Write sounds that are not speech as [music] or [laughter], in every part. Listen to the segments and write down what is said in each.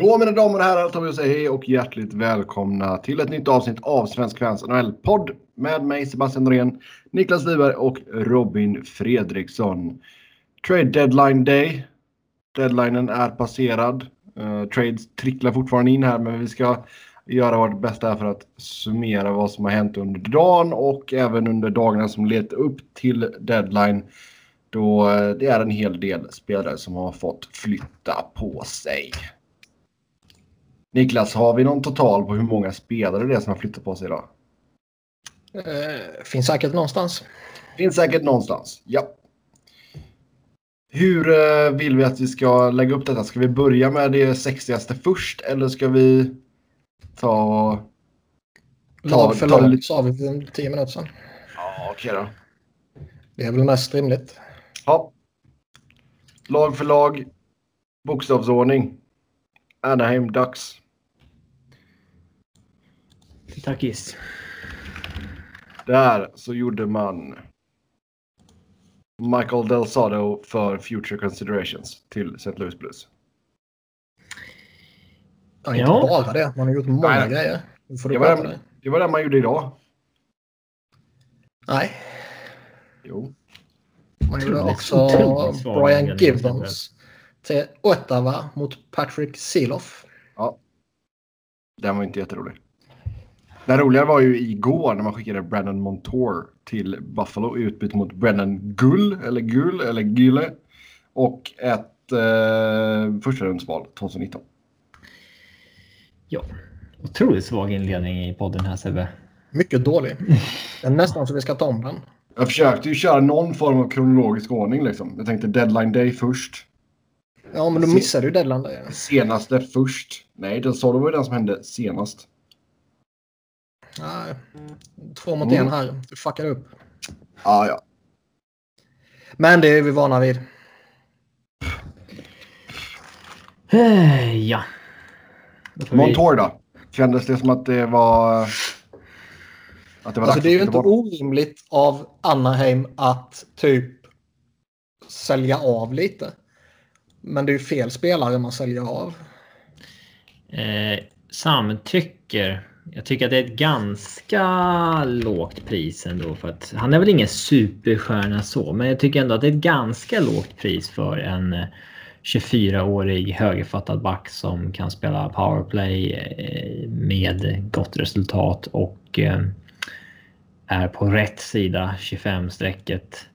Då mina damer och herrar tar vi och säger hej och hjärtligt välkomna till ett nytt avsnitt av Svensk Fans NHL-podd med mig Sebastian Norén, Niklas Wiberg och Robin Fredriksson. Trade deadline day. Deadlinen är passerad. Uh, trades tricklar fortfarande in här men vi ska göra vårt bästa för att summera vad som har hänt under dagen och även under dagarna som lett upp till deadline. Då eh, det är en hel del spelare som har fått flytta på sig. Niklas, har vi någon total på hur många spelare det är som har flyttat på sig idag? Eh, finns säkert någonstans. Finns säkert någonstans, ja. Hur eh, vill vi att vi ska lägga upp detta? Ska vi börja med det sexigaste först eller ska vi ta... Lag för lag sa vi för tio minuter sedan. Ja, okej då. Det är väl mest rimligt. Ja. Lag för lag. Bokstavsordning. Anaheim Ducks. Tackis. Där så gjorde man Michael Del Sado för Future Considerations till St. Louis Blues. Ja, inte ja. bara det. Man har gjort många Nej. grejer. Det var, det, det var det man gjorde idag. Nej. Jo. Man gjorde också Brian Gibbons till Ottawa mot Patrick Seeloff. Ja. Den var inte jätterolig. Den roliga var ju igår när man skickade Brandon Montour till Buffalo i utbyte mot Brennan Gull, eller Gull, eller Gülle. Och ett eh, första rundsval 2019. Ja, otroligt svag inledning i podden här Sebbe. Mycket dålig. Det är nästan så vi ska ta om den. Jag försökte ju köra någon form av kronologisk ordning liksom. Jag tänkte deadline day först. Ja, men då missade du deadline day. Senaste först. Nej, den sa det var ju den som hände senast. Nej, två mot mm. en här. Du fuckade upp. Ja, ja. Men det är vi vana vid. Eh, ja. Montour då? Kändes det som att det var... Att det var alltså det är ju inte bort? orimligt av Anaheim att typ sälja av lite. Men det är ju fel spelare man säljer av. Eh, samtycker jag tycker att det är ett ganska lågt pris ändå. För att, han är väl ingen superstjärna så, men jag tycker ändå att det är ett ganska lågt pris för en eh, 24-årig högerfattad back som kan spela powerplay eh, med gott resultat och eh, är på rätt sida 25-strecket.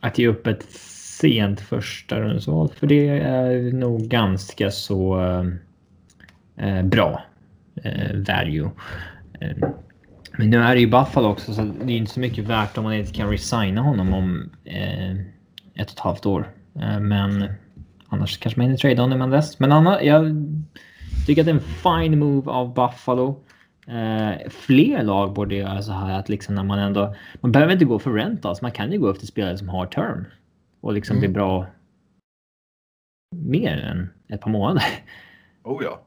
Att ge upp ett sent första rundsval för det är nog ganska så bra eh, value. Eh, men nu är det ju Buffalo också så det är inte så mycket värt om man inte kan resigna honom om eh, ett och ett halvt år. Eh, men annars kanske man hinner trade honom innan dess. Men annars, jag tycker att det är en fine move av Buffalo. Eh, fler lag borde göra så här att liksom när man ändå... Man behöver inte gå för rentals. Man kan ju gå efter spelare som har term. Och liksom mm. bli bra mer än ett par månader. Oh ja.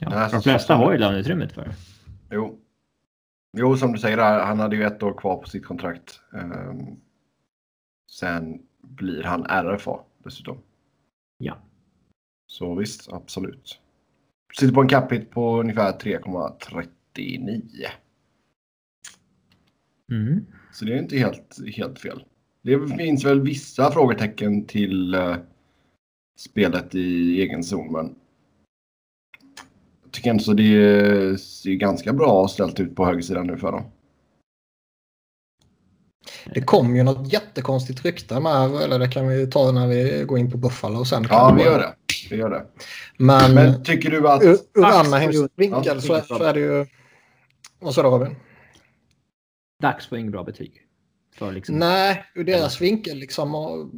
Ja, de flesta har ju löneutrymmet för det. Jo. Jo, som du säger, han hade ju ett år kvar på sitt kontrakt. Um, sen blir han RFA dessutom. Ja. Så visst, absolut. Sitter på en capita på ungefär 3,39. Mm. Så det är inte helt, helt fel. Det finns väl vissa frågetecken till uh, spelet i egen zon, men tycker så det ser ganska bra ställt ut på högersidan nu för dem. Det kom ju något jättekonstigt rykte med, eller det kan vi ta när vi går in på Buffalo sen. Ja, vi gör det. Vi gör det. Men, Men tycker du att... Ur, ur Anaheims vinkel ja, så, så, är det ju... Vad sa du Robin? Dags får inget bra betyg. För liksom... Nej, ur deras vinkel liksom. Och...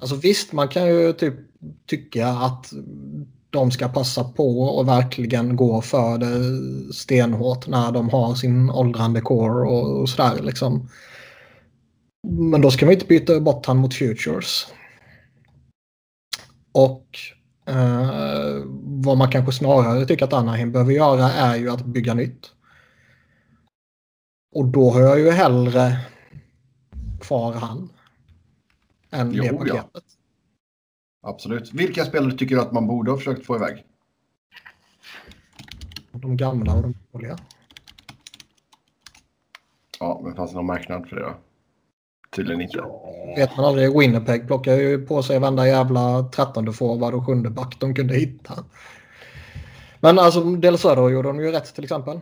Alltså visst, man kan ju typ tycka att de ska passa på och verkligen gå för det stenhårt när de har sin åldrande core och, och sådär liksom. Men då ska man inte byta bort han mot Futures. Och eh, vad man kanske snarare tycker att Anaheim behöver göra är ju att bygga nytt. Och då har jag ju hellre kvar han än jo, det paketet. Ja. Absolut. Vilka spelare tycker du att man borde ha försökt få iväg? De gamla och de dåliga. Ja, men fanns det någon marknad för det då? Tydligen inte. Vet man aldrig. Winnipeg plockar ju på sig varenda jävla trettonde forward och sjunde back de kunde hitta. Men alltså Del Söder gjorde de ju rätt till exempel.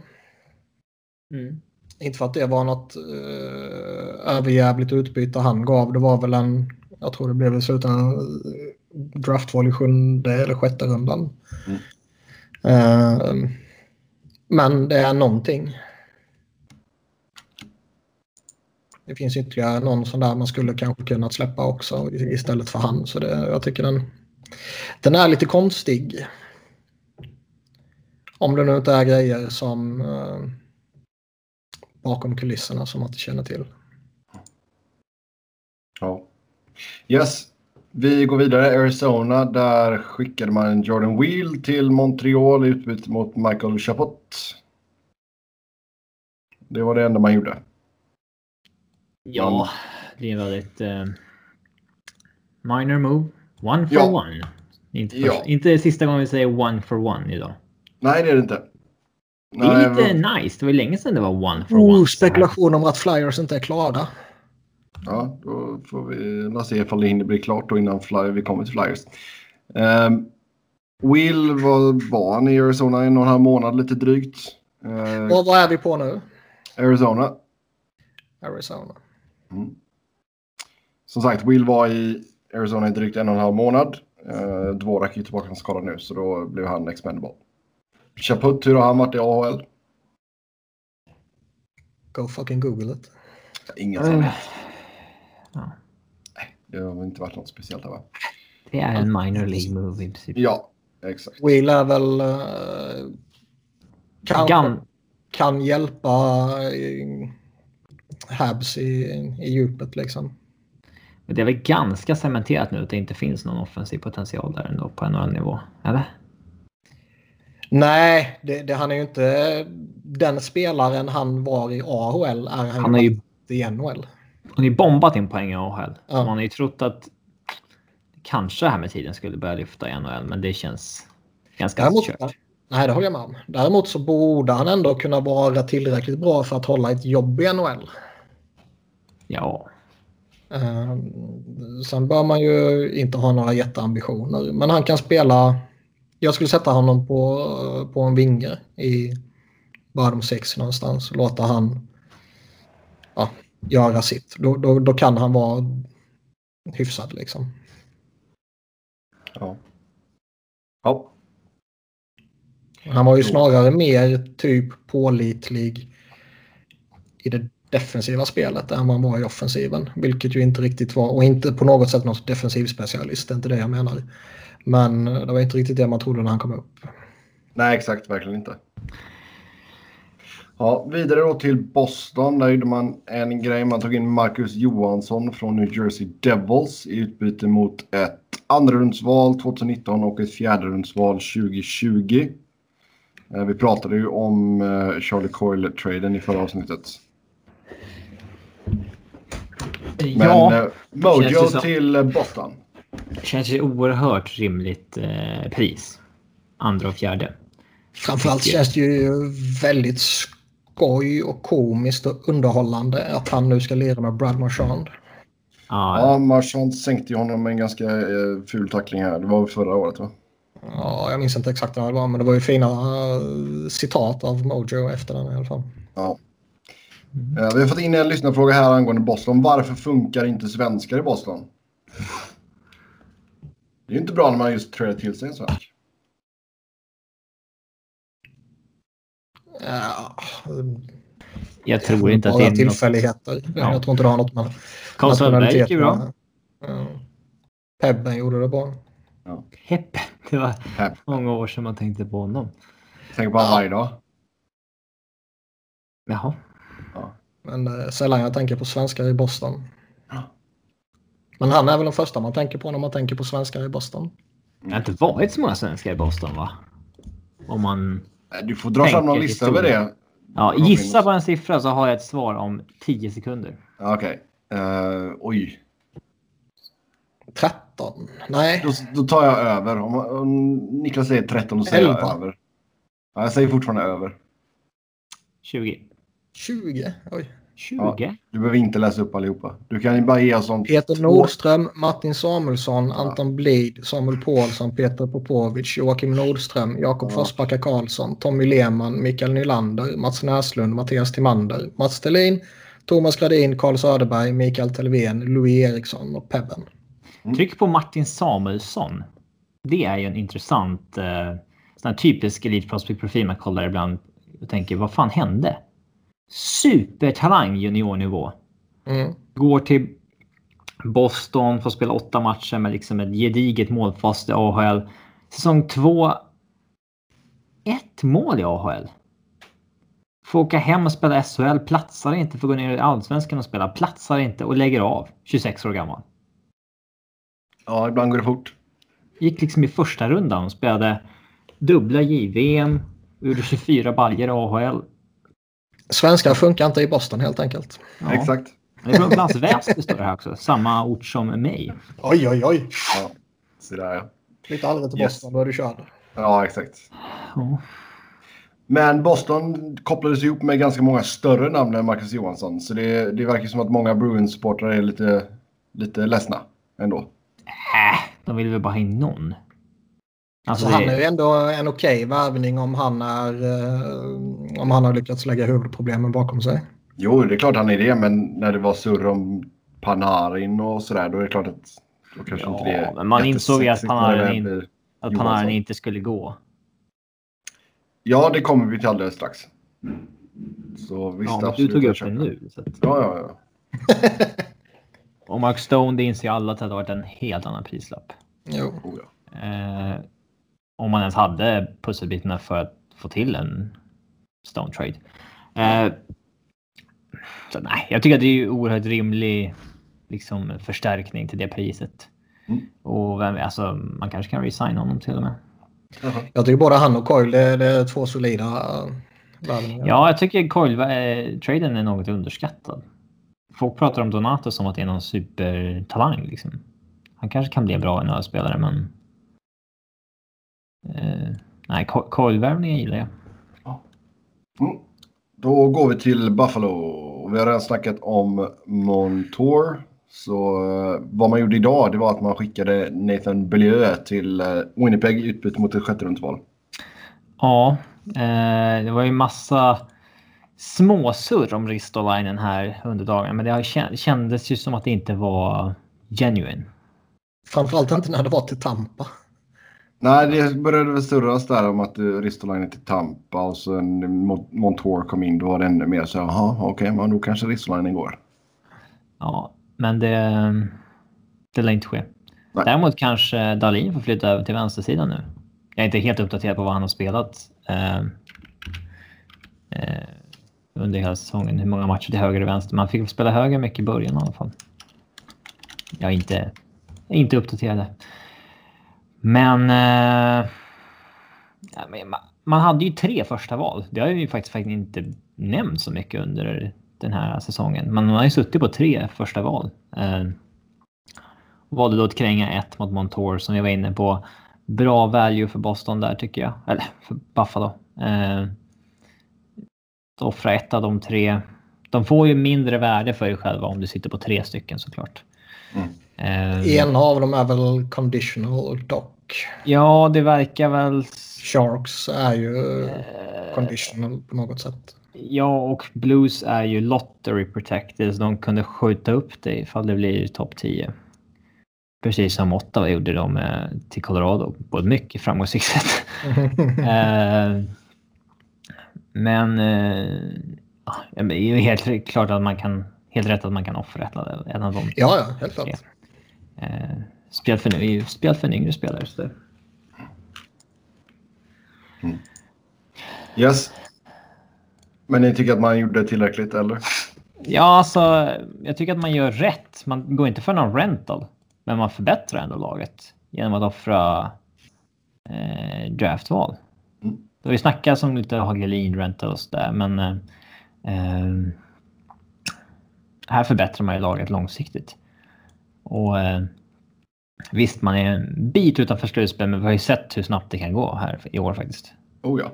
Mm. Inte för att det var något eh, överjävligt utbyte han gav. Det var väl en, jag tror det blev i slutändan eh, draftval i sjunde eller sjätte rundan. Mm. Eh, men det är någonting. Det finns ytterligare någon sån där man skulle kanske kunnat släppa också istället för han. Så det, jag tycker den, den är lite konstig. Om det nu inte är grejer som eh, bakom kulisserna som man inte känner till. Ja. Yes. Vi går vidare. Arizona. Där skickade man Jordan Wheel till Montreal i utbyte mot Michael Chapot. Det var det enda man gjorde. Ja, det är väldigt eh, minor move. One for Ja. one. Inte, Ja. först, inte sista gången vi säger one for one idag. Nej, det är det inte. Det är Nej, lite nice. Det var länge sedan det var one for Oh, one. spekulation om att Flyers inte är klara. Ja, då får vi se ifall det hinner bli klart då innan fly, vi kommer till Flyers. Um, Will var, var han i Arizona i en och en halv månad lite drygt. Eh, Och vad är vi på nu? Arizona. Arizona. Mm. Som sagt, Will var i Arizona i drygt en och en halv månad. Uh, Dvorak är tillbaka från skada nu så då blev han expendable. Chaput, hur har han varit i AHL? Go fucking google it. Ingen som Eh, vet. Ja. Det har inte varit något speciellt här va? Det är en minor league move i princip. Ja, exakt. Will är väl... Uh, kanske Gam, kan hjälpa uh, Habs i, i djupet liksom. men det är väl ganska cementerat nu att det inte finns någon offensiv potential där ändå på NHL-nivå. Eller? Nej, det, det, han är ju inte den spelaren han var i AHL. Är han, Han har ju i NHL. Han har ju bombat in poäng i AHL. Ja. Man har ju trott att kanske här med tiden skulle börja lyfta i NHL, men det känns ganska Däremot, kört. nej, det håller jag med om. Däremot så borde han ändå kunna vara tillräckligt bra för att hålla ett jobb i NHL. Ja, Uh, sen bör man ju inte ha några jätteambitioner. Men han kan spela... Jag skulle sätta honom på, på en vinge i bottom six någonstans. och Låta han göra sitt. Då, då, då kan han vara hyfsad liksom. Ja. Ja, Han var ju snarare mer typ pålitlig i det defensiva spelet än man var i offensiven. Vilket ju inte riktigt var, och inte på något sätt någon defensiv specialist, det är inte det jag menar. Men det var inte riktigt det man trodde när han kom upp. nej exakt, verkligen inte. Ja, vidare då till Boston. Där gjorde man en grej. Man tog in Marcus Johansson från New Jersey Devils i utbyte mot ett andrarumsval 2019 och ett fjärderumsval 2020. Eh, Vi pratade ju om eh, Charlie Coyle-traden i förra avsnittet. Men ja eh, Mojo det som. till eh, Boston. känns ju oerhört rimligt eh, pris. Andra och fjärde. Framförallt känns det ju väldigt skoj och komiskt och underhållande att han nu ska lira med Brad Marchand. Ja, Ja, Marchand sänkte ju honom med en ganska eh, ful tackling här. Det var förra året va? Ja, jag minns inte exakt vad det var, men det var ju fina eh, citat av Mojo efter den i alla fall. Ja. Eh, Vi har fått in en lyssnarfråga här angående Boston. Varför funkar inte svenskar i Boston? Det är ju inte bra när man just träder till sig en svensk. Ja, jag tror inte att det är något... tillfälligheter. Ja. Jag tror inte det har något med Carl Sundberg gick ju bra. Ja. Pebben gjorde det bra. Heppe. Det var Hepp. många år sedan man tänkte på honom. Tänker på honom varje dag. Jaha. Men eh, sällan jag tänker på svenskar i Boston. Ja. Men han är väl den första man tänker på när man tänker på svenskar i Boston. Det har inte varit så många svenskar i Boston va? Om man... Du får dra fram någon lista över det. Ja, gissa på en siffra så har jag ett svar om 10 sekunder. Okej. Eh, oj. 13? Nej. Då, då tar jag över. Om, om Niklas säger 13 då säger jag över. Ja, jag säger fortfarande över. 20. 20? Oj. 20? Du behöver inte läsa upp allihopa. Du kan ju bara ge oss om Peter två- Nordström, Martin Samuelsson, Anton Blid, Samuel Paulsson, Peter Popovic, Joakim Nordström, Jakob Ja. Forsbacka Karlsson, Tommy Lehmann, Mikael Nylander, Mats Näslund, Mattias Timander, Mats Stelin, Thomas Gradin, Carl Söderberg, Mikael Telvén, Louis Eriksson och Pebben. Tryck på Martin Samuelsson. Det är ju en intressant eh, sån här typisk Elite Prospect-profil man kollar ibland och tänker vad fan hände? Supertalang juniornivå. Mm. Går till Boston, får spela åtta matcher med liksom ett gediget målfast i AHL. Säsong två. Ett mål i AHL. Får åka hem och spela SHL, platsar inte, får gå ner i Allsvenskan och spela, platsar inte och lägger av. 26 år gammal. Ja, ibland går det fort. Gick liksom i första rundan och spelade dubbla JVM. Gjorde 24 baljer i AHL. Svenskar funkar inte i Boston helt enkelt. Ja. Exakt. Upplands Väsby står det här också. Samma ort som mig. Oj, oj, oj. Ja. Så där ja. Flytta aldrig till Yes. Boston, då är du körd. Ja, exakt. Ja. Men Boston kopplades ihop med ganska många större namn än Marcus Johansson. Så det, det verkar som att många Bruins-supportrar är lite, lite ledsna ändå. Äh, de vill väl bara ha in någon. Alltså, Så han är ju ändå en okej värvning om han, är, eh, om han har lyckats lägga huvudproblemen bakom sig. Jo, det är klart han är det, men när det var surr om Panarin och sådär, då är det klart att då kanske Ja, inte det men man insåg ju att Panarin in- att. Panarin inte skulle gå. Ja, det kommer vi till alldeles strax. Så visst, Ja, men du absolut, tog upp det nu. Så att, Ja, ja, ja. och Mark Stone, det inser alla att det hade varit en helt annan prislapp. Jo. Oh. Eh, om man ens hade pusselbitarna för att få till en Stone Trade. Eh, så nej, jag tycker att det är oerhört rimlig liksom, förstärkning till det priset. Mm. Och vem, alltså, man kanske kan resigna honom till och med. Jag tycker både han och Coyle det, det är två solida eh, värvningar. Ja, jag tycker Coyle-traden är något underskattad. Folk pratar om Donato som att det är någon supertalang. Liksom. Han kanske kan bli en bra NHL-spelare, men... Eh, nej, Coyle-värvningen gillar jag. Mm. Då går vi till Buffalo. Vi har redan snackat om Montour. Så eh, vad man gjorde idag det var att man skickade Nathan Beaulieu till eh, Winnipeg i utbyte mot ett sjätte rundsval. Ja, eh, det var ju massa småsurr om Ristolainen här under dagen, men det har kändes ju som att det inte var genuine. Framförallt inte när det var till Tampa. Nej, det började väl surras där om att uh, Ristolainen till Tampa och sen Mon- Montour kom in. Då var det ännu mer så jaha, okej, men då kanske Ristolainen går. Ja, men det, det lär inte ske. Nej. Däremot kanske Dalin får flytta över till vänstersidan nu. Jag är inte helt uppdaterad på vad han har spelat eh, eh, under hela säsongen. Hur många matcher till höger och vänster. Man fick spela höger mycket i början i alla fall. Jag är inte, inte uppdaterad. Men, eh, man hade ju tre första val. Det har ju faktiskt, faktiskt inte nämnt så mycket under den här säsongen. Men man har ju suttit på tre första val. Eh, valde då att kränga ett mot Montour som vi var inne på. Bra value för Boston där tycker jag. Eller för Buffalo. Eh, att offra ett av de tre. De får ju mindre värde för dig själva om du sitter på tre stycken såklart. Eh, En av dem är väl conditional dock. Ja, det verkar väl... Sharks är ju eh, conditional på något sätt. Ja, och Blues är ju lottery protected så de kunde skjuta upp det ifall det blir topp 10. Precis som Ottawa gjorde de till Colorado på ett mycket framgångsrikt sätt. [laughs] Eh, men ja, det är ju helt klart att man kan, helt rätt att man kan offra ett av dem. ja, ja, helt klart. Eh, spel för, spel för en yngre spelare. Så det, Yes. Men ni tycker att man gjorde tillräckligt eller? Ja, alltså jag tycker att man gör rätt. Man går inte för någon rental, men man förbättrar ändå laget genom att offra eh, draftval. Mm. Det har ju snackats om lite Hagelin rentals där, men eh, eh, här förbättrar man ju laget långsiktigt. Och eh, Visst, man är en bit utanför slutspel, men vi har ju sett hur snabbt det kan gå här i år faktiskt. Oh ja.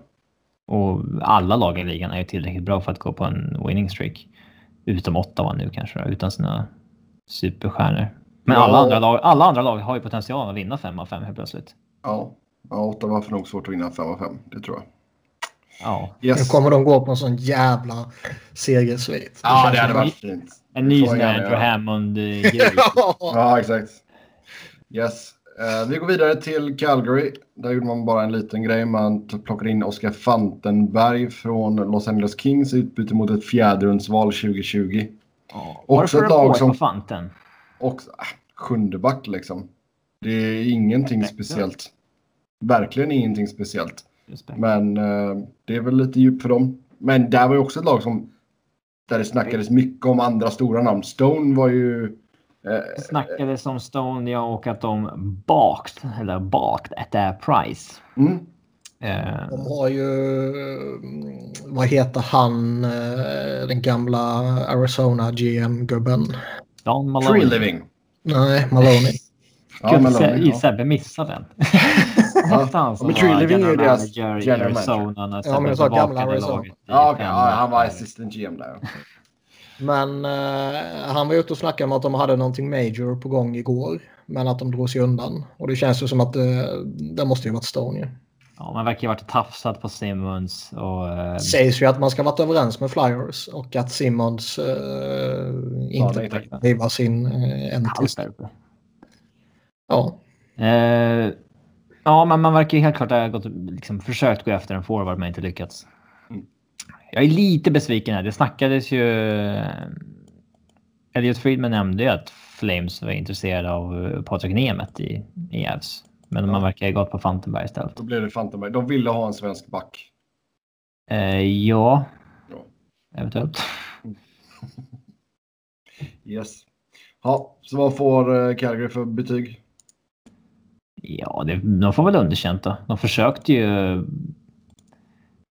Och alla lag i ligan är ju tillräckligt bra för att gå på en winning streak. Utom Ottawa nu kanske, då, utan sina superstjärnor. Men Ja. alla, andra lag, alla andra lag har ju potential att vinna 5 av 5 helt plötsligt. Ja, ja Ottawa får nog svårt att vinna 5 av 5. Det tror jag. Ja. Nu Yes. kommer de gå på en sån jävla segersvit. Ja, det hade varit fint. En ny sån här gärna Andrew. Hammond-grej. [laughs] Ja, exakt. Yes. Eh, vi går vidare till Calgary. Där gjorde man bara en liten grej. Man plockade in Oscar Fantenberg från Los Angeles Kings i utbyte mot ett fjärderumsval 2020. Ja. Också Varför ett lag som- Fanten? Och äh, sjunde back liksom. Det är ingenting Respekt. speciellt. Verkligen ingenting speciellt. Respekt. Men eh, det är väl lite djupt för dem. Men där var ju också ett lag som där det snackades mycket om andra stora namn. Stone var ju... Eh, Det snackades om Stone ja, och att de bakt, eller bakt at that price. mm, Eh, De har ju, mm, vad heter han, eh, den gamla Arizona GM-gubben? Don Tree Maloney. living. Nej, Maloney. Ja, ja. Sebbe missade den. [laughs] Ja. Hette han som men var general manager i Arizona när Ja, men jag sa gamla Arizona. Ja, fem ja, han var assistant GM där. ja. Men eh, han var ute och snackade om att de hade någonting major på gång igår. Men att de drog sig undan. Och det känns ju som att det, det måste ju varit Stone ju. Ja, man verkar ju varit tafsat på Simmons och... eh, sägs ju att man ska varit överens med Flyers och att Simmons eh, inte tänker driva sin eh, en till. Halsberg. Ja, Eh, ja, men man verkar helt klart ha gått, liksom, försökt gå efter en forward men inte lyckats. Mm. Jag är lite besviken här. Det snackades ju... Elliot Friedman nämnde ju att Flames var intresserade av eh, Patrik Nemeth i, i Javs. Men man Ja. verkar ha gått på Fantenberg istället. Då blev det Fantenberg. De ville ha en svensk back. Eh, ja, Ja. eventuellt. [laughs] Yes. Ja, så vad får eh, Calgary för betyg? Ja, det, de får väl underkänt då. De försökte ju...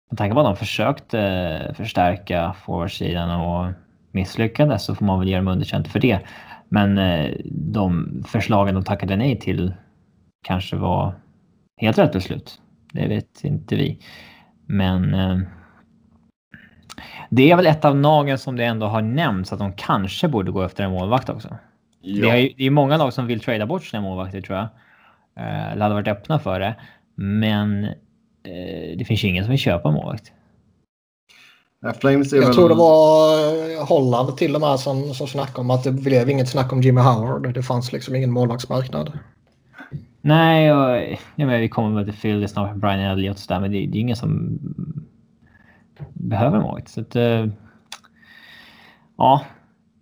Med tanke på att de försökte förstärka forwardsidan och misslyckades så får man väl ge dem underkänt för det. Men eh, de förslagen de tackade nej till kanske var helt rätt beslut. Det vet inte vi. Men eh, det är väl ett av nagen som det ändå har nämnts att de kanske borde gå efter en målvakt också. Det, är, ju- det är många lag som vill trada bort sina målvakter tror jag. Eh, Eller hade varit öppna för det. Men eh, det finns ju ingen som vill köpa målvakt. Jag tror det var eh, Holland till och med som, som snackade om att det blev inget snack om Jimmy Howard. Det fanns liksom ingen målvaktsmarknad. Nej, och, ja, men vi kommer väl till Phil snart, Brian Elliott och sådär, men det, det är ingen som behöver målvakt. Så att, eh, ja.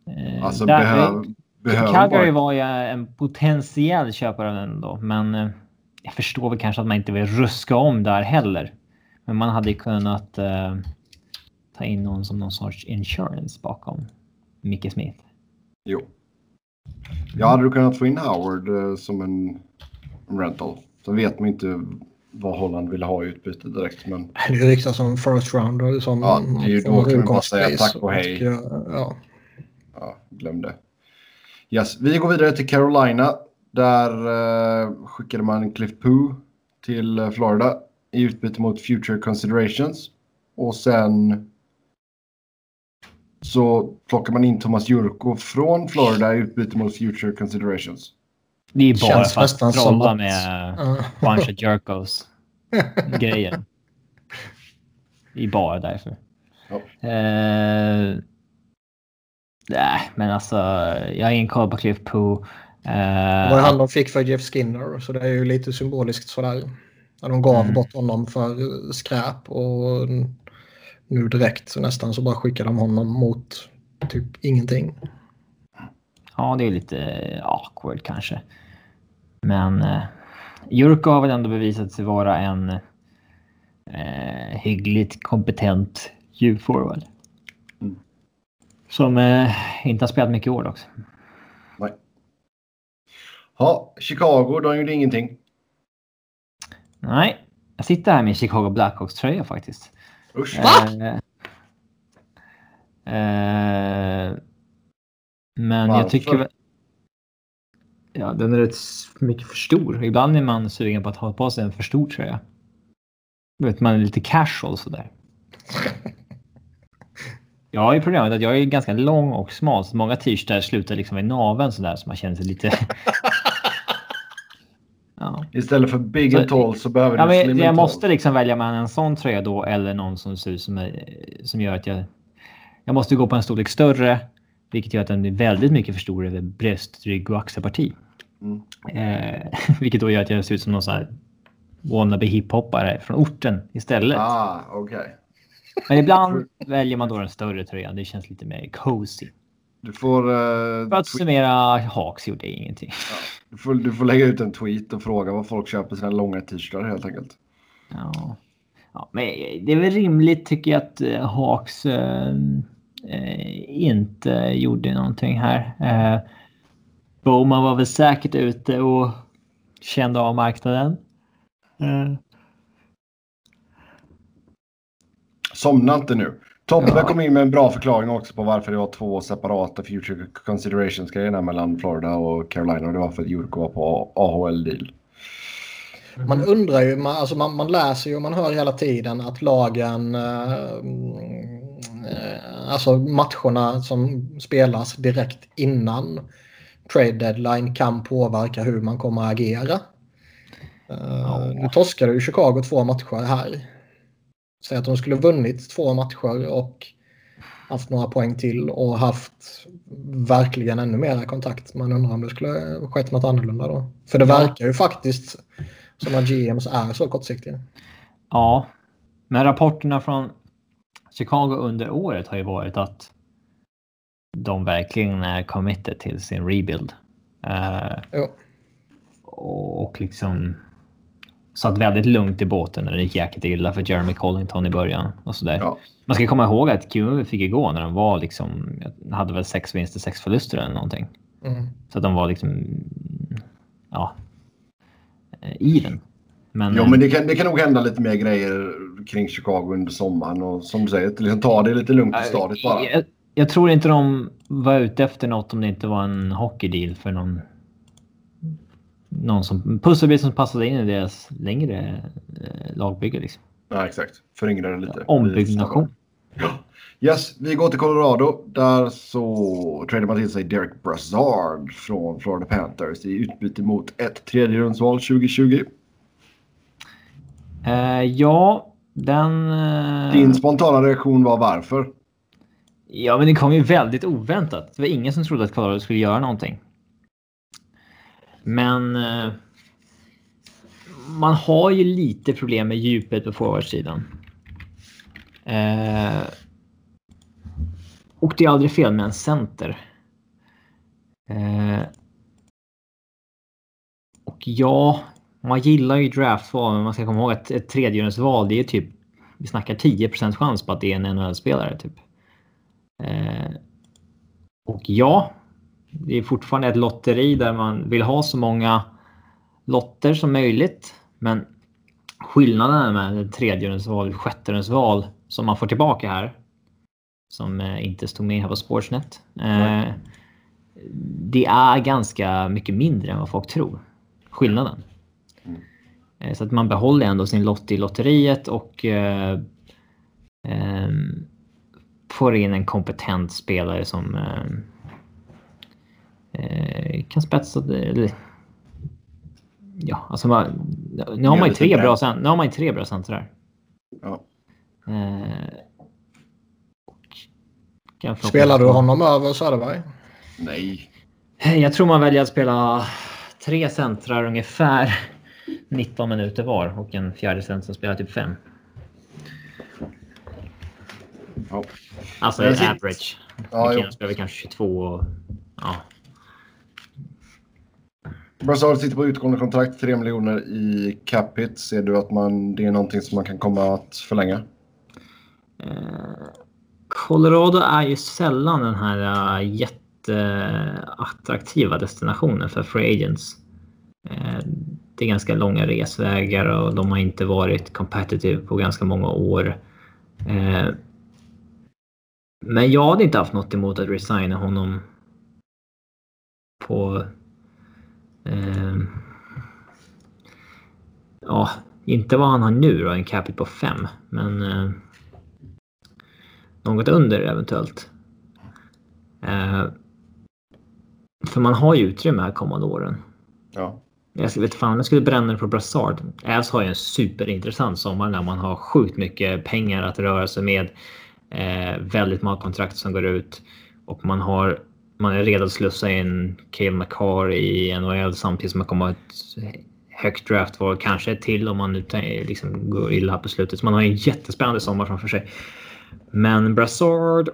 Eh, Alltså där- behöv, behöver Calgary var ju en potentiell köpare ändå, men eh, jag förstår väl kanske att man inte vill ruska om där heller. Men man hade ju kunnat eh, ta in någon som någon sorts insurance bakom Micke Smith. Jo. Ja, hade du kunnat få in Howard eh, som en, en rental. Så vet man inte vad Holland vill ha i utbyte direkt. Men Det är riktat som first rounder. Som Ja, det är ju då kan vi bara säga tack och hej. ja, ja, glöm det. Yes, vi går vidare till Carolina. Där eh, skickade man Cliff Poo till eh, Florida i utbyte mot Future Considerations. Och sen så plockar man in Thomas Jurko från Florida i utbyte mot Future Considerations. Det är bara Känns för att trolla att- med bunch of jerkos [laughs] grejer. Det är bara därför. Ja. Eh, nej, men alltså jag har ingen koll på Cliff Poo. Det var ju Eh, han de fick för Jeff Skinner. Så det är ju lite symboliskt sådär. När de gav Mm. bort honom för skräp. Och nu direkt så nästan så bara skickar de honom mot typ ingenting. ja, det är lite awkward kanske. Men eh, Jurko har väl ändå bevisat sig vara en eh, hyggligt kompetent djurforward. Som eh, inte har spelat mycket i år också. Nej. Ja, Chicago, de gjorde ingenting. Nej, jag sitter här med Chicago Blackhawks tröja faktiskt. Usch. Eh, eh, men Varför? jag tycker. Ja, den är rätt mycket för stor. Ibland är man sugen på att ha på sig en för stor tröja. Vet, man är lite casual sådär. [laughs] Jag har ju problemet att jag är ganska lång och smal så många t-shirtar slutar liksom i naveln sådär så man känner sig lite... [laughs] ja. Istället för big and tall så behöver ja, du slim Jag måste liksom välja mellan en sån tröja då eller någon som ser ut som, som gör att jag... Jag måste gå på en storlek större vilket gör att den blir väldigt mycket för stor över bröst, rygg och axelparti. Mm. Eh, [laughs] vilket då gör att jag ser ut som någon sån här wannabe hiphoppare från orten istället. Ah, okay. Men ibland väljer man då den större tröjan. Det känns lite mer cozy. Du får... Uh, För att summera Hawks gjorde ingenting. Ja, du, får, du får lägga ut en tweet och fråga vad folk köper sina långa t-shirtar helt enkelt. Ja. ja. men det är väl rimligt tycker jag att uh, Hawks uh, inte gjorde någonting här. Uh, Bowman var väl säkert ute och kände av marknaden. Uh, Somna inte nu. Tobbe ja. kom in med en bra förklaring också på varför det var två separata future considerations grejerna mellan Florida och Carolina och det var för att Jurko var på AHL-deal. Man undrar ju, man, alltså man, man, läser ju och man hör hela tiden att lagen, eh, eh, alltså matcherna som spelas direkt innan trade deadline kan påverka hur man kommer att agera. Eh, ja. Nu torskade ju Chicago två matcher här. Säg att de skulle vunnit två matcher och haft några poäng till och haft verkligen ännu mer kontakt. Man undrar om det skulle skett något annorlunda då. För det verkar ju faktiskt som att GMs är så kortsiktiga. Ja, men rapporterna från Chicago under året har ju varit att de verkligen är committed till sin rebuild. Uh, och liksom satt väldigt lugnt i båten när det gick jäkligt illa för Jeremy Collington i början. och så ja. Man ska komma ihåg att QMV fick igå när de var liksom, hade väl sex vinster, sex förluster eller någonting. Mm. Så att de var liksom, ja, i den. Men, ja, men det kan, det kan nog hända lite mer grejer kring Chicago under sommaren och som du säger, liksom ta det lite lugnt i stadiet bara. Jag, jag, tror inte de var ute efter något om det inte var en hockeydeal för någon någon som pusselbit som passade in i deras längre eh, lagbygge. Liksom. Ja, exakt. Föryngra det lite. Ombyggnation. Ja. Yes, vi går till Colorado. Där så tradar man till sig Derek Brassard från Florida Panthers i utbyte mot ett tredjerumsval 2020. Uh, ja, den... Uh... Din spontana reaktion var varför? Ja, men det kom ju väldigt oväntat. Det var ingen som trodde att Colorado skulle göra någonting. Men eh, man har ju lite problem med djupet på forwardsidan. Eh, och det är aldrig fel med en center. Eh, och ja, man gillar ju draftval, men man ska komma ihåg att ett tredjedelsval, det är typ, vi snackar 10% chans på att det är en NHL-spelare. Typ. Eh, och ja, det är fortfarande ett lotteri där man vill ha så många lotter som möjligt. Men skillnaden med tredjerumsval, sjätterumsval som man får tillbaka här. Som eh, inte stod med här på Sportsnet. Eh, det är ganska mycket mindre än vad folk tror. Skillnaden. Mm. Eh, så att man behåller ändå sin lott i lotteriet och eh, eh, får in en kompetent spelare som eh, eh, kan spetsa... Eller, ja, alltså man, nu har man ju tre bra, nu har man ju tre bra centrar. Ja. Eh, Spelar du honom över Söderberg? Nej. Jag tror man väljer att spela tre centrar ungefär [laughs] 19 minuter var och en fjärde center som spelar typ fem. Ja. Alltså average. Ja, spelar kanske 22 och ja, Brassard sitter på utgående kontrakt, 3 miljoner i capita. Ser du att man, det är någonting som man kan komma att förlänga? Eh, Colorado är ju sällan den här eh, jätteattraktiva destinationen för free agents. Eh, det är ganska långa resvägar och de har inte varit competitive på ganska många år. Men jag hade inte haft något emot att resigna honom på Eh, ja, inte vad han har nu då, en capita på 5. Men eh, något under eventuellt. Eh, för man har ju utrymme här kommande åren. Ja. Jag vet fan, jag skulle bränna det på Brassard. Ävs har ju en superintressant sommar när man har sjukt mycket pengar att röra sig med. Eh, väldigt många kontrakt som går ut och man har man är redo att slussa in Cale McCarr i NHL samtidigt som man kommer ha ett högt draftval, kanske ett till om man nu liksom går illa på slutet. Så man har en jättespännande sommar framför sig. Men Brassard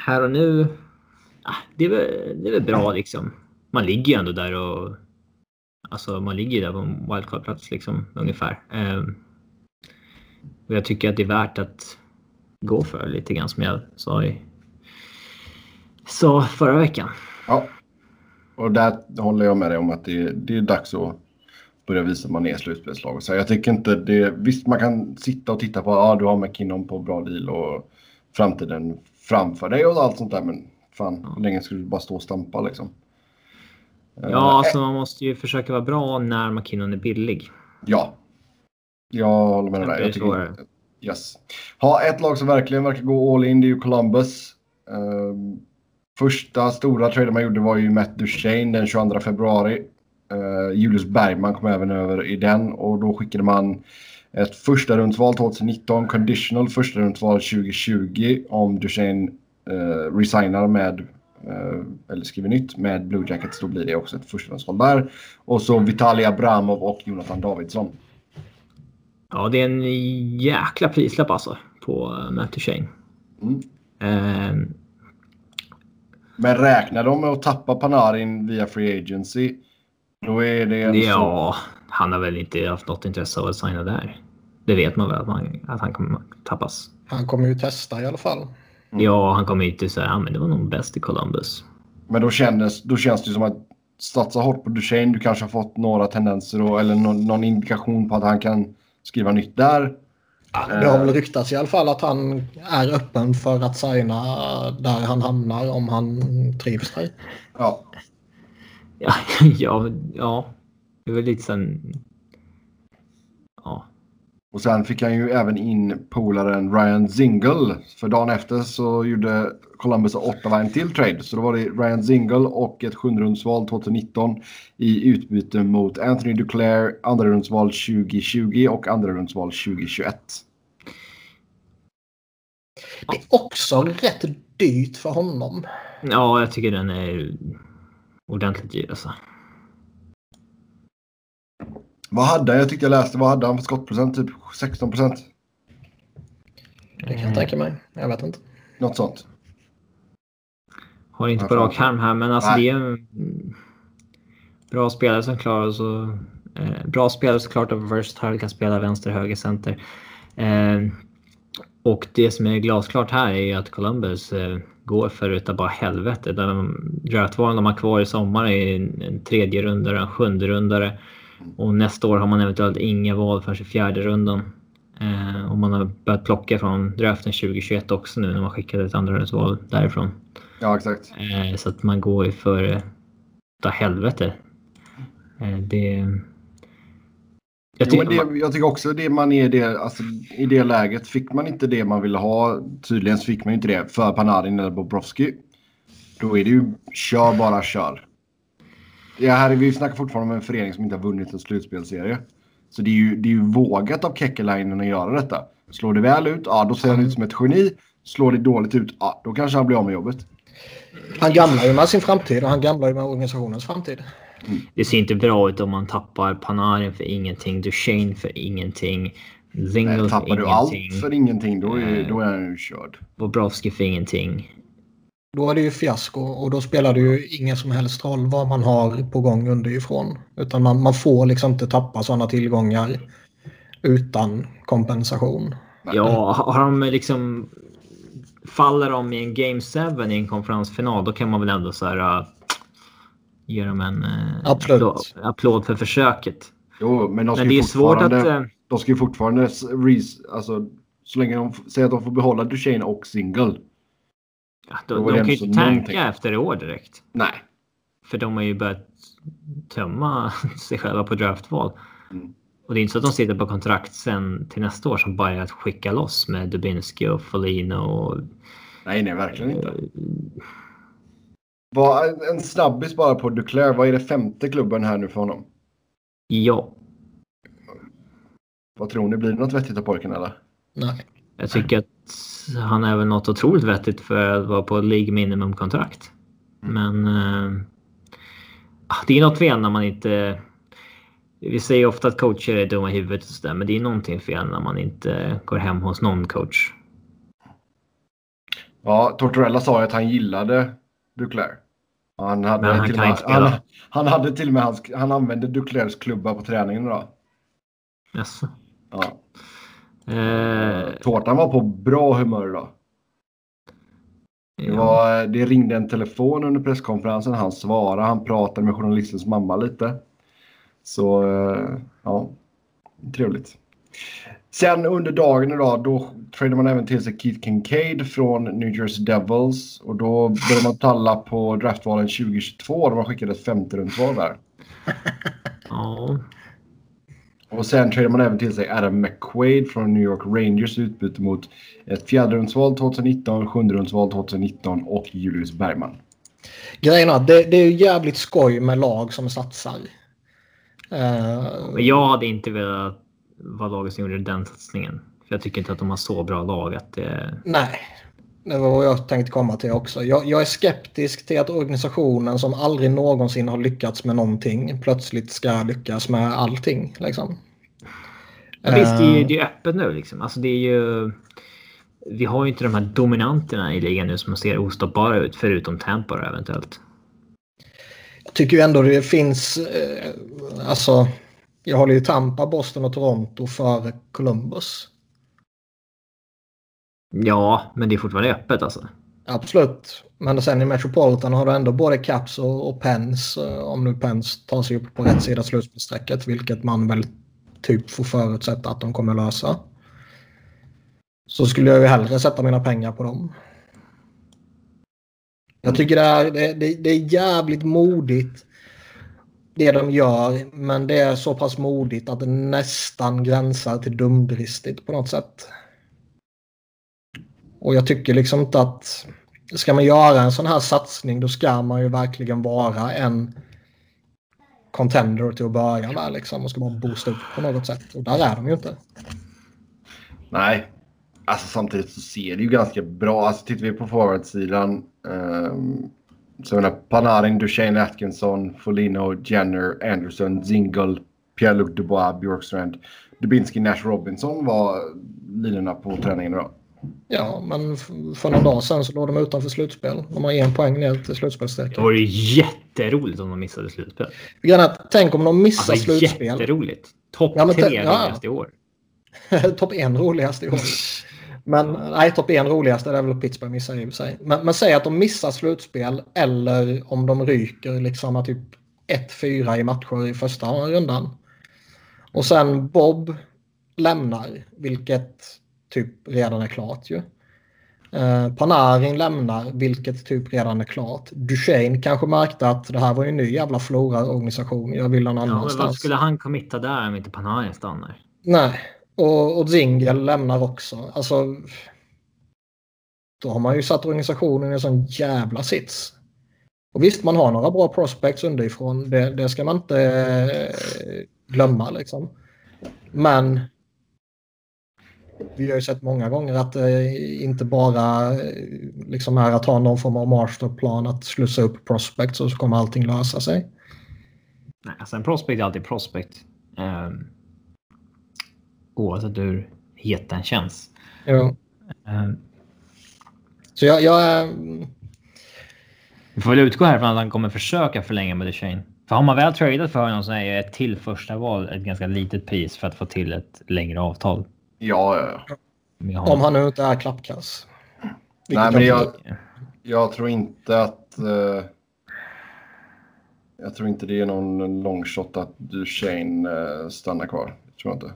här och nu. Ah, det, är väl, det är väl bra liksom. Man ligger ju ändå där och Alltså man ligger ju där på en wildcard-plats liksom ungefär. Ehm, och jag tycker att det är värt att gå för lite grann som jag sa, i, sa förra veckan. Ja, och där håller jag med dig om att det, det är dags att börja visa att man är slutspelslag. Så jag tycker inte det. Visst, man kan sitta och titta på ja, ah, du har McKinnon på bra deal och framtiden framför dig och allt sånt där. Men fan, ja. hur länge ska du bara stå och stampa liksom? Ja, uh, alltså man måste ju försöka vara bra när McKinnon är billig. Ja, jag håller med dig. Jag tycker, yes. Ha ett lag som verkligen verkar gå all in, det är ju Columbus. Uh, första stora traden man gjorde var ju Matt Duchene den 22 februari. Uh, Julius Bergman kom även över i den och då skickade man ett första rundsval 2019, conditional första rundsval 2020 om Duchene uh, resignar med eller skriver nytt med Blue Jackets då blir det också ett förstahandsval där. Och så Vitalia Abramov och Jonathan Davidsson. Ja, det är en jäkla prislapp alltså på Matt Duchene. Mm. Men räknar de med att tappa Panarin via Free Agency, då är det en Ja, så... han har väl inte haft något intresse av att signa där. Det vet man väl att, man, att han kommer tappas. Han kommer ju testa i alla fall. Mm. Ja, han kommer ju inte säga att det var nog bäst i Columbus. Men då, kändes, då känns det som att satsa hårt på Duchene. Du kanske har fått några tendenser och, eller någon, någon indikation på att han kan skriva nytt där. Det har väl ryktats i alla fall att han är öppen för att signa där han hamnar om han trivs där. Ja. Ja, [laughs] ja, ja. Det är väl lite sen... Ja. Och sen fick han ju även in polaren Ryan Zingle. För dagen efter så gjorde Columbus och Ottawa en till trade. Så då var det Ryan Zingle och ett sjunderumsval 2019 i utbyte mot Anthony Duclair, andra rundsval 2020 och andra rundsval 2021. Det är också rätt dyrt för honom. Ja, jag tycker den är ordentligt dyr alltså. Vad hade han? Jag tyckte jag läste. Vad hade han för skottprocent? Typ 16 procent? Det kan jag tänka mig. Jag vet inte. Något sånt. Har inte på rak arm här, men alltså Nej. det är en bra spelare som klarar så. Eh, bra spelare såklart av versatile kan spela vänster, höger, center. Eh, och det som är glasklart här är att Columbus eh, går för utav bara helvete. De draftvalen de har kvar i sommar är en tredje rundare, en sjunde rundare. Och nästa år har man eventuellt inga val förrän i fjärde rundan. Eh, och man har börjat plocka från draften 2021 också nu när man skickade ett andra val därifrån. Ja, exakt. Eh, så att man går ju för utav helvete. Eh, det jag, tycker, jo, det, jag tycker också det man är det, alltså, i det läget fick man inte det man ville ha. Tydligen så fick man inte det för Panarin eller Bobrovski. Då är det ju kör bara kör. Ja, här är vi snackar fortfarande om en förening som inte har vunnit en slutspelserie. Så det är ju, det är ju vågat av Kekkelainen att göra detta. Slår det väl ut, ja då ser han ut som ett geni. Slår det dåligt ut, ja då kanske han blir av med jobbet. Han gamlar ju med sin framtid och han gamlar ju med organisationens framtid. Det ser inte bra ut om man tappar Panarin för ingenting, Duchene för ingenting. Zingle Nej, tappar du allt för ingenting då är, eh, då är han ju körd. Bobrovski för ingenting. Då är det ju fiasko och då spelar det ju ingen som helst roll vad man har på gång underifrån. Utan man, man får liksom inte tappa sådana tillgångar utan kompensation. Ja, har de liksom... Faller de i en Game 7 i en konferensfinal, då kan man väl ändå så här ge dem en eh, applåd, applåd, för försöket. Jo, men, de men det är svårt att... Eh, de ska ju fortfarande, alltså, så länge de säger att de får behålla Duchene och Single. Ja, de, de kan ju inte tanka efter i år direkt. Nej. För de har ju börjat tömma [laughs] sig själva på draftval. Mm. Och det är inte så att de sitter på kontrakt sen till nästa år som bara är att skicka loss med Dubinsky och Folino och... Nej, nej, verkligen inte. Vad, en snabbis bara på Duclair. Vad är det femte klubben här nu för honom? Ja, Vad tror ni? Blir det något vettigt av pojken eller? Nej. jag tycker att han är väl något otroligt vettigt för att vara på League minimum-kontrakt. Men... Eh, ah, det är något fel när man inte... Vi säger ofta att coacher är dumma i huvudet och sådär, men det är någonting fel när man inte går hem hos någon coach. Ja, Tortorella sa ju att han gillade Duclair. Han hade, Men han till spela. han, han hade till och med hans, han använde Duclairs klubba på träningen idag. Jaså? Ja. Eh, Tårtan var på bra humör idag. Det, var, det ringde en telefon under presskonferensen. Han svarade. Han pratade med journalistens mamma lite. Så eh, ja, trevligt. Sen under dagen idag då tradade man även till sig Keith Kincaid från New Jersey Devils. Och då började man talla på draftvalen 2022. De har skickat ett femte rundsval där. ja. Och sen tradade man även till sig Adam McQuaid från New York Rangers utbyte mot ett fjärderumsval 2019, sjunderumsval 2019 och Julius Bergman. Grejen är att det, det är ju jävligt skoj med lag som satsar. Men jag hade inte velat vara laget som gjorde den satsningen. För jag tycker inte att de har så bra lag att det... nej, det var vad jag tänkte komma till också. Jag, jag är skeptisk till att organisationen som aldrig någonsin har lyckats med någonting plötsligt ska lyckas med allting. Liksom. Men visst, det är ju Eh, det är öppet nu liksom. Alltså det är ju... Vi har ju inte de här dominanterna i ligan nu som ser ostoppbara ut, förutom Tampa eventuellt. Jag tycker ju ändå det finns, eh, alltså, jag håller ju Tampa, Boston och Toronto före Columbus. Ja, men det är fortfarande öppet alltså. Absolut. Men sen i Metropolitan har du ändå både Caps och, och Pens. eh, Om nu Pens tar sig upp på rätt sida slutspelsstrecket. Vilket man väl typ får förutsätta att de kommer lösa. Så skulle jag ju hellre sätta mina pengar på dem. Jag tycker det är, det, det, det är jävligt modigt. Det de gör. Men det är så pass modigt att det nästan gränsar till dumdristigt på något sätt. Och jag tycker liksom inte att ska man göra en sån här satsning då ska man ju verkligen vara en contender till att börja med liksom och ska bara boosta upp på något sätt. Och där är de ju inte. Nej, alltså samtidigt så ser det ju ganska bra. Alltså tittar vi på forwardsidan. Um, så jag menar Panarin, Duchene Atkinson, Folino, Jenner, Anderson, Zingle, Pierre-Luc Dubois, Bjorkstrand, Dubinsky, Nash Robinson var linorna på träningen idag. Ja, men för någon dag sedan så låg de utanför slutspel. De har en poäng ner till Det slutspelsstrecket. vore ju jätteroligt om de missade slutspel. Att Tänk om de missar Alltså slutspel. jätteroligt. Topp Ja, tre ja. roligaste i år. [laughs] topp en roligaste i år. [laughs] Men nej, topp en roligaste det är väl Pittsburgh missar i och för sig. Men, men säg att de missar slutspel eller om de ryker liksom att typ 1-4 i matcher i första rundan. Och sen Bob lämnar, vilket typ redan är klart ju. Eh, Panarin lämnar, vilket typ redan är klart. Duchene kanske märkte att det här var ju en ny jävla flora-organisation. Jag vill någon Ja, men annanstans. vad skulle han committa där om inte Panarin stannar? Nej, och, och Zingel lämnar också. Alltså, då har man ju satt organisationen i en sån jävla sits. Och visst, man har några bra prospects underifrån. Det, det ska man inte eh, glömma liksom. Men vi har ju sett många gånger att det inte bara eh, liksom är att ha någon form av masterplan att slussa upp prospects och så kommer allting lösa sig. Nej, alltså en prospect är alltid prospect. Um, oavsett hur het den känns. Ja. Um, Så jag, jag är... vi får väl utgå härifrån att han kommer försöka förlänga med Duchene. För har man väl tradat för honom så är ett till första val ett ganska litet pris för att få till ett längre avtal. Ja, ja, ja. Om han nu inte är klappkass. Nej, men jag jag, tror inte att... eh, jag tror inte det är någon long shot att Duchene uh, stannar kvar. Tror jag inte.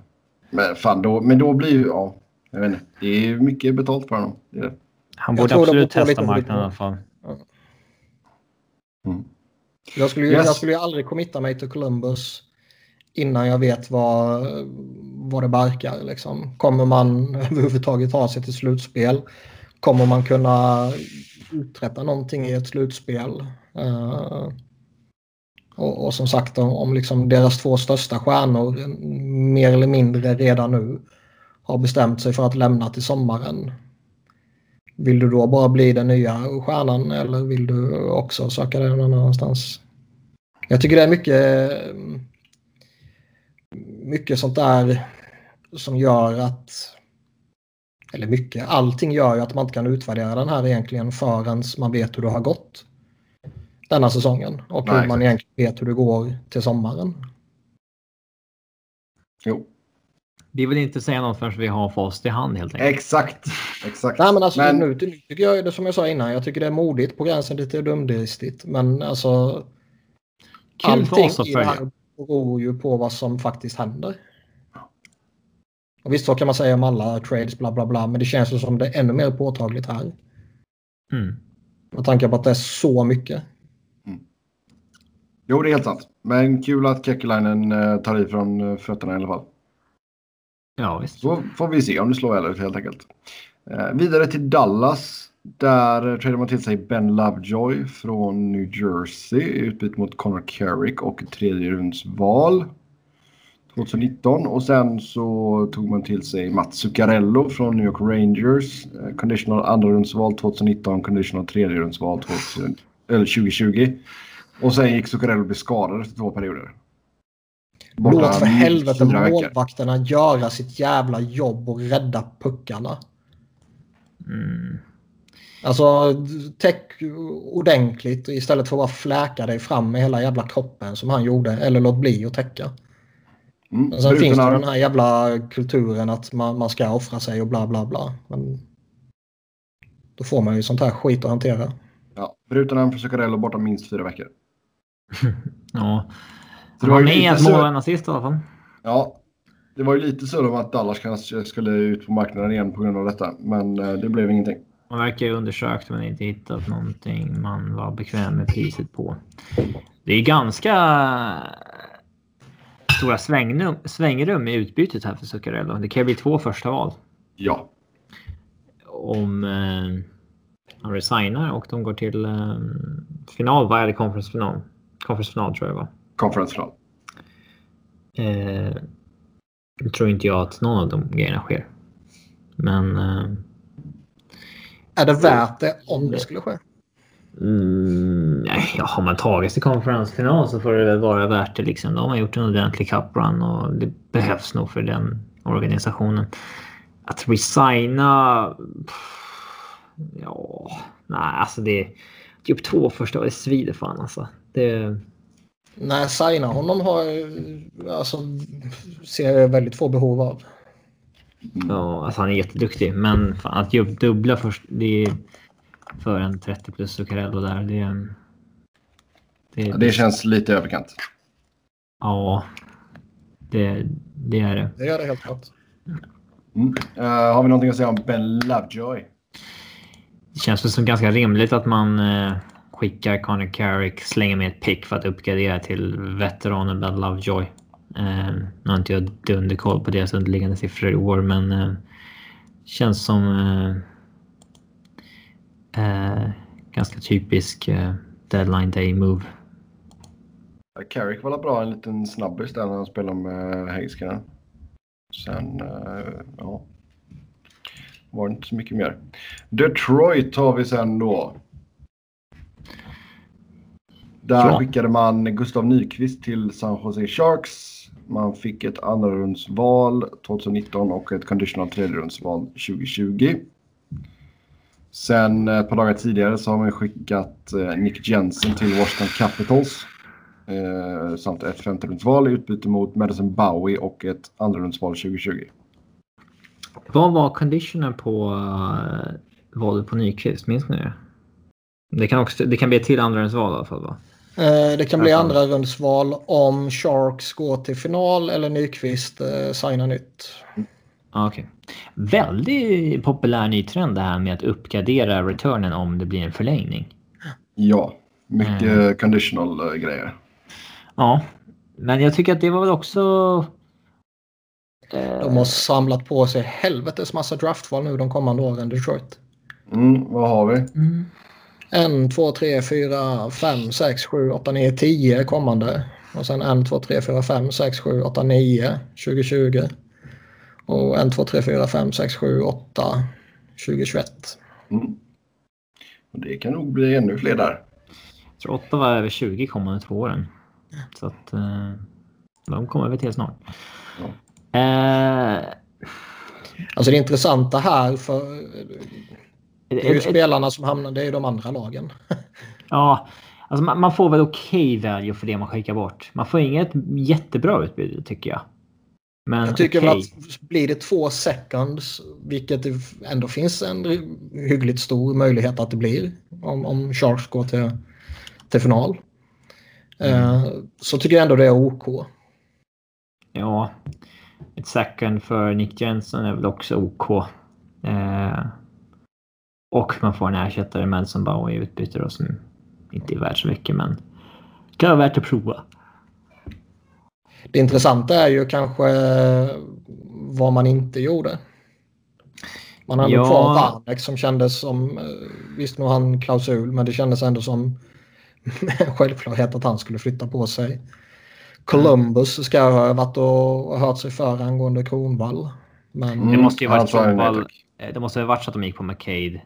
Men fan, då, men då blir ju... Ja, jag vet inte. Det är mycket betalt för honom. Det det. Han Jag borde absolut på testa lite marknaden i alla fall. Mm. Jag skulle, ju, yes. jag skulle ju aldrig committa mig till Columbus innan jag vet vad, vad det barkar. Liksom. Kommer man [laughs] överhuvudtaget ta sig till slutspel? Kommer man kunna uträtta någonting i ett slutspel? Uh, och, och, som sagt om, om liksom deras två största stjärnor eh, mer eller mindre redan nu har bestämt sig för att lämna till sommaren. Vill du då bara bli den nya stjärnan eller vill du också söka dig någon annanstans? Jag tycker det är mycket, eh, mycket sånt där som gör att eller mycket, allting gör ju att man inte kan utvärdera den här egentligen förrän man vet hur det har gått denna säsongen och Nej, hur man egentligen vet hur det går till sommaren. Jo. Vi vill inte säga något förrän vi har fast i hand helt enkelt. Exakt. Exakt. Nej, men alltså, men... Nu, nu tycker jag det som jag sa innan. Jag tycker det är modigt på gränsen lite dumdristigt. Men alltså. Kul allting i det här beror ju på vad som faktiskt händer. Och visst så kan man säga om alla trades bla bla bla. Men det känns som det är ännu mer påtagligt här. Mm. Med tanke på att det är så mycket. Jo, det är helt sant. Men kul att Kekkelainen eh, tar i från eh, fötterna i alla fall. Ja, visst. Så får vi se om det slår ut helt enkelt. Eh, vidare till Dallas. Där tradar man till sig Ben Lovejoy från New Jersey i utbyte mot Connor Carrick och tredje rundsval 2019. Och sen så tog man till sig Mats Zuccarello från New York Rangers. Eh, conditional andra rundsval 2019, conditional tredje rundsval 2020. Och sen gick Zuccarello bli skadad efter två perioder. Borta Låt för helvete målvakterna göra sitt jävla jobb och rädda puckarna. Mm. Alltså täck ordentligt istället för att bara fläka dig fram med hela jävla kroppen som han gjorde. Eller låt bli att täcka. Mm. Sen finns det den här jävla kulturen att man, man ska offra sig och bla bla bla. Men då får man ju sånt här skit att hantera. Ja, bruten arm för Zuccarello borta minst fyra veckor. [laughs] ja. Så det var med ett mål och en assist i alla fall. Ja, det var ju lite så att Dallas kanske skulle ut på marknaden igen på grund av detta. Men eh, det blev ingenting. Man verkar ju undersökt men inte hittat någonting man var bekväm med priset på. Det är ganska stora svängrum, svängrum i utbytet här för Zuccarello. Det kan bli två första val. Ja. Om eh, han resignar och de går till eh, final. Vad är det? Conference final? Conference final tror jag va? Conference final. Eh, nu tror inte jag att någon av de grejerna sker. Men... Eh, är det värt det om det skulle ske? Mm, nej, ja, har man tagit sig konferensfinal så får det väl vara värt det. Liksom. De har gjort en ordentlig cuprun och det behövs nog för den organisationen. Att resigna... Ja, nej, alltså det... Typ två första, det svider fan alltså. Det... Nej, signa honom har alltså, ser jag väldigt få behov av. Ja, alltså han är jätteduktig. Men fan, att göra dubbla först, det är för en 30 plus Zuccarello där. Det, det, ja, det känns lite överkant. Ja, det, det är det. Det gör det helt klart. Mm. Uh, har vi någonting att säga om Ben Lovejoy? Det känns väl som ganska rimligt att man uh, skickar Connor Carrick, slänger med ett pick för att uppgradera till veteranen Ben Lovejoy. Eh, nu har inte jag dunderkoll på deras underliggande siffror i år, men eh, känns som eh, eh ganska typisk eh, deadline day move. Carrick var bra en liten snabbis där när han spelade med eh, Heiskanen. Sen, ja. Var det inte så mycket mer. Detroit har vi sen då. Där ja. skickade man Gustav Nyqvist till San Jose Sharks. Man fick ett andrarumsval 2019 och ett conditional tredjerumsval 2020. Sen ett par dagar tidigare så har man skickat eh, Nick Jensen till Washington Capitals. Eh, samt ett femterumsval i utbyte mot Madison Bowie och ett andrarumsval 2020. Vad var conditionen på uh, valet på Nyqvist? Minns ni det? Det kan, också, det kan bli ett till andrarumsval i alla fall va? Eh, det kan bli andra rundsval om Sharks går till final eller Nyqvist eh, signar nytt. Okay. Väldigt populär ny trend det här med att uppgradera returnen om det blir en förlängning. Ja. Mycket Mm. conditional eh, grejer. Ja, men jag tycker att det var väl också... eh, De har samlat på sig helvetes massa draftval nu de kommande åren, Detroit. Mm, vad har vi? Mm. En, två, tre, fyra, fem, sex, sju, åtta, nio, tio kommande. Och sen en, två, tre, fyra, fem, sex, sju, åtta, nio 2020. Och en, två, tre, fyra, fem, sex, sju, åtta 2021. Mm. Och det kan nog bli ännu fler där. Jag tror åtta var över 20 kommande två åren. Så att eh, de kommer väl till snart. Eh, Alltså det intressanta här för det är ju spelarna som hamnar, det är ju de andra lagen. [laughs] Ja, alltså man, man får väl okej value för det man skickar bort. Man får inget jättebra utbud tycker jag. Men Jag tycker väl att blir det två seconds, vilket det ändå finns en hyggligt stor möjlighet att det blir om, om Sharks går till, till final. Eh, så tycker jag ändå det är OK. Ja, ett second för Nick Jensen är väl också OK. Eh, och man får en ersättare Madsen Bauer i utbyte då som inte är värd så mycket men kan vara värt att prova. Det intressanta är ju kanske vad man inte gjorde. Man hade Ja. kvar Warneck som kändes som, eh, visst nu han klausul, men det kändes ändå som en [laughs] självklarhet att han skulle flytta på sig. Columbus ska ha varit och hört sig för angående Kronvall. Men Det måste ju varit tack. eh, Det måste ha varit så att de gick på McCade.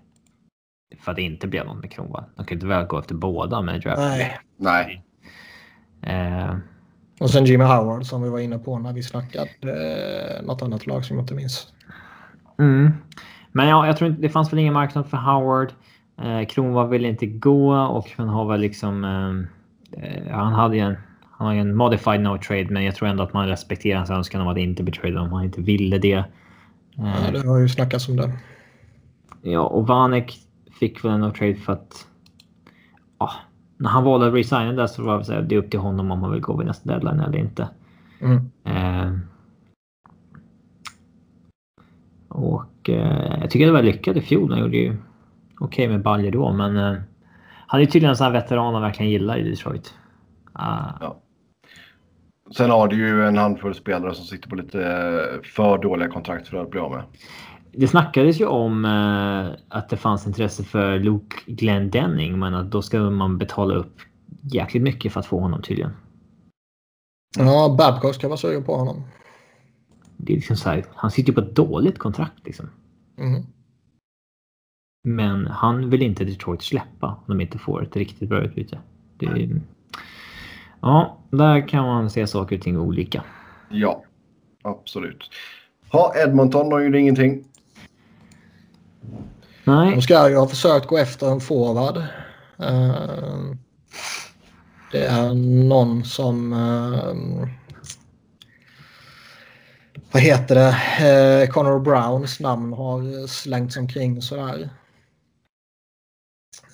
För att det inte blev något med Kronwall. De kan inte väl gå efter båda med draft. nej. Nej. Eh, Och sen Jimmy Howard som vi var inne på när vi snackade eh, något annat lag som jag inte minns. Mm. Men ja, jag tror inte det fanns väl ingen marknad för Howard. Eh, Kronwall ville inte gå och han har väl liksom. Eh, eh, han hade ju en, han har en modified no trade, men jag tror ändå att man respekterar hans önskan om att inte bli traded om han inte ville det. Eh, Ja, det har ju snackats om det. Ja, och Vanek fick väl en trade för att. Ja, när han valde att resigna där så var det det är upp till honom om han vill gå vid nästa deadline eller inte. Mm. Eh, och eh, jag tycker det var lyckat i fjol. Han gjorde ju okej med baljor då, men eh, han är tydligen en sån här veteran han verkligen gillar i Detroit. Ah, Sen har du ju en handfull spelare som sitter på lite eh, för dåliga kontrakt för att bli av med. Det snackades ju om eh, att det fanns intresse för Luke Glendenning, men att då ska man betala upp jäkligt mycket för att få honom tydligen. Ja, Babcock ska vara sugen på honom. Det är liksom så här, han sitter ju på ett dåligt kontrakt liksom. Mm. Men han vill inte Detroit släppa om de inte får ett riktigt bra utbyte. Det är, ja, där kan man se saker och ting olika. Ja, absolut. Ha, Edmonton har ju ingenting. Nej, De ska ju ha försökt gå efter en forward. Eh, det är någon som... eh, vad heter det? Uh, Connor Browns namn har slängts omkring sådär.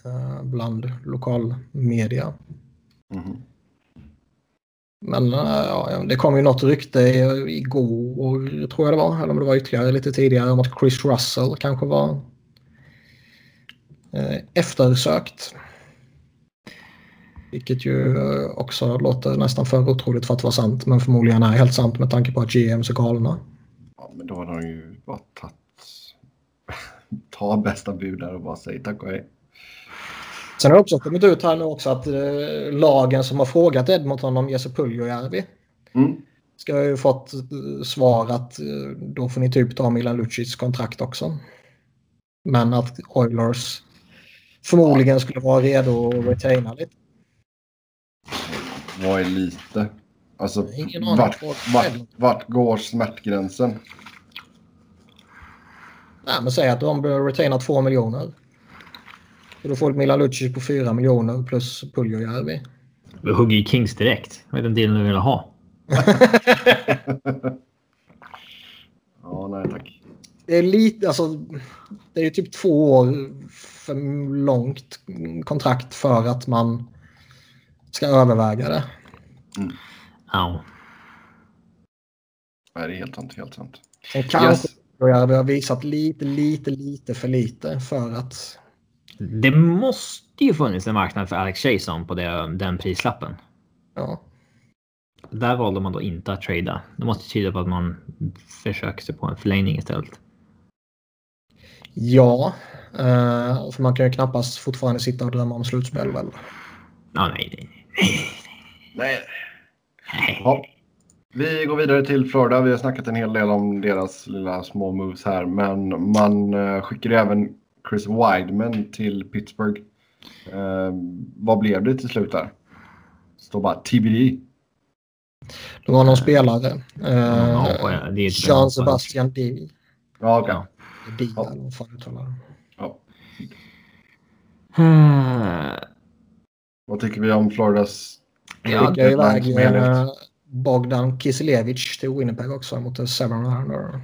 Uh, bland lokalmedia. Mhm. Men eh, ja, det kom ju något rykte igår, tror jag det var, eller om det var ytterligare lite tidigare, om att Chris Russell kanske var eh, eftersökt. Vilket ju eh, också låter nästan för otroligt för att vara sant, men förmodligen är helt sant med tanke på att GM är galna. Ja, men då har de ju bara tagit... [laughs] Ta bästa bud där och bara säg tack och hej. Sen har det också kommit ut här nu också att eh, lagen som har frågat Edmonton om Jesse Puljujärvi Mm. ska ha ju fått eh, svar att eh, då får ni typ ta Milan Lucic kontrakt också. Men att Oilers förmodligen skulle vara redo att retaina lite. Vad är lite? Alltså, vart, vart, vart går smärtgränsen? Nej, men säg att de bör retaina 2 miljoner. Och då får du Milan Lucic på 4 miljoner plus Puljujärvi. vi hugger ju Kings direkt. Vad är den dealen du vill ha? [laughs] Ja, nej tack. Det är lite, alltså, det är ju typ två år för långt kontrakt för att man ska överväga det. Ja. Nej, det är helt sant. Helt sant. Sen kanske Yes. vi har visat lite, lite, lite för lite för att Det måste ju funnits en marknad för Alex Jason på det, den prislappen. Ja. Där valde man då inte att trada. Det måste tyda på att man försöker sig på en förlängning istället. Ja, eh, för man kan ju knappast fortfarande sitta och drömma om slutspel väl? Ja, nej, nej, nej. Nej. nej. Ja. Vi går vidare till Florida. Vi har snackat en hel del om deras lilla små moves här. Men man uh, skickar även Chris Wideman till Pittsburgh. Uh, vad blev det till slut där? Står bara TBD. Det var någon spelare. Eh, Ja, det är Jean Sebastian D. Ja, okej. Ja. D Ja. eller vad fan uttalar det. Ja. Eh, Vad tycker vi om Floridas... Ja, Skickade iväg eh, Bogdan Kiselevich till Winnipeg också mot en seven rounder.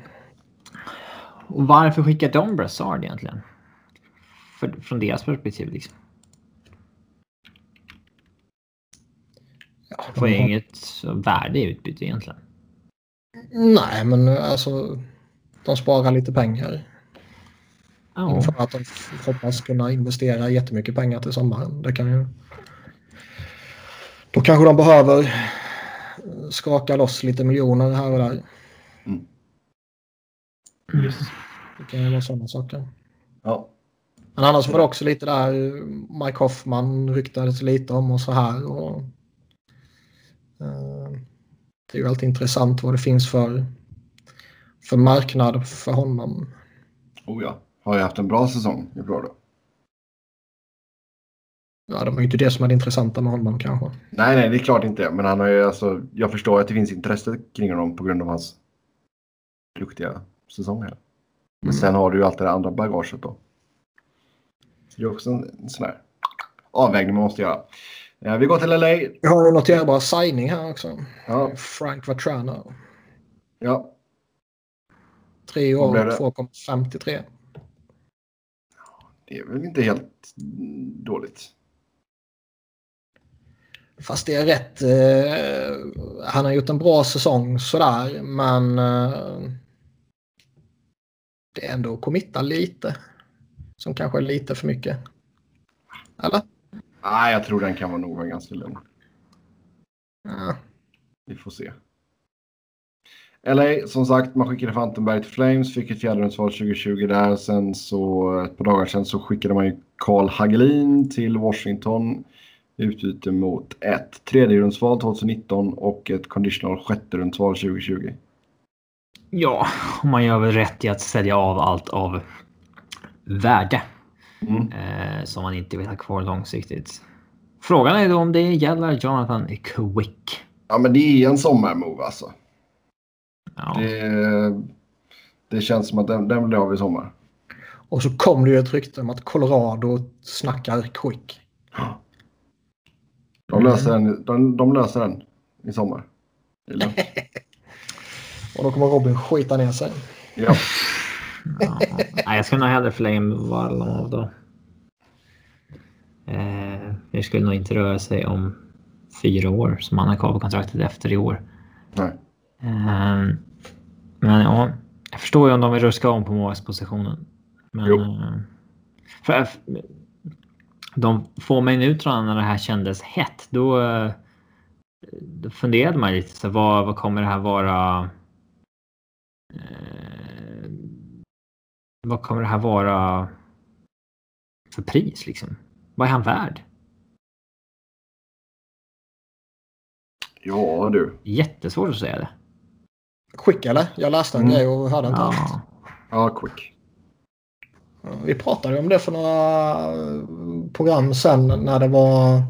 Och varför skickar de Brassard egentligen? För, från deras perspektiv liksom. Ja, Får ju har- inget värde i utbyte egentligen. Nej, men eh, alltså de sparar lite pengar. Ja. Inför att de hoppas kunna investera jättemycket pengar till sommaren. Det kan ju... Då kanske de behöver eh, skaka loss lite miljoner här och där. Yes. Det kan ju vara sådana saker. Ja. Men annars var det också lite där Mike Hoffman ryktades lite om och så här. Och, eh, det är ju alltid intressant vad det finns för, för marknad för honom. Oh ja. Har ju haft en bra säsong i Florida. Ja, det var ju inte det som är det intressanta med honom kanske. Nej, nej, det är klart inte. Men han har ju alltså, jag förstår att det finns intresse kring honom på grund av hans duktiga säsong här. Men Mm. sen har du ju allt det andra bagaget då. Så det är också en, sån här avvägning man måste göra. Eh, vi går till LA. Vi har en noterbar signing här också. Ja, Frank Vatrano. ja. Tre år, blev det? 2,53. Det är väl inte helt dåligt. Fast det är rätt. Eh, han har gjort en bra säsong sådär, men eh, det är ändå committa lite. Som kanske är lite för mycket. Eller? Nej, jag tror den kan vara nog vara ganska lugn. Ja. Vi får se. LA, som sagt, man skickade Fantenberg till Flames, fick ett fjärderumsval 2020 där. Sen så ett par dagar sedan så skickade man ju Carl Hagelin till Washington. Utbyte mot ett tredjerumsval 2019 och ett conditional sjätterumsval 2020. Ja, man gör väl rätt i att sälja av allt av värde Mm. eh, som man inte vill ha kvar långsiktigt. Frågan är då om det gäller Jonathan Quick. Ja, men det är en sommarmove alltså. Ja. Det, det känns som att den, den blir av i sommar. Och så kom det ju ett rykte om att Colorado snackar quick. De löser, den, de, de löser den i sommar. [laughs] Och då kommer Robin skita ner sig. Ja. [laughs] Ja. Nej, jag skulle nog hellre förlänga med Varlamov då. Eh, det skulle nog inte röra sig om fyra år som han har kvar på kontraktet efter i år. Nej. Eh, men ja, jag förstår ju om de vill ruska om på målvaktspositionen. Men... Eh, för, de få minuterna när det här kändes hett, då, eh, då funderade man lite. Så vad, vad kommer det här vara? Vad kommer det här vara för pris liksom? Vad är han värd? Ja du. Jättesvårt att säga det. Quick eller? Jag läste en Mm. grej och hörde inte allt. Ja. Ja, quick. Vi pratade om det för några program sen när det var...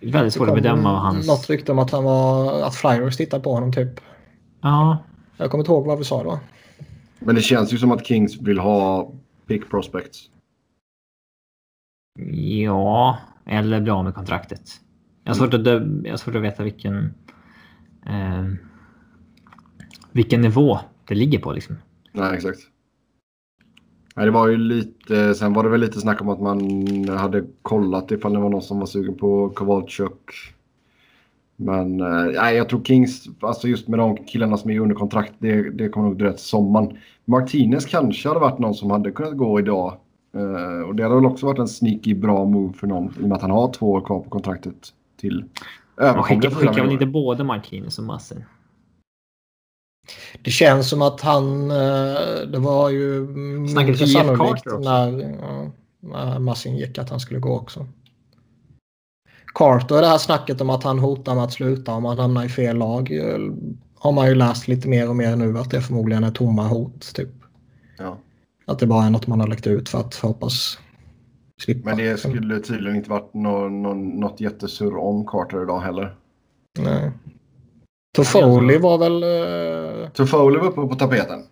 Det är väldigt svårt att bedöma vad hans... Något rykte om att han var... Att Flyers tittade på honom typ. Ja, Jag kommer inte ihåg vad vi sa då. Men det känns ju som att Kings vill ha pick prospects. ja, eller bli av med kontraktet. Jag har svårt att, jag har svårt att veta vilken... Eh, vilken nivå det ligger på liksom. Nej, exakt. Nej, det var ju lite, sen var det väl lite snack om att man hade kollat ifall det var någon som var sugen på Kowalczyk. Men eh, nej, jag tror Kings, alltså just med de killarna som är under kontrakt, det, det kommer nog dröja till sommaren. Martinez kanske hade varit någon som hade kunnat gå idag. Uh, och det hade väl också varit en sneaky bra move för någon i och med att han har två år kvar på kontraktet till överkomliga Skickar väl inte både Marquinhos och Massin? Det känns som att han... Eh, det var ju Snacket för Jeff Carter när, när Massin gick att han skulle gå också. Carter, det här snacket om att han hotar med att sluta om han hamnar i fel lag eh, har man ju läst lite mer och mer nu att det förmodligen är tomma hot. Typ. Ja. Att det bara är något man har lagt ut för att hoppas slippa. Men det skulle tydligen inte varit no, no, något jättesurr om Carter idag heller. Nej. Toffoli var väl... Uh... Toffoli var uppe på tapeten.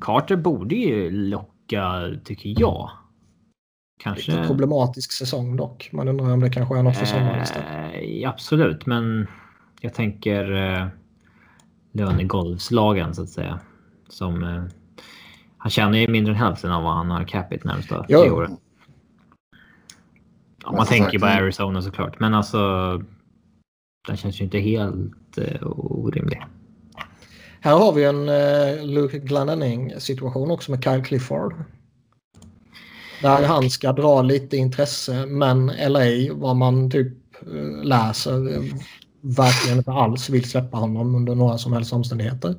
Carter borde ju locka, tycker jag. Kanske... Lite problematisk säsong dock. Man undrar om det kanske är något för sommaren istället. Eh, absolut, men jag tänker eh, lönegolvslagen så att säga. Som, eh, han tjänar ju mindre än hälften av vad han har capita närmsta tre åren. Ja, man tänker på Arizona såklart, men alltså. Den känns ju inte helt eh, orimlig. Här har vi en eh, Luke Glendening situation också med Kyle Clifford. Där han ska dra lite intresse men LA vad man typ eh, läser eh, verkligen inte alls vill släppa honom under några som helst omständigheter.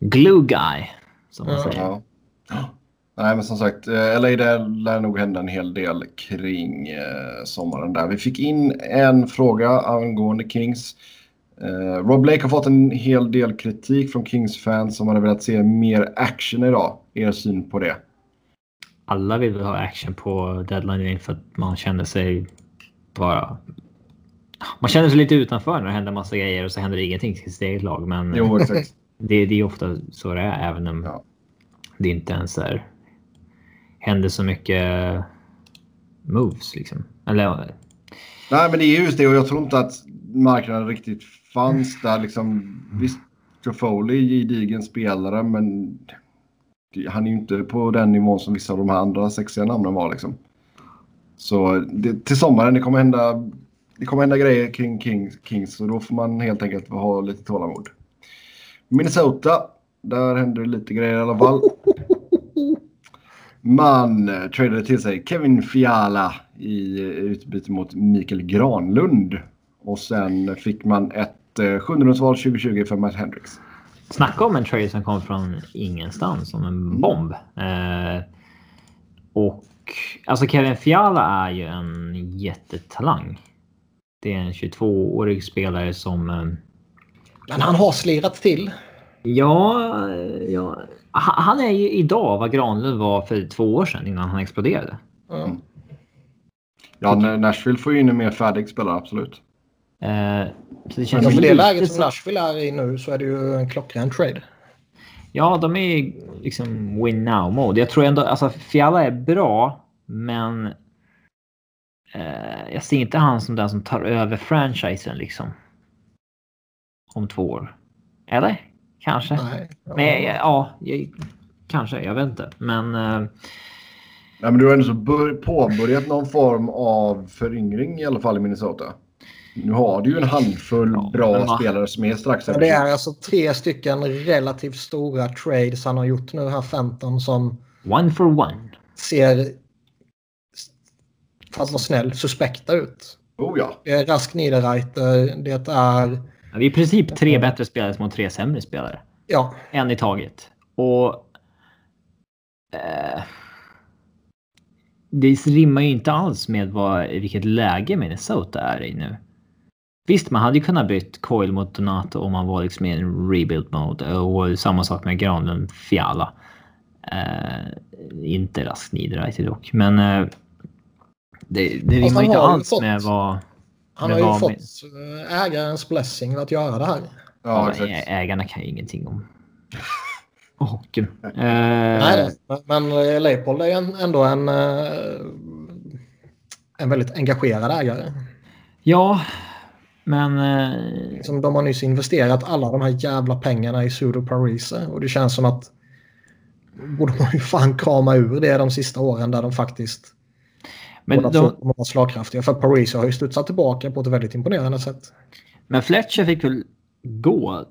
Glue guy som man ja. säger. Ja. Nej men som sagt, LA det lär nog hända en hel del kring eh, sommaren där. Vi fick in en fråga angående Kings. Eh, Rob Blake har fått en hel del kritik från Kings-fans som hade velat se mer action idag. Er syn på det? Alla vill ha action på deadline för att man känner sig bara... Man känner sig lite utanför när det händer massa grejer och så händer det ingenting till sitt eget lag. Men jo. [laughs] Det, det är ofta så det är även om ja. det inte ens är, händer så mycket moves liksom. Eller... Nej, men det är just det och jag tror inte att marknaden riktigt fanns där liksom. Visst, Foley är gedigen spelare men han är ju inte på den nivån som vissa av de här andra sexiga namnen var. Liksom. Så det, till sommaren det kommer hända, det kommer hända grejer kring Kings, Kings och då får man helt enkelt ha lite tålamod. Minnesota, där händer det lite grejer i alla fall. Man eh, tradade till sig Kevin Fiala i eh, utbyte mot Mikael Granlund. Och sen fick man ett eh, sjunderumsval 2020 för Matt Hendricks. Snacka om en trade som kom från ingenstans som en bomb. Eh, och alltså Kevin Fiala är ju en jättetalang. Det är en 22-årig spelare som... Eh, Men han har slirat till. Ja, ja, han är ju idag vad Granlund var för två år sedan innan han exploderade. Mm. Ja, Nashville får ju in en mer färdig spelare, absolut. Eh, så det känns ja, för det läget som Nashville är i nu så är det ju en klockren trade. Ja, de är ju liksom win now mode. Jag tror ändå, alltså Fiala är bra, men eh, jag ser inte han som den som tar över franchisen liksom. Om två år. Eller? Kanske. Nej, ja. Men ja, jag, kanske. Jag vet inte. Men. Eh, Nej, men du har ändå så påbörjat någon form av föryngring i alla fall i Minnesota. Nu har du ju en handfull ja, bra spelare som är strax efter. Det är alltså tre stycken relativt stora trades han har gjort nu här 15 som... One for one. Ser, för att vara snäll, suspekta ut. Oh ja. Det är Rask Niederreiter, det är... Ja, det är i princip tre bättre spelare mot tre sämre spelare. Ja. En i taget. Och... Eh, det rimmar ju inte alls med vad, vilket läge Minnesota är i nu. Visst, man hade ju kunnat bytt Coil mot Donato om man var liksom i en rebuild mode och samma sak med Granlund Fiala. Uh, inte Rask Niederreiter dock, men uh, det, det rimmar inte alls fått, med vad... Han har ju fått eh, ägarens blessing att göra det här. Ja, ja ägarna kan ju ingenting om [laughs] hockeyn. Uh, Nej, men, men Leipold är ändå en, en väldigt engagerad ägare. Ja, men... Eh... Som de har nyss investerat alla de här jävla pengarna i Sudo Parise och det känns som att borde man ju fan krama ur det de sista åren där de faktiskt men de... de var slagkraftiga. För Parise har ju studsat tillbaka på ett väldigt imponerande sätt. Men Fletcher fick väl gå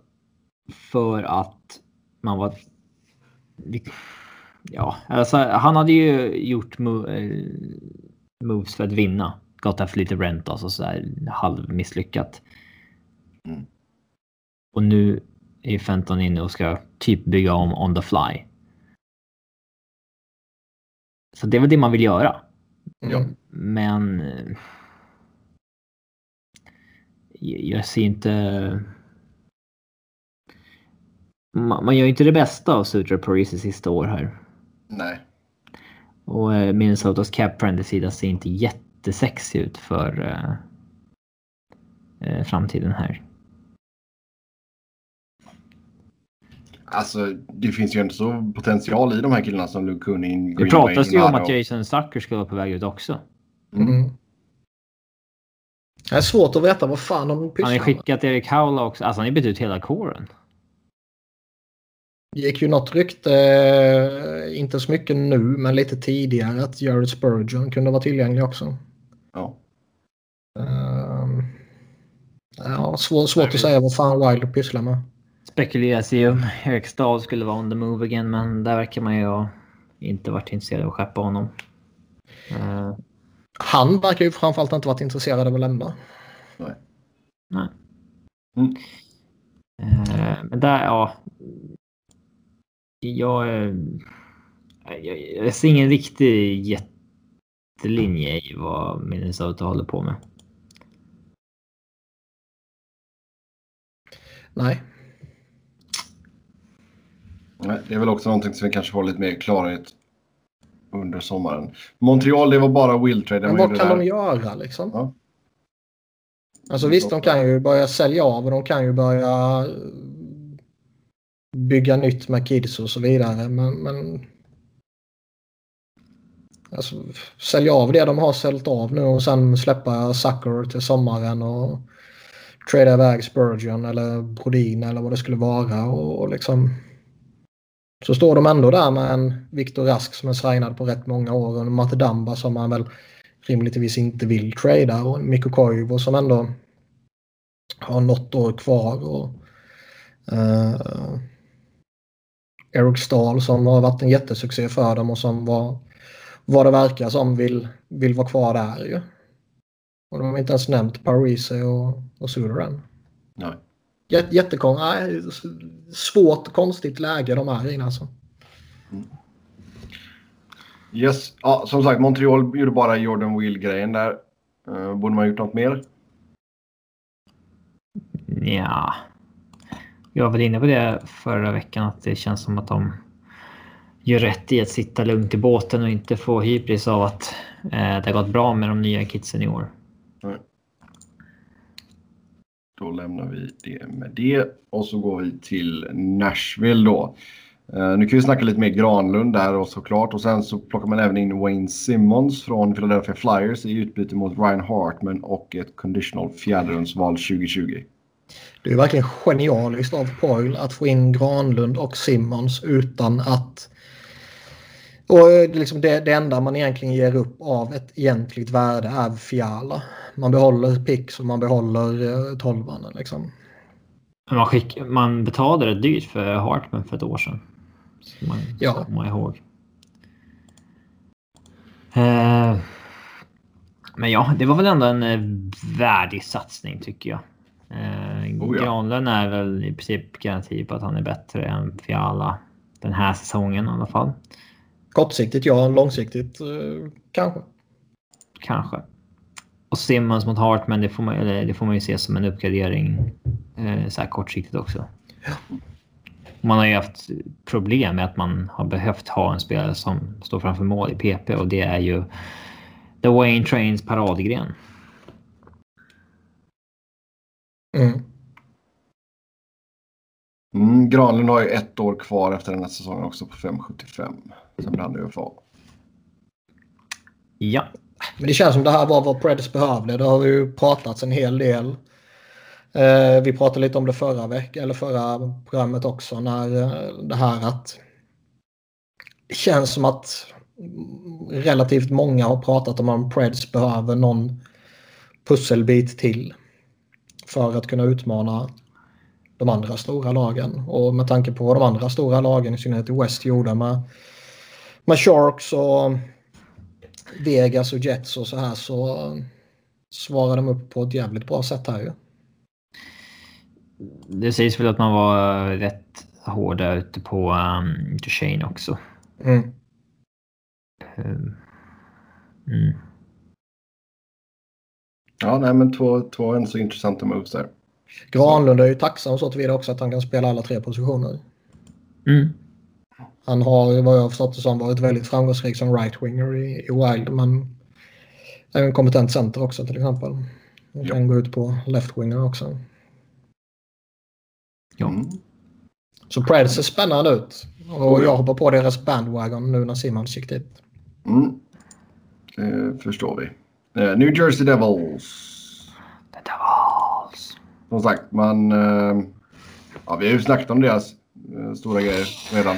för att man var... Ja, alltså han hade ju gjort eh, moves för att vinna. Gått efter lite rent och sådär halvmisslyckat. Mm. Och nu är Fenton inne och ska typ bygga om on the fly. Så det är väl det man vill göra. Ja. Men eh, jag ser inte... Man, gör ju inte det bästa av Sutra Paris sista år här. Nej. Och eh, Minnesotas cap friendly sida ser inte jättesexig ut för uh, framtiden här. Alltså, det finns ju inte så potential i de här killarna som Luke Kunin. Det pratas ju om att Jason Sucker ska vara på väg ut också. Mm. Det är svårt att veta vad fan de pysslar. Han har skickat Erik Haula också. Alltså han har bytt ut hela kåren. Det gick ju något rykte, eh, inte så mycket nu, men lite tidigare att Jared Spurgeon kunde vara tillgänglig också. Ja. Uh, ja, svår, svårt att säga vad fan Wild pysslar med. Spekuleras ju om Erik Stahl skulle vara on the move again, men där verkar man ju inte varit intresserad av att skeppa honom. Uh. Han verkar ju framförallt inte varit intresserad av att lämna. Nej. Nej. Mm. Uh, men där, ja jag, jag, jag ser ingen riktig jättelinje i vad Minnesota håller på med. Nej. Nej, det är väl också någonting som vi kanske får lite mer klarhet under sommaren. Montreal, det var bara will trade. Men vad kan de göra liksom? Ja. Alltså visst, de kan ju börja sälja av och de kan ju börja bygga nytt med kids och så vidare. Men, men alltså, sälja av det de har säljt av nu och sen släppa Sucker till sommaren och trada iväg Spurgeon eller Brodin eller vad det skulle vara. Och, och liksom, så står de ändå där med en Viktor Rask som är signad på rätt många år och en Matte Damba som man väl rimligtvis inte vill trada och en Mikko Koivu som ändå har något år kvar. Och, uh, Eric Stahl som har varit en jättesuccé för dem och som var, vad det verkar som vill, vill vara kvar där ju. Och de har inte ens nämnt Parise och, och Sudan. Nej. Jättekon nej, svårt konstigt läge de är i alltså. Mm. Yes, ja, som sagt Montreal gjorde bara Jordan Wheel-grejen där. Uh, borde man gjort något mer? Ja, jag var väl inne på det förra veckan att det känns som att de gör rätt i att sitta lugnt i båten och inte få hybris av att eh, det har gått bra med de nya kidsen i år. Nej. Då lämnar vi det med det och så går vi till Nashville då. Uh, nu kan vi snacka lite mer Granlund där och såklart och sen så plockar man även in Wayne Simmons från Philadelphia Flyers i utbyte mot Ryan Hartman och ett conditional fjärderumsval 2020. Det är verkligen genialiskt av Poil att få in Granlund och Simmons utan att... Och liksom det, det enda man egentligen ger upp av ett egentligt värde är Fiala. Man behåller Pix och man behåller eh, tolvan. Liksom. Man, skick, man betalade dyrt för Hartman för ett år sedan. Så man ja. kommer ihåg. Eh, men ja, det var väl ändå en eh, värdig satsning tycker jag. Eh, oh, ja. Granlund är väl i princip garanti på att han är bättre än Fiala den här säsongen i alla fall. Kortsiktigt ja, långsiktigt eh, kanske. Kanske. Och Simmons mot Hartman, det får man, det får man ju se som en uppgradering eh, så här kortsiktigt också. Ja. Man har ju haft problem med att man har behövt ha en spelare som står framför mål i PP och det är ju The Wayne Trains paradgren. Mm. Mm, Granlund har ju ett år kvar efter den här säsongen också på 5,75. Sen blir han UFA. Ja. Men det känns som det här var vad Preds behövde. Det har vi ju pratats en hel del. Eh, vi pratade lite om det förra veckan, eller förra programmet också, när eh, det här att det känns som att relativt många har pratat om att Preds behöver någon pusselbit till för att kunna utmana de andra stora lagen. Och med tanke på vad de andra stora lagen, i synnerhet i West, gjorde med med Sharks och Vegas och Jets och så här så svarar de upp på ett jävligt bra sätt här ju. Det sägs väl att man var rätt hårda ute på um, Duchene också. Mm. Um, mm. Ja, nej, men två, två än så intressanta moves där. Granlund är ju tacksam så tillvida också att han kan spela alla tre positioner. Mm. Han har vad jag förstått det som varit väldigt framgångsrik som right-winger i, i Wild men är en kompetent center också till exempel. Han kan gå ut på left-winger också. Ja. Mm. Så Preds ser spännande ut. Och jag hoppar på deras bandwagon nu när Simons gick dit. Mm. Det förstår vi. Eh, New Jersey Devils. The Devils. Som sagt, man... eh, Ja, vi har ju snackat om deras eh, stora grejer redan.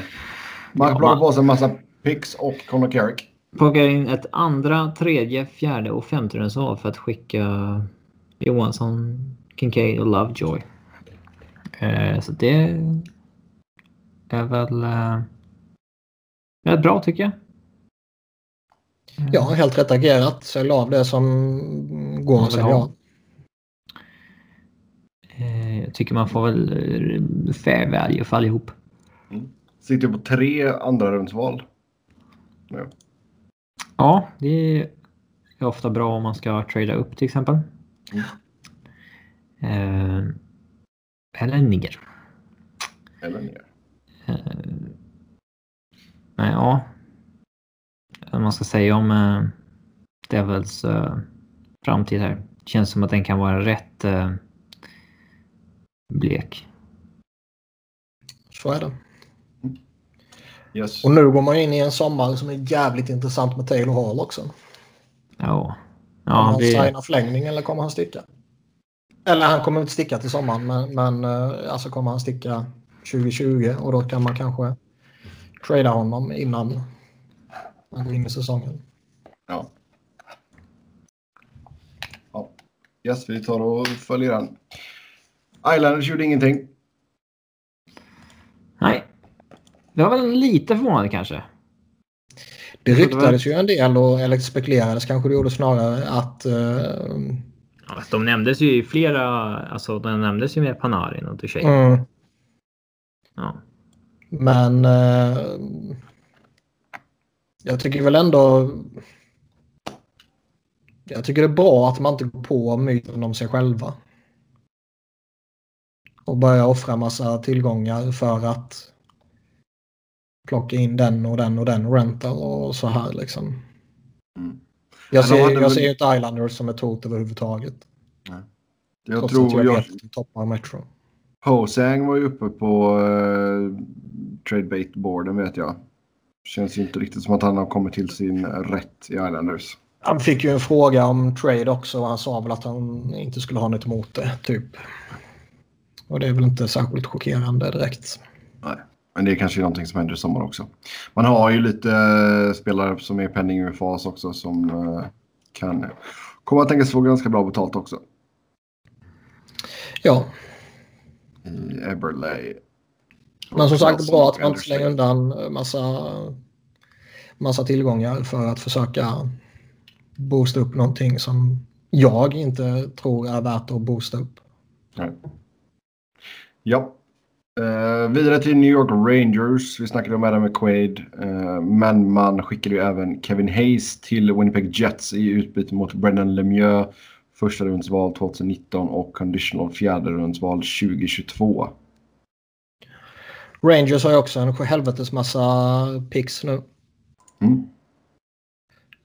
Man plockar på sig en massa picks och Conor Carrick. Plockar in ett andra, tredje, fjärde och femte rundsval för att skicka Johansson, Kincaid och Lovejoy. Eh, så det är väl eh, bra tycker jag. Ja, helt rätt agerat. Sälj av det som går att sälja av. Eh, jag tycker man får väl eh, fair value för allihop. Sitter på tre andra rundsval. Nu. Ja, det är ofta bra om man ska trada upp till exempel. Mm. Eh, eller ner. Eller ner. Eh, nej, ja. Man ska säga om eh, Devils eh, framtid här. Känns som att den kan vara rätt eh, blek. Så är det. Yes. Och nu går man in i en sommar som är jävligt intressant med Taylor Hall också. Ja. Kommer Ja, han det, signa förlängning eller kommer han sticka? Eller han kommer inte sticka till sommaren men, men eh, alltså kommer han sticka 2020 och då kan man kanske trada honom innan han går in i säsongen. Ja. ja. Yes, vi tar och följer den. Islanders gjorde ingenting. nej. Det var väl lite förvånande kanske. Det ryktades ju en del och eller spekulerades kanske det gjorde snarare att eh, Ja, de nämndes ju i flera, alltså de nämndes ju med Panarin och Duchene. mm, Ja. Men eh, jag tycker väl ändå... Jag tycker det är bra att man inte går på myten om sig själva. Och börjar offra massa tillgångar för att plocka in den och den och den rental och så här liksom. Mm. Jag ser, jag väl- ser ju inte Islanders som ett hot överhuvudtaget. Jag trots tror att jag jag, vet att de toppar Metro. Hosang var ju uppe på uh, tradebait-boarden vet jag. Känns ju inte riktigt som att han har kommit till sin rätt i Islanders. Han fick ju en fråga om trade också och han sa väl att han inte skulle ha något emot det, typ. Och det är väl inte särskilt chockerande direkt. Nej. Men det är kanske någonting som händer i sommar också. Man har ju lite eh, spelare som är penning i fas också som eh, kan komma att tänkas få ganska bra betalt också. Ja, I Eberley. men som sagt bra att man inte slänger undan massa, massa tillgångar för att försöka boosta upp någonting som jag inte tror är värt att boosta upp. Nej. Ja. Eh, vidare till New York Rangers. Vi snackade om Adam McQuaid. Eh, men man skickade ju även Kevin Hayes till Winnipeg Jets i utbyte mot Brendan Lemieux. Första rundsval 2019 och conditional fjärde rundsval 2022. Rangers har ju också en helvetes massa picks nu. Mm.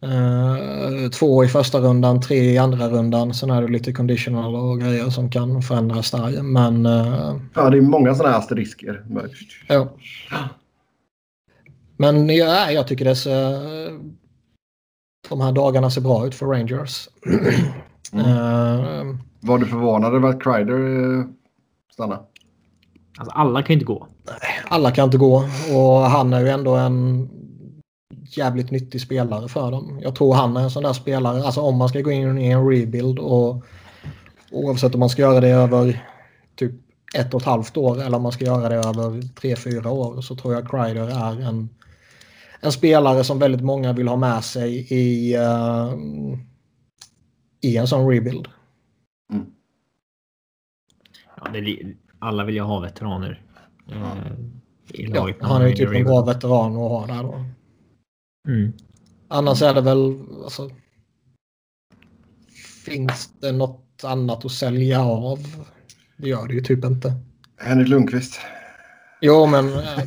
Eh, två i första rundan, tre i andra rundan. Sen är det lite conditional och grejer som kan förändras där. Men eh, Ja, det är många sådana här asterisker. ja. Men ja, jag tycker det ser, de här dagarna ser bra ut för Rangers. Mm. Eh, Var du förvånad över att Kreider stannade? Alltså alla kan inte gå. alla kan inte gå och han är ju ändå en jävligt nyttig spelare för dem. Jag tror han är en sån där spelare, alltså om man ska gå in i en rebuild och oavsett om man ska göra det över typ ett och ett halvt år eller om man ska göra det över tre, fyra år så tror jag Kreider är en, en spelare som väldigt många vill ha med sig i, uh, i en sån rebuild. Mm. Ja, det, alla vill ju ha veteraner. Uh, ja, han är ju typ en bra veteran att ha där då. Mm. Annars är det väl... Alltså, finns det något annat att sälja av? Det gör det ju typ inte. Henrik Lundqvist. Jo, men eh, [laughs]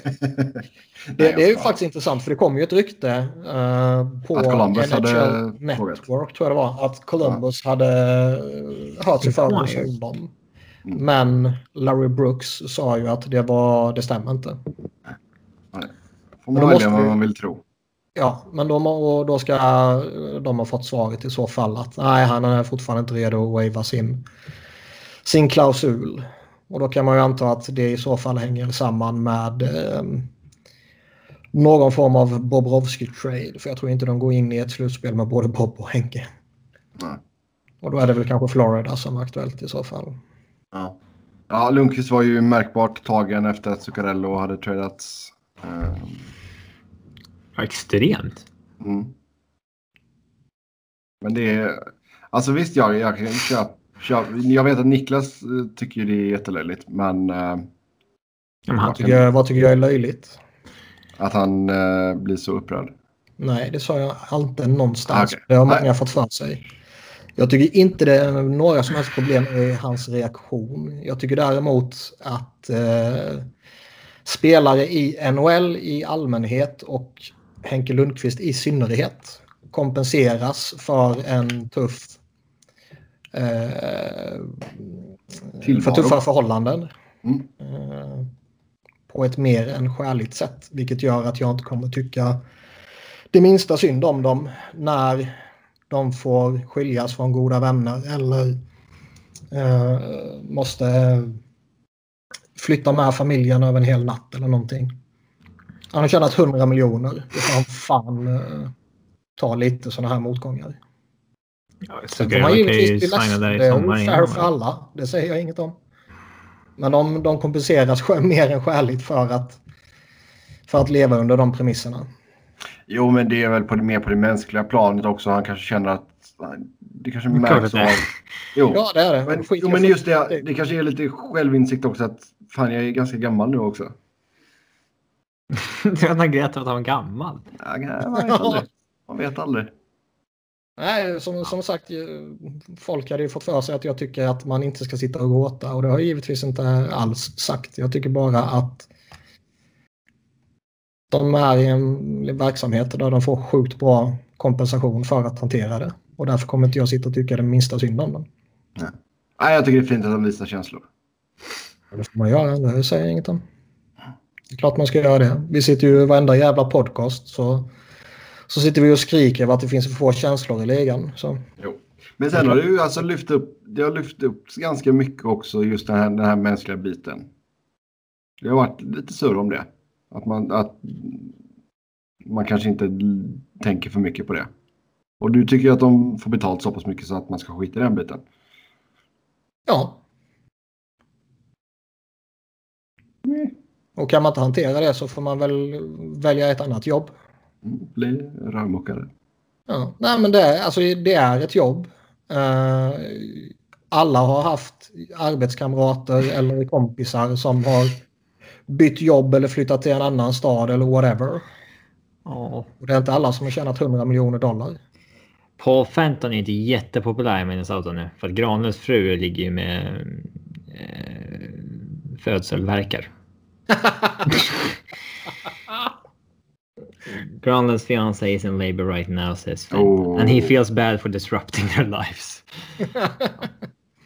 det, det, är ju faktiskt intressant för det kom ju ett rykte uh, på NHL Network frågat. tror jag det var. Att Columbus ja. hade eh, hört sig för hos honom. Mm. Men Larry Brooks sa ju att det, var, det stämmer inte. Nej. Får man välja vad man vill tro. Ja, men då, då ska de ha fått svaret i så fall att nej, han är fortfarande inte redo att wava sin, sin klausul. Och då kan man ju anta att det i så fall hänger samman med eh, någon form av Bobrovski-trade. För jag tror inte de går in i ett slutspel med både Bob och Henke. Nej. Och då är det väl kanske Florida som är aktuellt i så fall. Ja, ja Lundqvist var ju märkbart tagen efter att Zuccarello hade tradats. Eh Ja, extremt. Mm. Men det är... Alltså visst, jag, jag kan köpa... Köp, jag vet att Niklas eh, tycker det är jättelöjligt, men... Uh, men han tycker, kan... Vad tycker jag är löjligt? Att han uh, blir så upprörd. Nej, det sa jag inte någonstans. Okay. Det har många Nej. fått för sig. Jag tycker inte det är några som helst problem med hans reaktion. Jag tycker däremot att eh, spelare i NHL i allmänhet och Henke Lundqvist i synnerhet kompenseras för en tuff eh, för tuffa förhållanden. Mm. Eh, på ett mer än skäligt sätt. Vilket gör att jag inte kommer tycka det minsta synd om dem när de får skiljas från goda vänner eller eh, måste flytta med familjen över en hel natt eller någonting. Han har tjänat 100 miljoner. Det får han fan uh, ta lite sådana här motgångar. Ja, Sen får man givetvis bli ledsen. Det är fair för alla. Det säger jag inget om. Men de, de kompenseras mer än skäligt för att, för att leva under de premisserna. Jo, men det är väl på det, mer på det mänskliga planet också. Han kanske känner att det kanske märks av... Jo. Ja, det är det. Men, jo, men just det, det kanske är lite självinsikt också att fan, jag är ganska gammal nu också. [laughs] du grät att han var gammal? Ja, man vet aldrig. Man vet aldrig. Nej, som, som sagt, folk hade ju fått för sig att jag tycker att man inte ska sitta och gråta och det har jag givetvis inte alls sagt. Jag tycker bara att de är i en verksamhet där de får sjukt bra kompensation för att hantera det. Och därför kommer inte jag sitta och tycka det minsta synd om dem. Nej, jag tycker det är fint att de visar känslor. Det får man göra, det säger jag inget om. Det är klart man ska göra det. Vi sitter ju i varenda jävla podcast så, så sitter vi och skriker över att det finns för få känslor i ligan. Så. Jo. Men sen har du alltså lyft upp, det har lyft upp ganska mycket också just den här, den här mänskliga biten. Det har varit lite sur om det. Att man, att man kanske inte tänker för mycket på det. Och du tycker att de får betalt så pass mycket så att man ska skita i den biten? Ja. Och kan man inte hantera det så får man väl välja ett annat jobb. Bli rörmokare. Ja, nej men det är, alltså, det är ett jobb. Uh, alla har haft arbetskamrater eller kompisar som har bytt jobb eller flyttat till en annan stad eller whatever. Ja. Och det är inte alla som har tjänat 100 miljoner dollar. Paul Fenton är inte jättepopulär i Minnesota nu. För att Granlunds fru ligger ju med eh, födselverkar. [laughs] Granlund's fiance is in labor right now, says Fenton. Oh. And he feels bad for disrupting their lives. [laughs]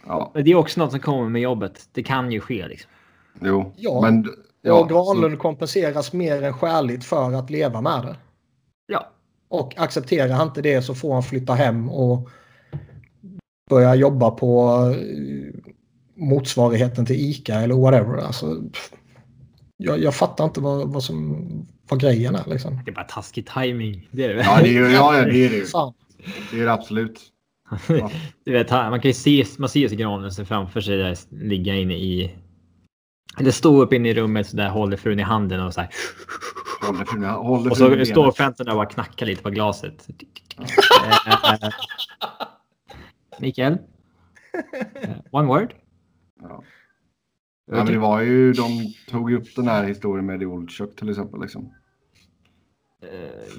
ja. Det är också något som kommer med jobbet. Det kan ju ske liksom. Jo, ja. men... Ja, och Granlund så... kompenseras mer än skäligt för att leva med det. Ja. Och accepterar han inte det så får han flytta hem och börja jobba på eh, motsvarigheten till ICA eller whatever. Alltså, jag, jag fattar inte vad, vad som vad grejen är. Liksom. Det är bara taskig timing. Det är det. Ja, det är, ja, det, är det. [laughs] Det är det absolut. Ja. [laughs] du vet, man kan ju se, man ser granen framför sig där, ligga inne i... Eller stå upp inne i rummet så där håller frun i handen och så här. [laughs] Håller för, håller Och så står Fenton där och bara knackar lite på glaset. Eh, Mikael? Eh, One word? Ja. Ja, men det var ju, de tog ju upp den här historien med Olchuk till exempel. Liksom.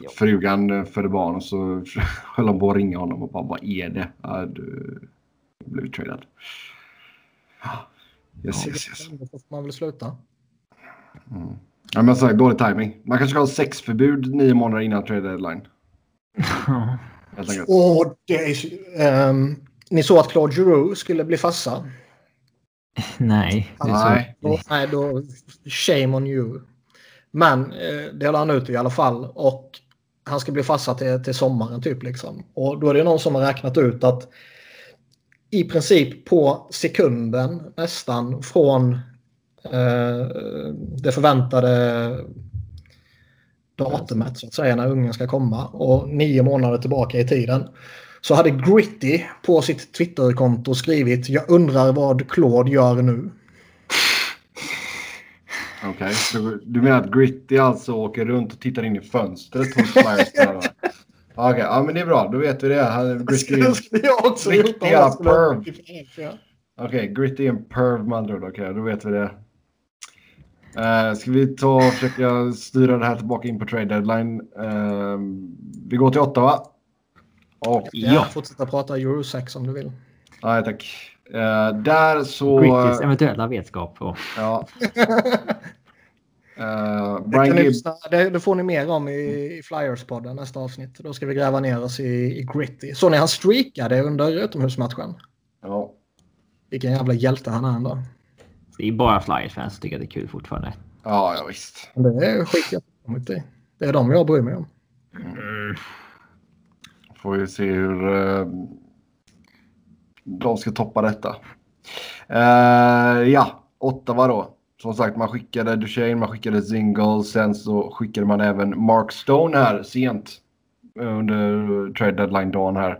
Ja. Frugan födde barn och så [laughs] höll de på att ringa honom och bara vad är det? Ja, du blev tradad. Ja, Yes, yes, yes. Då får man väl sluta. Mm. Ja, men sagt, dålig timing. Man kanske ska ha sexförbud nio månader innan trade deadline. [laughs] Helt enkelt. Åh, det är, så- ehm, ni såg att Claude Giroux skulle bli fassa. [laughs] Nej. Nej. Då, nej, då, shame on you. Men eh, det höll han ut i alla fall. Och han ska bli fassa till, till sommaren typ. Liksom. Och då är det någon som har räknat ut att i princip på sekunden nästan från eh, det förväntade datumet så att säga när ungen ska komma och nio månader tillbaka i tiden så hade Gritty på sitt Twitterkonto skrivit jag undrar vad Claude gör nu. Okej, du, du menar att Gritty alltså åker runt och tittar in i fönstret hos Flyers? Okej, ja men det är bra. Då vet vi det. Han- Gritty Det skulle jag också gjort om Riktiga jag skulle ha perv. Okej, Gritty är en perv med andra ord. Okej, då vet vi det. Uh, ska vi ta och försöka styra det här tillbaka in på trade deadline? Eh, vi går till Ottawa. Och, Ja. Fortsätta prata Euro 6 om du vill. nej tack. Eh, där så... Grittys eventuella vetskap. Och, Ja. Uh, [laughs] Det, Brian Gibb, lyssna, det, det får ni mer om i, i Flyers-podden nästa avsnitt. Då ska vi gräva ner oss i, i Gritty. Så ni han streakade under utomhusmatchen? ja. Vilken jävla hjälte han är ändå. det är bara Flyers-fans som tycker att det är kul fortfarande. ja, ja visst. Det är skit jag det. Det är de jag bryr mig om. Mm. Får vi se hur eh, de ska toppa detta. Eh, ja, Ottawa då. Som sagt, man skickade Duchene, man skickade Zingle. Sen så skickade man även Mark Stone här sent eh, under trade deadline dagen här.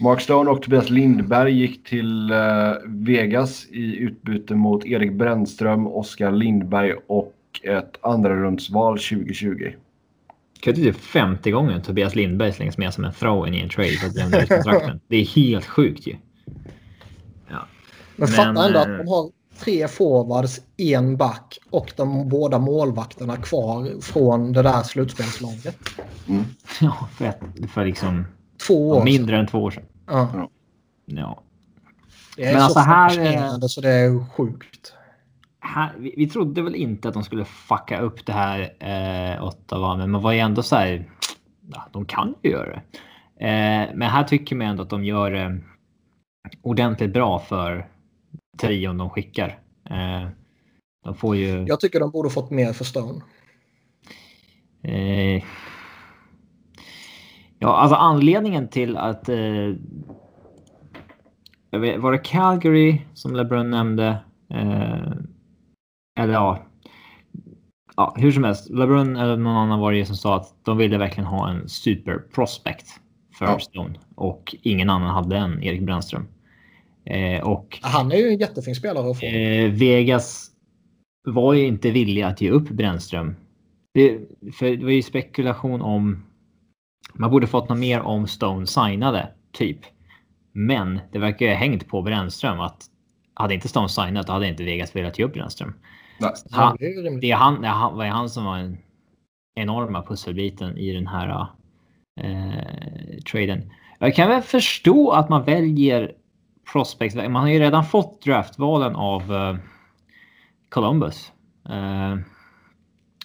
Mark Stone och Tobias Lindberg gick till eh, Vegas i utbyte mot Erik Brännström, Oskar Lindberg och ett andra rundsval 2020. Kan det typ 50 gånger Tobias Lindberg slängs med som en throw-in i en trade för att lämna ut kontrakten. Det är helt sjukt ju. Men, Men, fatta ändå eh, att de har tre forwards, en back och de båda målvakterna kvar från det där slutspelslaget. Ja, för, att, för liksom Två år sedan. mindre än två år sedan. Ja. Ja. Det är Men så alltså här, fascinerande så det är sjukt. Här, vi, vi trodde väl inte att de skulle fucka upp det här eh, Ottawa, men man var ju ändå så här. Ja, de kan ju göra det. Eh, men här tycker man ändå att de gör det ordentligt bra för trion de skickar. Eh, de får ju... Jag tycker de borde fått mer för Stone. Eh, ja, alltså anledningen till att... Eh, var det Calgary som LeBron nämnde? Eller ja. Ja, hur som helst. LeBron eller någon annan var det som sa att de ville verkligen ha en super prospect för Ja. Stone och ingen annan hade en Erik Brännström. Eh, och Han är ju en jättefin spelare att få. Eh, Vegas var ju inte villiga att ge upp Brännström. Det, för det var ju spekulation om man borde fått något mer om Stone signade, typ. Men det verkar ju ha hängt på Brännström att hade inte Stone signat hade inte Vegas velat ge upp Brännström. Han, det är han, det är han, var han som var den enorma pusselbiten i den här eh, traden. Jag kan väl förstå att man väljer prospects. Man har ju redan fått draftvalen av eh, Columbus. Eh,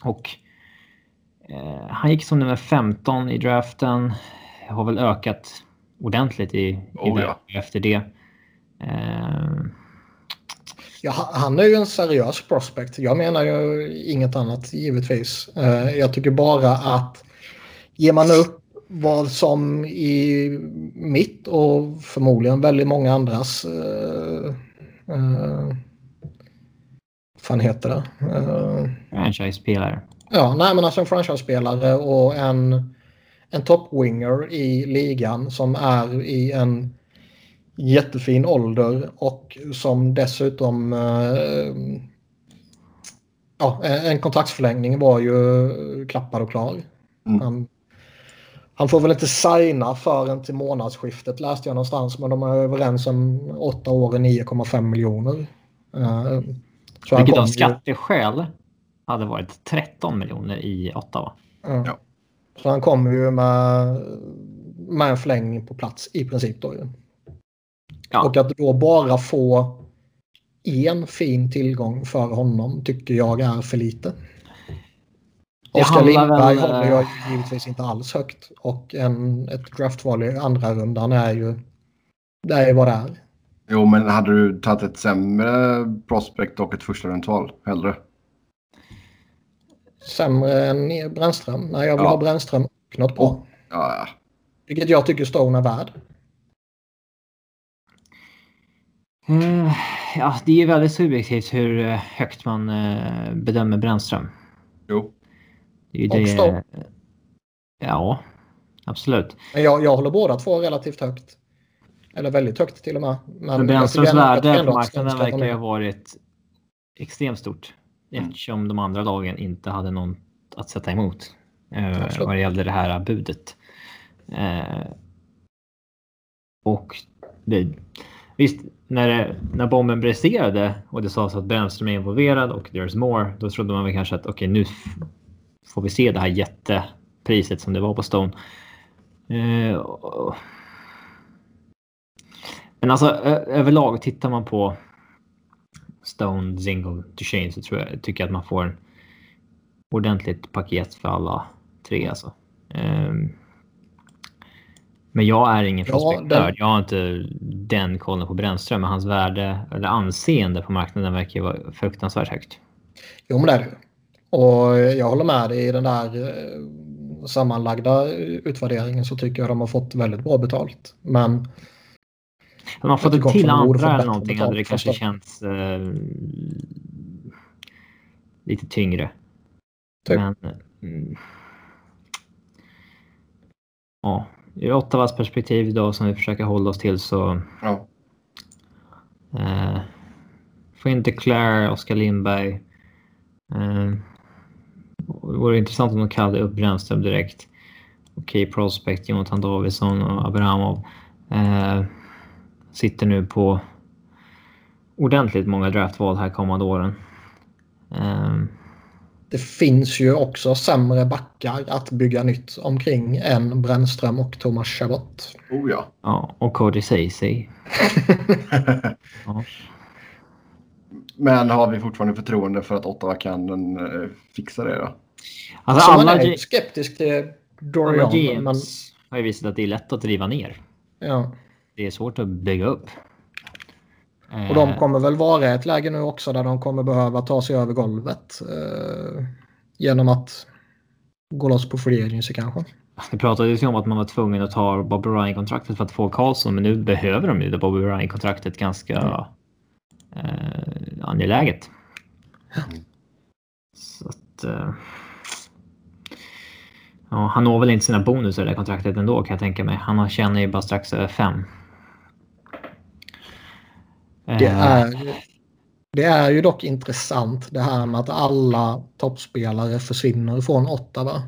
och eh, han gick som nummer 15 i draften. Har väl ökat ordentligt i, i Oh, ja. efter det. Ja, ha- han är ju en seriös prospect. Jag menar ju inget annat givetvis. Eh, Jag tycker bara att ger man upp vad som i mitt och förmodligen väldigt många andras uh, uh, fan heter det? Eh, franchise-spelare. Ja, nej men alltså en franchise-spelare och en, en top-winger i ligan som är i en jättefin ålder och som dessutom eh, Ja, en kontraktsförlängning var ju klappad och klar. Mm. Han, han får väl inte signa förrän till månadsskiftet läste jag någonstans. Men de är överens om åtta år och 9,5 miljoner. Eh, så Vilket av skatteskäl hade varit 13 miljoner i Ottawa. Ja. Ja. Så han kommer ju med, med en förlängning på plats i princip då ju. Ja. Och att då bara få en fin tillgång för honom tycker jag är för lite. Oskar Lindberg väl, håller jag eh, givetvis inte alls högt. Och en, ett draftval i andra rundan är ju... Det är vad det är. Jo, men hade du tagit ett sämre prospect och ett första rundval hellre? Sämre än Brännström. Nej, jag vill Ja. ha Brännström och något bra. Ja, ja. Vilket jag tycker Stone är värd. Eh, ja, det är ju väldigt subjektivt hur eh, högt man eh, bedömer Brännström. Jo. Det är ju Och det... Stone. Ja, absolut. Men jag, jag håller båda två relativt högt. Eller väldigt högt till och med. Men Brännströms värde på marknaden verkar ju ha varit extremt stort. Mm. Eftersom de andra lagen inte hade någon att sätta emot. Eh, Absolut. vad det gällde det här budet. Eh, och det, visst, när, det, när bomben briserade och det sades att Brännström är involverad och there's more. Då trodde man väl kanske att okej nu får vi se det här jättepriset som det var på Stone. Eh, men alltså överlag tittar man på Stone, Zingle, Duchene så tror jag, tycker jag att man får en ordentligt paket för alla tre alltså. Um, men jag är ingen prospektör. den- Jag har inte den kollen på Brännström, men hans värde eller anseende på marknaden verkar ju vara fruktansvärt högt. Jo, men det är det. Och jag håller med dig i den där eh, sammanlagda utvärderingen så tycker jag de har fått väldigt bra betalt. Men Om man fått ett till andra eller någonting hade det från kanske känts eh, lite tyngre. Typ. Men mm, ja, ur Ottawas perspektiv då som vi försöker hålla oss till så Ja. eh, få in DeClaire, Oskar Lindberg. Eh, det vore intressant om de kallade upp Brännström direkt. Okej, Prospect, Jonathan Davidsson och Abramov. Eh, sitter nu på ordentligt många draftval här kommande åren. Eh, det finns ju också sämre backar att bygga nytt omkring än Brännström och Thomas Chabot. Oh ja. ja, och Cody Ceesay. [laughs] Ja. Men har vi fortfarande förtroende för att Ottawa kan eh, fixa det då? Alltså, Så man alla, är ju skeptisk till alla Dorian. GMs Men, har ju visat att det är lätt att driva ner. ja. Det är svårt att bygga upp. Och de Eh, kommer väl vara i ett läge nu också där de kommer behöva ta sig över golvet. Eh, genom att gå loss på free agency kanske. Det pratades ju om att man var tvungen att ta Bobby Ryan-kontraktet för att få Karlsson, men nu behöver de ju det Bobby Ryan-kontraktet ganska eh, angeläget. Så att... Eh, ja, han når väl inte sina bonusar i det kontraktet ändå kan jag tänka mig. Han tjänar ju bara strax över fem. Det Eh, är, det är ju dock intressant det här med att alla toppspelare försvinner från Ottawa.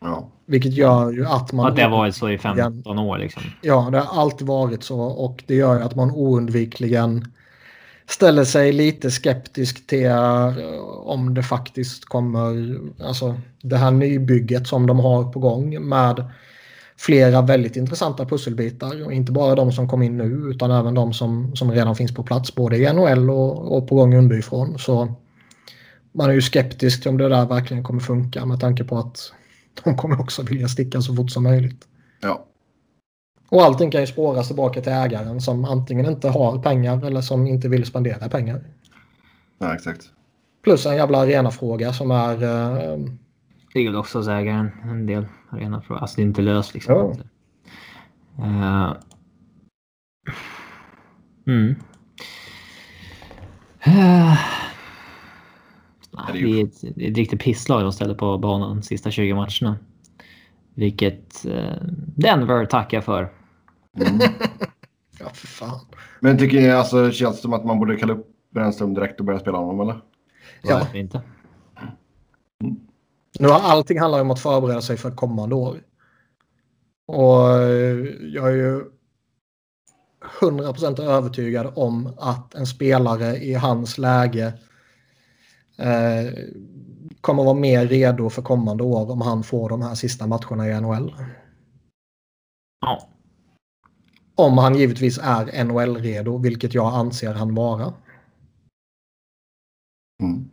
Ja. Vilket gör ju att man... Att det har varit så i 15 år liksom. Ja, det har alltid varit så och det gör ju att man oundvikligen ställer sig lite skeptisk till eh, om det faktiskt kommer, alltså det här nybygget som de har på gång med flera väldigt intressanta pusselbitar och inte bara de som kom in nu utan även de som, som redan finns på plats både i NHL och, och på gång underifrån. Så man är ju skeptisk till om det där verkligen kommer funka med tanke på att de kommer också vilja sticka så fort som möjligt. Ja. Och allting kan ju spåras tillbaka till ägaren som antingen inte har pengar eller som inte vill spendera pengar. ja, exakt. Plus en jävla arenafråga som är... Eh, Det är väl också hos ägaren en del arenafrågor. Alltså det är inte löst liksom. Ja. Eh, mm. Eh, det är ett, det är ett riktigt pisslag de ställer på banan de sista 20 matcherna. Vilket eh, Denver tackar för. Mm. [laughs] ja, för fan. Men tycker ni alltså känns det som att man borde kalla upp Brännström direkt och börja spela honom eller? Ja. Varför inte? Mm. Nu har allting handlar om att förbereda sig för kommande år. Och eh, jag är ju 100% övertygad om att en spelare i hans läge eh, kommer vara mer redo för kommande år om han får de här sista matcherna i NHL. Ja. Om han givetvis är NHL-redo, vilket jag anser han vara. Mm.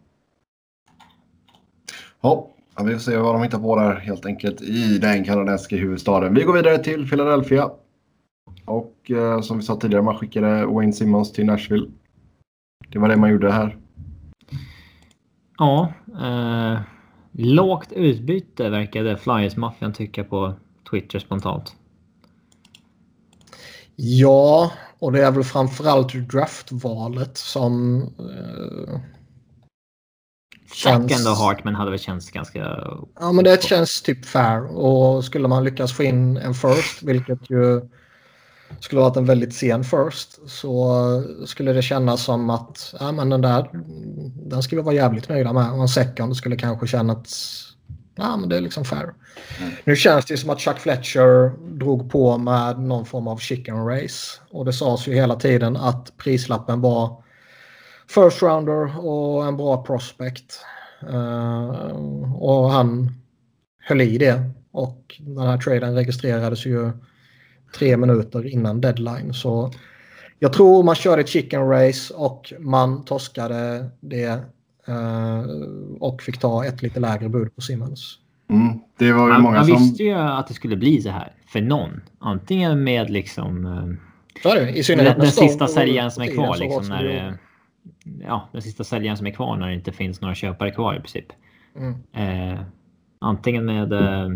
Ja, vi får se vad de hittar på där helt enkelt i den kanadensiska huvudstaden. Vi går vidare till Philadelphia. Och eh, som vi sa tidigare, man skickade Wayne Simmons till Nashville. Det var det man gjorde här. Ja. Eh, lågt utbyte verkade Flyers-maffian tycka på Twitter spontant. Ja, och det är väl framförallt draftvalet som... Eh, känns... Second och Hartman hade väl känts ganska... Ja, men det känns typ fair. Och skulle man lyckas få in en first, vilket ju skulle varit en väldigt sen first, så skulle det kännas som att ja, men den där den ska vi vara jävligt nöjda med. Och en second skulle kanske känna att ja, men det är liksom fair. Mm. Nu känns det som att Chuck Fletcher drog på med någon form av chicken race. Och det sades ju hela tiden att prislappen var first rounder och en bra prospect. Uh, och han höll i det. Och den här traden registrerades ju tre minuter innan deadline. Så jag tror man körde ett chicken race och man torskade det uh, och fick ta ett lite lägre bud på Simmons. Mm, det var ju man, många man som... visste ju att det skulle bli så här för någon. Antingen med liksom... Uh, så är det, i synnerhet den, den sista säljaren som är kvar. Liksom, när, ja, den sista säljaren som är kvar när det inte finns några köpare kvar i princip. Mm. Eh, antingen med eh,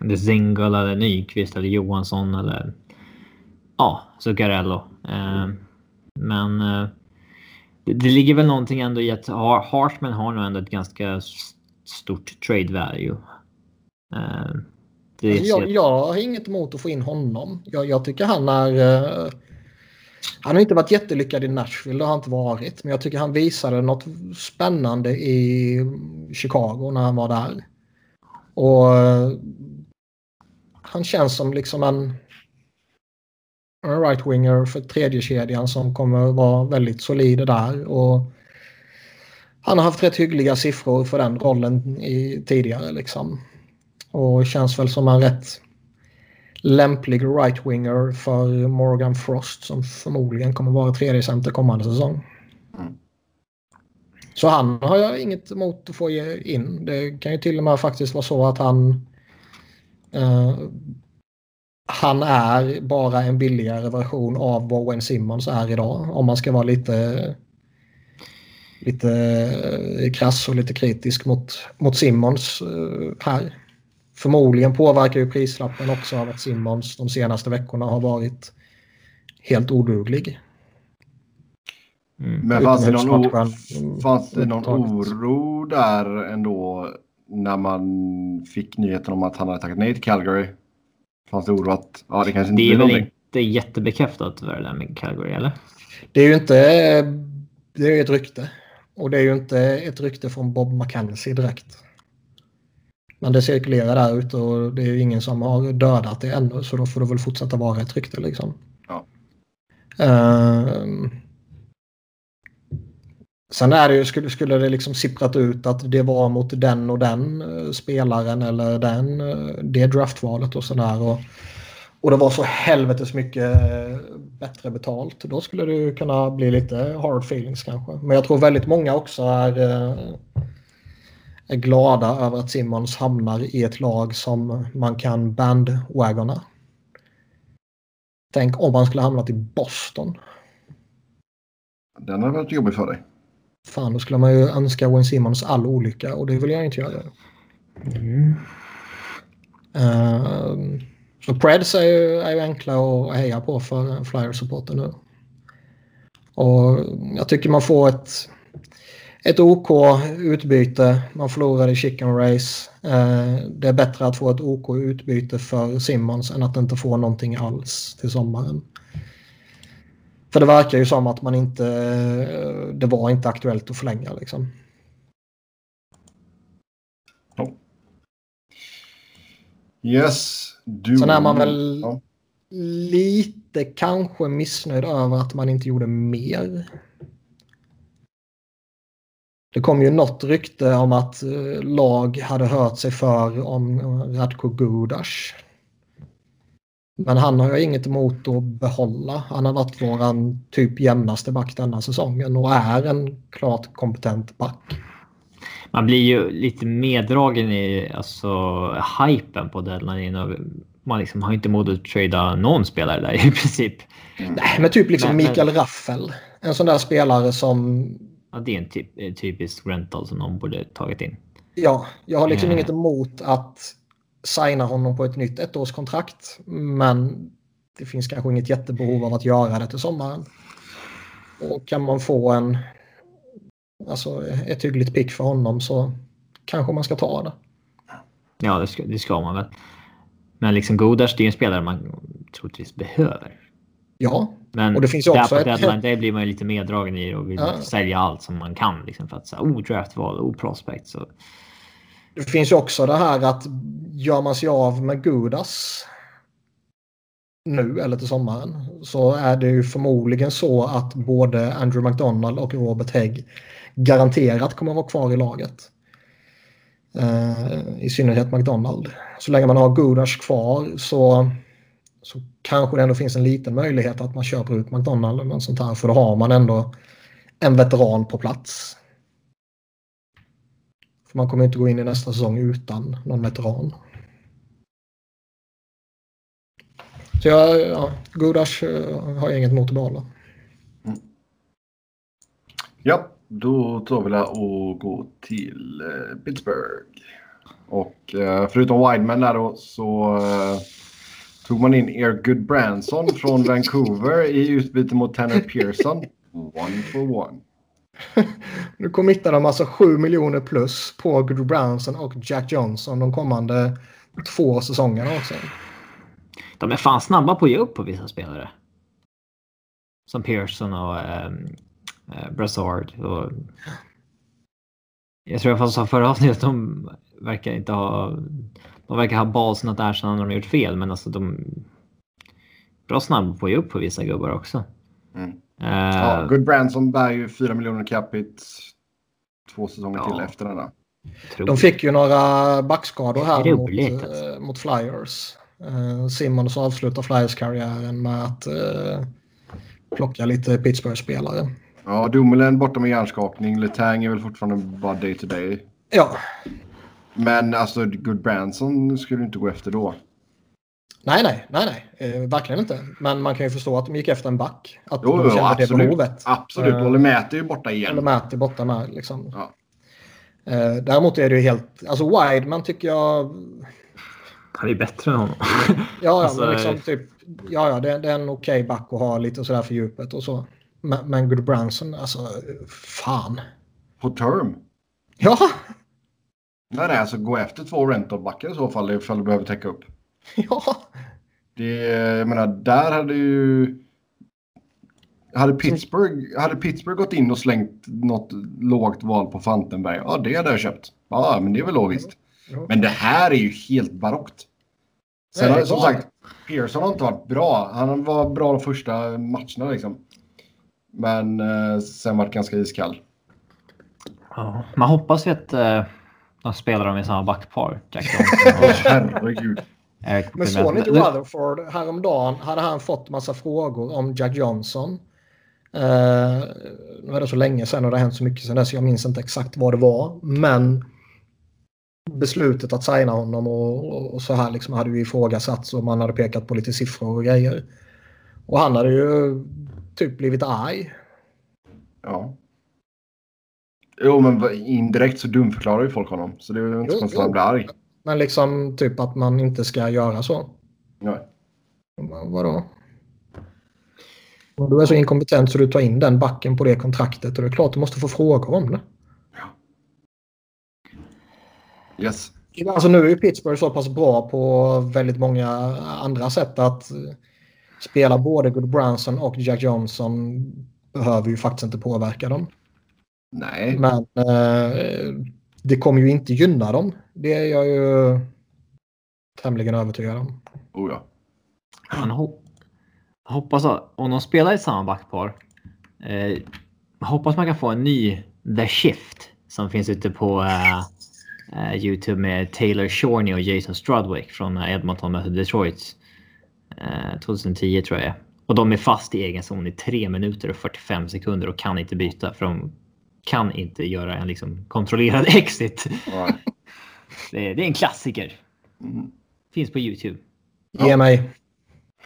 det eller Nyqvist eller Johansson eller ja, Zuccarello. Eh, men eh, det, det, ligger väl någonting ändå i att Hartman har nog ändå ett ganska stort trade value. Eh, alltså jag, jag, har inget emot att få in honom. Jag, jag tycker han är... Han har inte varit jättelyckad i Nashville, det har han inte varit. Men jag tycker han visade något spännande i Chicago när han var där. Och han känns som liksom en, en right-winger för tredje kedjan som kommer vara väldigt solid där. Och han har haft rätt hyggliga siffror för den rollen i, tidigare. Liksom. Och känns väl som en rätt lämplig right-winger för Morgan Frost som förmodligen kommer vara tredje center kommande säsong. Mm. Så han har jag inget emot att få in. Det kan ju till och med faktiskt vara så att han Uh, han är bara en billigare version av vad Wayne Simmons är idag. Om man ska vara lite, lite eh, krass och lite kritisk mot, mot Simmons uh, här. Förmodligen påverkar ju prislappen också av att Simmons de senaste veckorna har varit helt oduglig. Mm. Men fanns det, någon, fanns det någon oro där ändå när man fick nyheten om att han hade tackat nej till Calgary? Fanns det oro att ja, det kanske inte Det är väl någonting. inte jättebekräftat det där med Calgary, eller? Det är ju inte... Det är ju ett rykte. Och det är ju inte ett rykte från Bob McKenzie direkt. Men det cirkulerar där ute och det är ju ingen som har dödat det ännu så då får det väl fortsätta vara ett rykte liksom. Ja. Uh, Sen är det ju, skulle, skulle det liksom sipprat ut att det var mot den och den uh, spelaren eller den, uh, det draftvalet och sådär. Och, och det var så helvetes mycket uh, bättre betalt. Då skulle det ju kunna bli lite hard feelings kanske. Men jag tror väldigt många också är, är glada över att Simmons hamnar i ett lag som man kan bandwagona. Tänk om han skulle hamnat i Boston. Den har varit jobbig för dig. Fan, då skulle man ju önska Wayne Simmons all olycka och det vill jag inte göra. Mm. Uh, så Preds är ju, är ju enkla att heja på för Flyers-supporter nu. Och jag tycker man får ett, ett OK utbyte. Man förlorade chicken race. Uh, det är bättre att få ett OK utbyte för Simmons än att inte få någonting alls till sommaren. För det verkar ju som att man inte, det var inte aktuellt att förlänga liksom. Yes. Du, Sen är man väl Ja. lite kanske missnöjd över att man inte gjorde mer. Det kom ju något rykte om att eh, lag hade hört sig för om Radko Gudas. Men han har jag inget emot att behålla. Han har varit våran typ jämnaste back denna säsongen och är en klart kompetent back. Man blir ju lite meddragen i alltså, hypen på deadline. Man liksom har inte mod att trada någon spelare där i [laughs] princip. Nej, men typ liksom Men- men- Mikael Raffel. En sån där spelare som Ja, det är en typ, en typisk rental som någon borde tagit in. Ja, jag har liksom Eh. inget emot att signa honom på ett nytt ettårskontrakt. Men det finns kanske inget jättebehov av att göra det till sommaren. Och kan man få en, alltså ett hyggligt pick för honom så kanske man ska ta det. Ja, det ska, det ska man väl. Men liksom Godas, det är en spelare man troligtvis behöver. Ja, Men Och det finns där också på ett- deadline, där blir man ju lite meddragen i och vill Ja. sälja allt som man kan. Liksom, för att säga, oh, draftval, oh, prospect. Så, det finns ju också det här att gör man sig av med Gudas nu eller till sommaren så är det ju förmodligen så att både Andrew McDonald och Robert Hägg garanterat kommer att vara kvar i laget. Eh, I synnerhet McDonald. Så länge man har Gudas kvar så, så kanske det ändå finns en liten möjlighet att man köper ut McDonald eller något sånt här. För då har man ändå en veteran på plats. För man kommer inte gå in i nästa säsong utan någon veteran. Så jag, ja, Godash eh, har jag inget emot att behålla. Ja, då tar vi det och går till eh, Pittsburgh. Och eh, förutom Wideman där då så tog man in Air Good Branson från Vancouver i utbyte mot Tanner Pearson. One for one. Nu committar de alltså 7 miljoner plus på Good Brownson och Jack Johnson de kommande två säsongerna också. de är fan snabba på att ge upp på vissa spelare. Som Pearson och um, uh, Brassard. Och... Jag tror jag sa förra avsnittet att de verkar inte ha... De verkar ha basen att erkänna när de har gjort fel, men alltså de... Bra snabba på att ge upp på vissa gubbar också. Mm. Eh, Ja, Good Branson bär ju 4 miljoner capita två säsonger Ja. till efter denna. tror- De fick ju några backskador här mot, Roligt, alltså. eh, mot Flyers. Eh, Simmons avslutar Flyers-karriären med att eh, plocka lite Pittsburgh-spelare. Ja, Dumoulin borta med hjärnskakning. Letang är väl fortfarande bara day to day. Ja, Men alltså Good Branson skulle du inte gå efter då. nej, nej, nej, nej, eh, verkligen inte. Men man kan ju förstå att de gick efter en back. Att Jo, de jo, kände det absolut. behovet. Absolut. Eh, Och Lemaitre är ju borta igen. Matt är borta med. Liksom. Ja. Eh, däremot är det ju helt... Alltså Wideman tycker jag... Han är bättre än honom. [laughs] Ja, ja Alltså, men liksom typ... Ja, ja, det, det är en okej back att ha lite sådär för djupet och så. Men, men Good Branson, alltså fan. På term. Ja, Nej, nej, alltså gå efter två rentalbackar i så fall ifall du behöver täcka upp. [laughs] ja. Det, jag menar, där hade ju... Hade Pittsburgh, hade Pittsburgh gått in och slängt något lågt val på Fantenberg, ja det hade jag köpt. Ja, men det är väl logiskt. Ja. Men det här är ju helt barockt. Sen Nej, har, som sagt, Pearson har inte varit bra. Han var bra de första matcherna liksom. Men eh, sen var det ganska iskall. Ja, man hoppas ju att uh, de spelar dem i samma backpar. Jack [laughs] Johnson Herregud. Men såg ni inte Rutherford häromdagen? Hade han fått massa frågor om Jack Johnson. Eh, nu är det så länge sedan och det har hänt så mycket sedan dess. Jag minns inte exakt vad det var. Men beslutet att signa honom och, och, och så här liksom hade ju ifrågasatts och man hade pekat på lite siffror och grejer. Och han hade ju typ blivit arg. Ja. Jo, men indirekt så dumförklarar ju folk honom. Så det är ju inte Jo, konstigt att han blir arg. Men liksom typ att man inte ska göra så. Nej. Va- Vadå? Om du är så inkompetent så du tar in den backen på det kontraktet och det är klart du måste få frågor om det. Yes. Alltså nu är ju Pittsburgh så pass bra på väldigt många andra sätt att eh, spela både Good Branson och Jack Johnson behöver ju faktiskt inte påverka dem. Nej. Men eh, det kommer ju inte gynna dem. Det är jag ju tämligen övertygad om. Oh ja. Man ho hoppas att om de spelar i samma backpar. Eh, hoppas man kan få en ny The Shift som finns ute på eh, eh, Youtube med Taylor Shorney och Jason Strudwick från när Edmonton mötte Detroit. Eh, 2010 tror jag. Och de är fast i egen zon i 3 minuter och 45 sekunder och kan inte byta för de kan inte göra en liksom kontrollerad [laughs] exit. Ja. Det är, det är en klassiker. Mm. Finns på Youtube. Ge mig.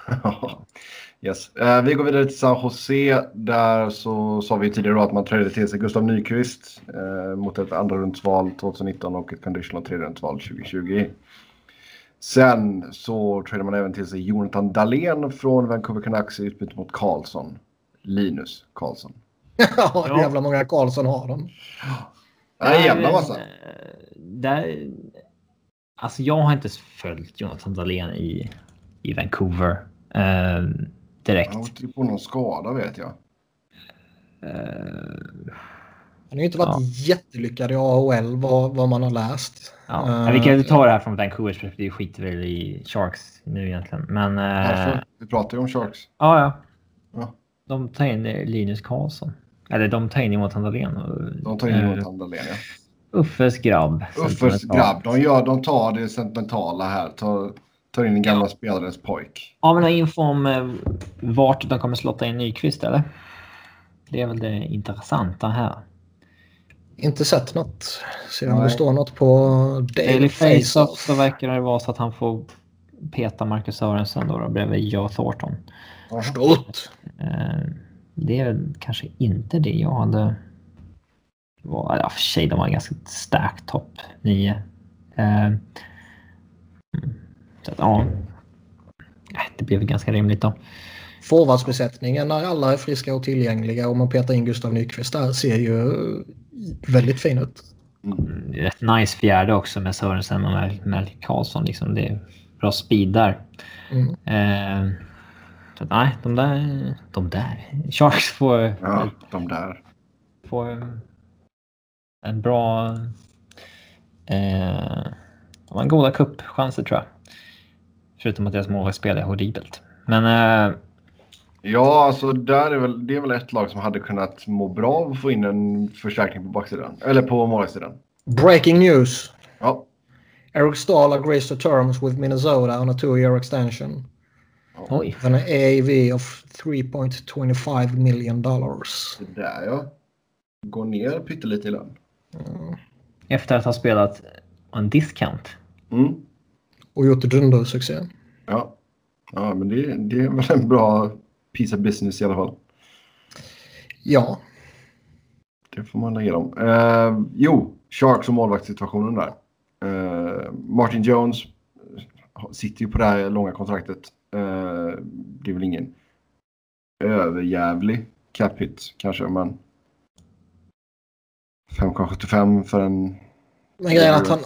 [laughs] yes. Eh, vi går vidare till San Jose. Där så sa vi tidigare då att man trädde till sig Gustav Nyqvist eh, mot ett andra rundsval 2019 och ett conditional tredje rundsval 2020. Sen så trädde man även till sig Jonathan Dahlén från Vancouver Canucks i utbyte mot Karlsson. Linus Karlsson. [laughs] ja, Ja. jävla många Karlsson har de. Nej, en jävla massa. Eh, Där, alltså jag har inte följt Jonathan Dahlén i, i Vancouver eh, direkt. Han åkte på någon skada vet jag. Eh, Han har ju inte varit Ja. jättelyckad i AHL vad, vad man har läst. ja. Eh, vi kan ju ta det här från Vancouvers perspektiv. skiter väl i Sharks nu egentligen. Men eh, Varför? Vi pratar ju om Sharks. ja, ja. Ja. De tar in Linus Karlsson. Eller de tar in Jonathan Dahlén. Och, De tar in eh, Jonathan Dahlén ja. Uffes grabb. Uffes grabb. De, gör, de tar det sentimentala här. Tar, tar in den gamla spelarens pojk. Har vi någon info om eh, vart de kommer slotta in Nyqvist eller? Det är väl det intressanta här. Inte sett något. Se om Nej. det står något på Daily Face-Off så verkar det vara så att han får peta Marcus Sörensen då, då bredvid Joe Thornton. Stort. Eh, det är väl kanske inte det jag hade... Var, ja, för sig, de var ganska stark topp 9. Eh, så att, ja. Det blev ganska rimligt då. Forwardsbesättningen när alla är friska och tillgängliga och man petar in Gustav Nyqvist där ser ju väldigt fin ut. Mm. Rätt nice fjärde också med Sörensen och Mel, Mel Karlsson. Liksom. Det är bra speed där. Mm. Eh, så nej, de där, de där. [laughs] Sharks får, Ja, de där. får en bra... Eh, de har goda cupchanser tror jag. Förutom att deras målvaktsspel är horribelt. Men eh, Ja, alltså där är väl, det är väl ett lag som hade kunnat må bra av att få in en förstärkning på backsidan. Eller på målvaktssidan. Breaking news. Ja. Eric Stahl agrees to terms with Minnesota on a two-year extension. Oj. With an AAV of 3.25 million dollars. Det där ja. Går ner pyttelite i lön. Efter att ha spelat en discount. Mm. Och gjort dundersuccé. Ja. Ja, men det, det är väl en bra piece of business i alla fall. Ja, Det får man ge dem. Eh, jo, Sharks och målvaktssituationen där. Eh, Martin Jones sitter ju på det här långa kontraktet. Eh, det är väl ingen överjävlig cap hit kanske, men 5,75 för en... men grejen att han,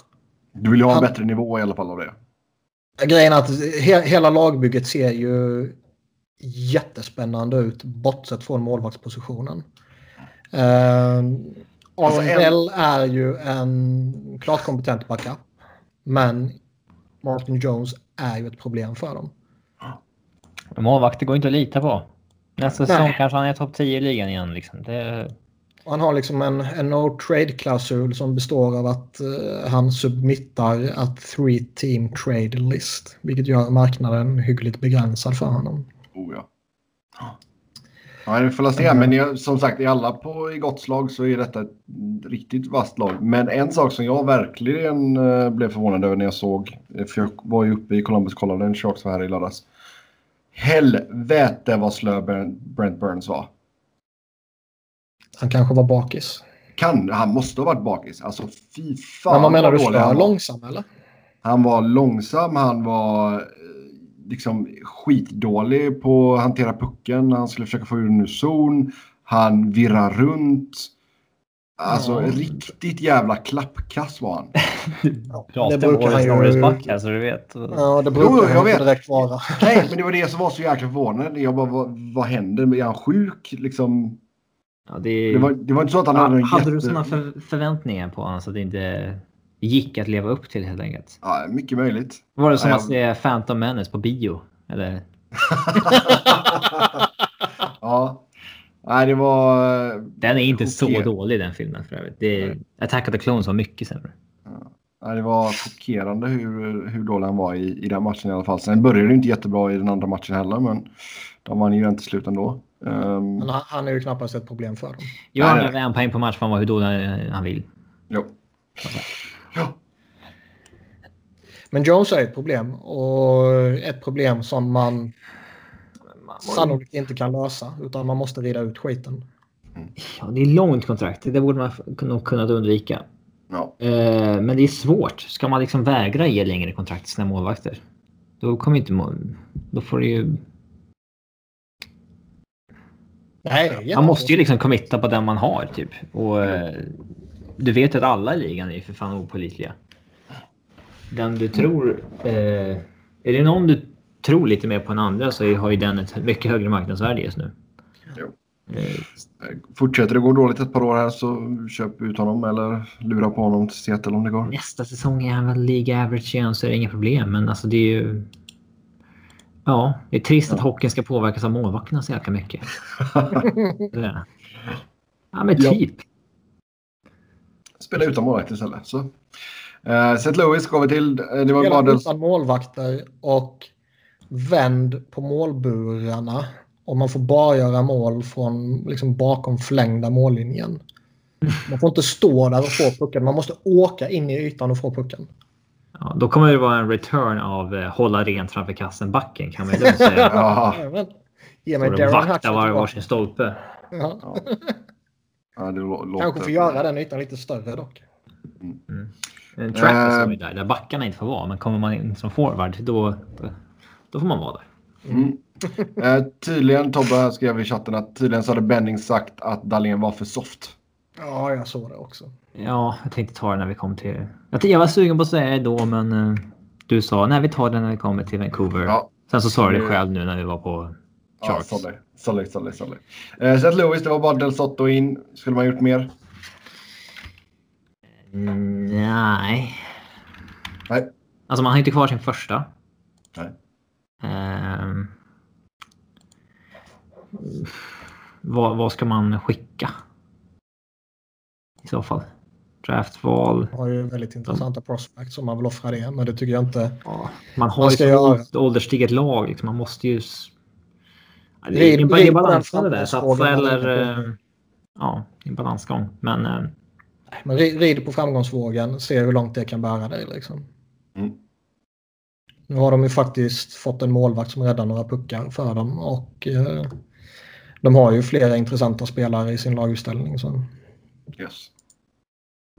Du vill ju ha en Han- bättre nivå i alla fall av det. grejen är att he, hela lagbygget ser ju jättespännande ut bortsett från målvaktspositionen. Uh, Alltså, en- är ju en klart kompetent backup. Men Martin Jones är ju ett problem för dem. Målvakter går inte att lita på. Nästa säsong Nej. kanske han är topp 10 i ligan igen. Liksom. Det, Han har liksom en, en no trade-klausul som består av att eh, han submittar a three team trade list. Vilket gör marknaden hyggligt begränsad för honom. Oh ja. Ja, det får se. Men jag, som sagt, i alla på, i gott slag så är detta ett riktigt vasst lag. Men en sak som jag verkligen eh, blev förvånad över när jag såg, eh, för jag var ju uppe i Columbus och kollade en Sharks var här i lördags. Helvete vad slö Brent Burns var. Han kanske var bakis. Kan, han måste ha varit bakis. Alltså fy fan Men vad menar du? dålig han Slö var. långsam eller? Han var långsam, han var eh, liksom skitdålig på att hantera pucken. Han skulle försöka få ur en ur zon. Han virrar runt. Alltså Ja. riktigt jävla klappkass var han. pratar det brukar han ju- Norrisback här så du vet. Ja, det Jo, brukar jag han vet. direkt vara. Nej, men det var det som var så jäkla förvånande. Jag bara, vad, vad händer? Är han sjuk? Liksom, Ja, det, Det var, det var inte så att han hade Ja, en hade jätte... du sådana för, förväntningar på honom så att det inte gick att leva upp till helt enkelt? Ja, mycket möjligt. Var det som Ja, att se Phantom Menace på bio? Eller? [laughs] ja. Nej, det var... Den är inte så Chockerande. dålig den filmen för övrigt. Det är, Attack of the Clones var mycket sämre. Nej, det var chockerande hur, hur dålig han var i, i den matchen i alla fall. Sen började det inte jättebra i den andra matchen heller, men de vann ju den till slut ändå. Um, Men han, han är ju knappast ett problem för dem. Har nej. över en poäng på match för han var hur dålig han vill. jo. Ja. Men Jones är ett problem och ett problem som man sannolikt inte kan lösa utan man måste rida ut skiten. Ja, det är långt kontrakt. Det borde man nog kunnat undvika. Ja. Eh, men det är svårt. Ska man liksom vägra ge längre kontrakt till sina målvakter? Då kommer inte mål... Då får det ju... Nej, Man måste ju liksom committa på den man har typ. Och eh, du vet att alla i ligan är för fan opålitliga. Den du tror... Eh, är det någon du tror lite mer på än andra så har ju den ett mycket högre marknadsvärde just nu. Jo. Eh, Fortsätter det gå dåligt ett par år här så köp ut honom eller lura på honom till Seattle om det går. nästa säsong är han väl League average igen så är det inga problem. Men alltså det är ju... Ja, det är trist att hockeyn ska påverkas av målvakterna så jäkla mycket. [laughs] Ja, men Ja. typ. Spela utan målvakt istället. Så. Uh, St. Louis går vi till. Eh, Det var Spela utan målvakter och vänd på målburarna. Och man får bara göra mål från liksom bakom förlängda mållinjen. Man får inte stå där och få pucken. Man måste åka in i ytan och få pucken. Ja, då kommer det vara en return av eh, hålla rent framför kassen-backen kan man ju lugnt säga. [laughs] Ja. Ge mig Darren vakta Hatcher var varsin stolpe. Ja. Ja. [laughs] Ja, låter... Kanske får göra den ytan lite större dock. En track är där, där backarna inte får vara. Men kommer man in som forward då, då får man vara där. Mm. Eh, tydligen, Tobbe här skrev i chatten att tydligen så hade Benning sagt att Dahlén var för soft. Ja, jag såg det också. Ja, jag tänkte ta det när vi kom till... Jag, jag var sugen på att säga det då, men eh, du sa nej, vi tar det när vi kommer till Vancouver. Ja. Sen så sa du det Det- själv nu när vi var på Ja, Sharks. sorry. Sorry, sorry, sorry. Eh, St. Louis, det var bara Del Sotto in. Skulle man gjort mer? Mm, nej. Nej. Alltså man har inte kvar sin första. Ehm. vad, vad ska man skicka? I så fall. Draftval. Har ju väldigt intressanta prospects om man vill offra det. Men det tycker jag inte. Ja, man har Vad ju åld- ålderstiget lag. Liksom. Man måste ju... Ja, det är en den balansgång det där. Satsa eller... eh, Ja, en balansgång. Men eh, Men ri- rid på framgångsvågen. Se hur långt det kan bära dig liksom. Nu har de ju faktiskt fått en målvakt som räddar några puckar för dem. Och eh, de har ju flera intressanta spelare i sin laguppställning. Så. Yes.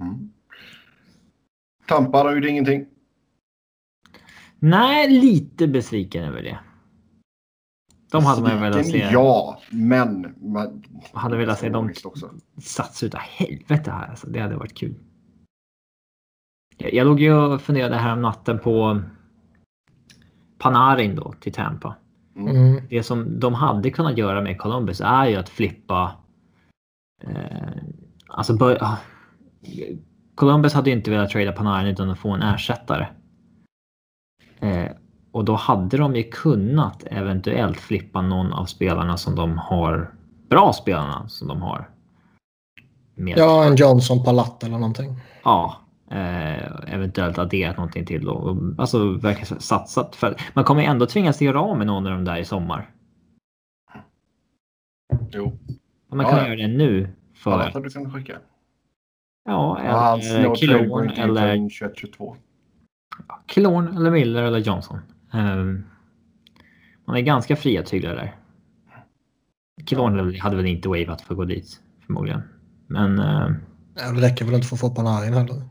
Mm. Tampa har gjort ingenting. nej, lite besviken över det. De hade man velat se. Ja, men... Man, Hade velat se dem satsa utav helvete här. Alltså, det hade varit kul. Jag, jag låg ju och funderade här om natten på Panarin då till Tampa. Mm. Det som de hade kunnat göra med Columbus är ju att flippa. Eh, alltså bör, ah, Columbus hade ju inte velat trada Panarin utan att få en ersättare. Eh, och då hade de ju kunnat eventuellt flippa någon av spelarna som de har. Bra spelarna som de har. Med, Ja, en Johnson Palat eller någonting. Ja, eh, eventuellt adderat någonting till då. Och, Alltså verkligen satsat. För man kommer ändå tvingas göra av med någon av dem där i sommar. Jo. Man Ja, kan ja. göra det nu. För, Annat hade du kunnat skicka. ja, hans eller går Killorn inte eller, eller... 21-22. Killorn eller Miller eller Johnson. Ehm, man är ganska fria tyglar där. Killorn hade väl inte wavat för att gå dit förmodligen. Men ehm, Ja, det räcker väl inte för att få Panarin heller.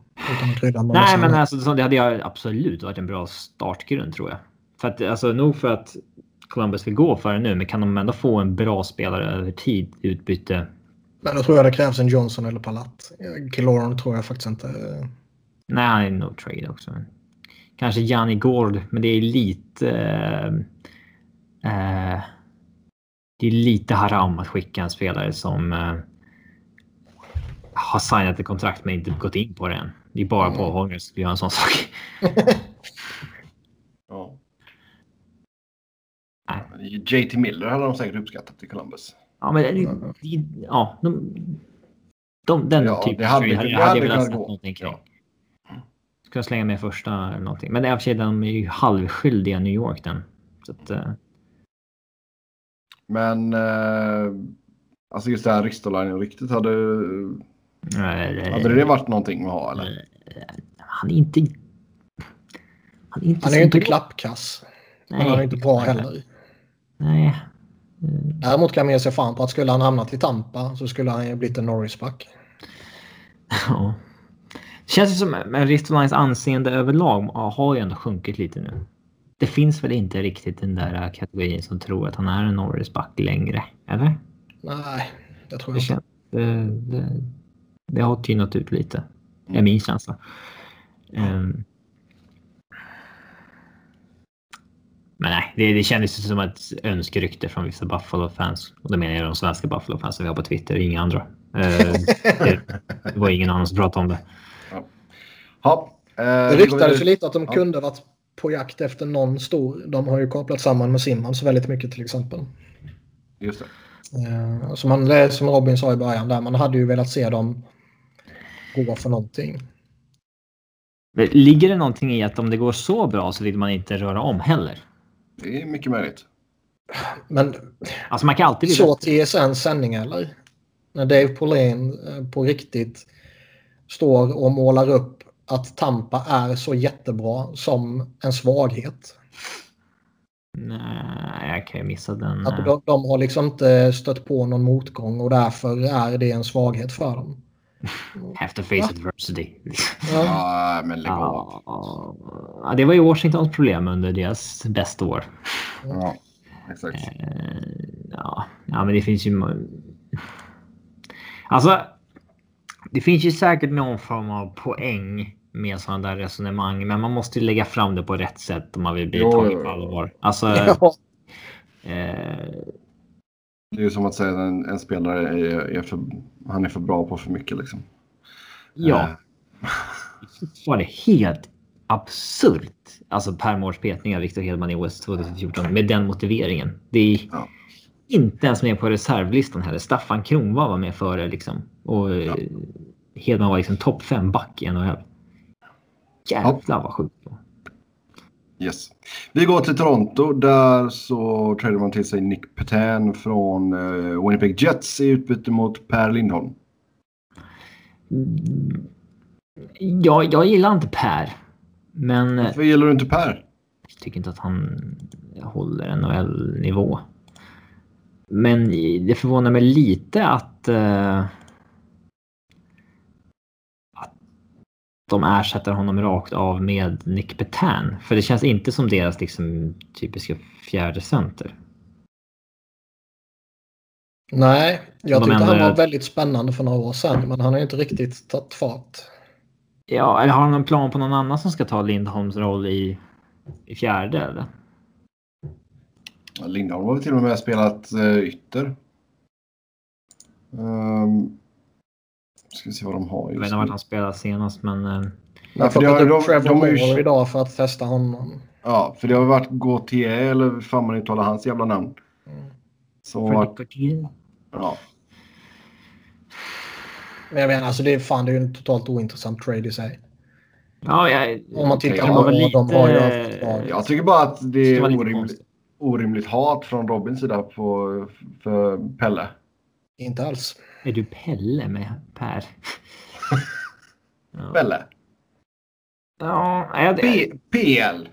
Utan att med Nej, men alltså, så det hade jag absolut varit en bra startgrund tror jag. För att alltså nog för att Columbus vill gå för det nu, men kan de ändå få en bra spelare över tid utbyte? Men då tror jag det krävs en Johnson eller Palat. Killorn tror jag faktiskt inte. Nej, han är no trade också. Kanske Janni Gård, men det är lite. Eh, eh, det är lite haram att skicka en spelare som eh, har signat ett kontrakt men inte gått in på det än. Det är bara Mm. Paul Holmgren som gör en sån sak. [laughs] Ja. JT Miller hade de säkert uppskattat i Columbus. Ja, men det, det, ja, de, de, den Ja, typen det hade- hade, det hade hade jag velat gå. någonting kring. Ja. Ska jag slänga med första eller någonting. Men i och för sig, de är ju halvskyldiga New York den. Så att, eh, Men eh, alltså just det här Ristolainen-ryktet hade, eh, hade det varit någonting att ha eller? han är inte... Han är inte, Han är inte bra. klappkass. Men Nej. han är inte bra heller. Nej. Däremot kan man ge sig fan på att skulle han hamnat i Tampa så skulle han ju blivit en Norrisback. Ja. Det känns ju som att Ristolainens anseende överlag har ju ändå sjunkit lite nu. Det finns väl inte riktigt den där kategorin som tror att han är en Norrisback längre, eller? Nej, det tror Det, jag inte. känns, det, det, det har tynat ut lite. är Mm. min känsla. Ehm. men nej, det, det kändes ju som ett önskerykte från vissa Buffalo-fans. Och det menar jag de svenska Buffalo-fansen vi har på Twitter, inga andra. Ehm, det, [laughs] det var ingen annan som pratade om det. Ja, eh, Det vi går ryktades ju lite att de Ja. kunde varit på jakt efter någon stor. De har ju kopplat samman med Simmons väldigt mycket till exempel. Just det. Eh, Som, man, det som Robin sa i början där, man hade ju velat se dem gå för någonting. Men Ligger det någonting i att om det går så bra så vill man inte röra om heller? Det är mycket möjligt. Men Alltså man kan alltid så TSNs sändning eller? När Dave Paulin eh, på riktigt står och målar upp att Tampa är så jättebra som en svaghet. Nej, jag kan ju missa den. Att eh, de, de har liksom inte stött på någon motgång och därför är det en svaghet för dem. [laughs] Have to face adversity. [laughs] Ja. Men lägg av. Ja, det var ju Washingtons problem under deras bästa år. Ja, exakt. Eh, Ja, ja men det finns ju... Alltså, det finns ju säkert någon form av poäng med sådana där resonemang, men man måste ju lägga fram det på rätt sätt om man vill bli Jo, tagen på allvar. Alltså, [laughs] Ja. eh, Det är ju som att säga att en, en spelare är, är för, han är för bra på för mycket liksom. ja, Eh, [laughs] var det helt absurt. Alltså permårspetning av Victor Hedman i OS 2014 med den motiveringen. Det är Ja. inte ens med på reservlistan heller. Staffan Kronwall var med före liksom. Och Ja. eh, Hedman var liksom topp fem back i NHL. Jävlar vad sjukt. Yes. Vi går till Toronto. Där så tradar man till sig Nick Petan från eh, Winnipeg Jets i utbyte mot Per Lindholm. Mm. Jag, jag gillar inte Per. Men eh, Varför gillar du inte Per? jag tycker inte att han håller NHL-nivå. Men det förvånar mig lite att, eh, de ersätter honom rakt av med Nick Petan. För det känns inte som deras liksom, typiska fjärde center. Nej, jag tyckte han var väldigt spännande för några år sedan, men han har ju inte riktigt tagit fart. Ja, eller har han någon plan på någon annan som ska ta Lindholms roll i, i fjärde? Eller? Lindholm har väl till och med spelat uh, ytter. Um, ska vi se vad de har Jag vet just inte vart han spelade senast, men eh, har för det har- de- de har ju- Moore idag för att testa honom. Ja, för det har varit Gautier eller hur fan man uttalar hans jävla namn. Mm. Som varit, ja, Men jag menar, alltså det är fan det är ju en totalt ointressant trade i sig. Ja, jag, Om man tittar på vad de har ju lite- haft jag tycker bara att det är lite orimligt, orimligt hat från Robins sida på, för Pelle. Inte alls. Är du Pelle med Per? ja. [laughs] Pelle? Ja, PL?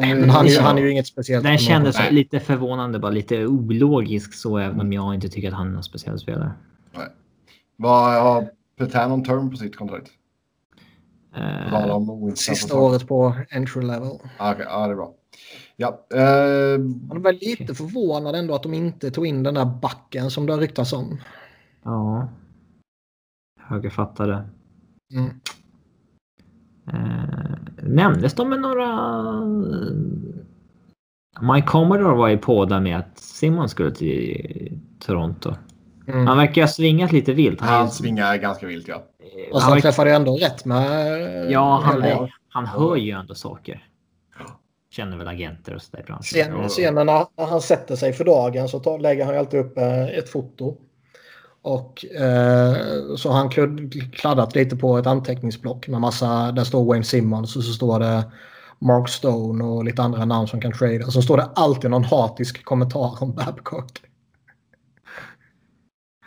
Nej, men han, är han är ju inget speciellt. den kändes sätt. lite förvånande, bara lite ologisk så, även om jag inte tycker att han är någon speciell spelare. Vad har Petan term på sitt kontrakt? Ointressanta Sista året på entry level. Ah, Okej, ja det är bra. Ja, eh, Man väl lite förvånad ändå att de inte tog in den där backen som det har ryktats om. Ja. Högerfattade. Mm. Eh, nämndes de med några... Mike Commodore var ju på där med att Simon skulle till Toronto. Mm. Han verkar ha svingat lite vilt. Han, han svingar ganska vilt ja. Och han träffade ändå rätt med... Ja, han, han hör ju ändå saker. Känner väl agenter och sådär. Sen, scenen när han sätter sig för dagen så tar, lägger han alltid upp eh, ett foto. Och eh, så har han kladdat lite på ett anteckningsblock med massa, där står Wayne Simmons och så står det Mark Stone och lite andra namn som kan trada. Så står det alltid någon hatisk kommentar om Babcock.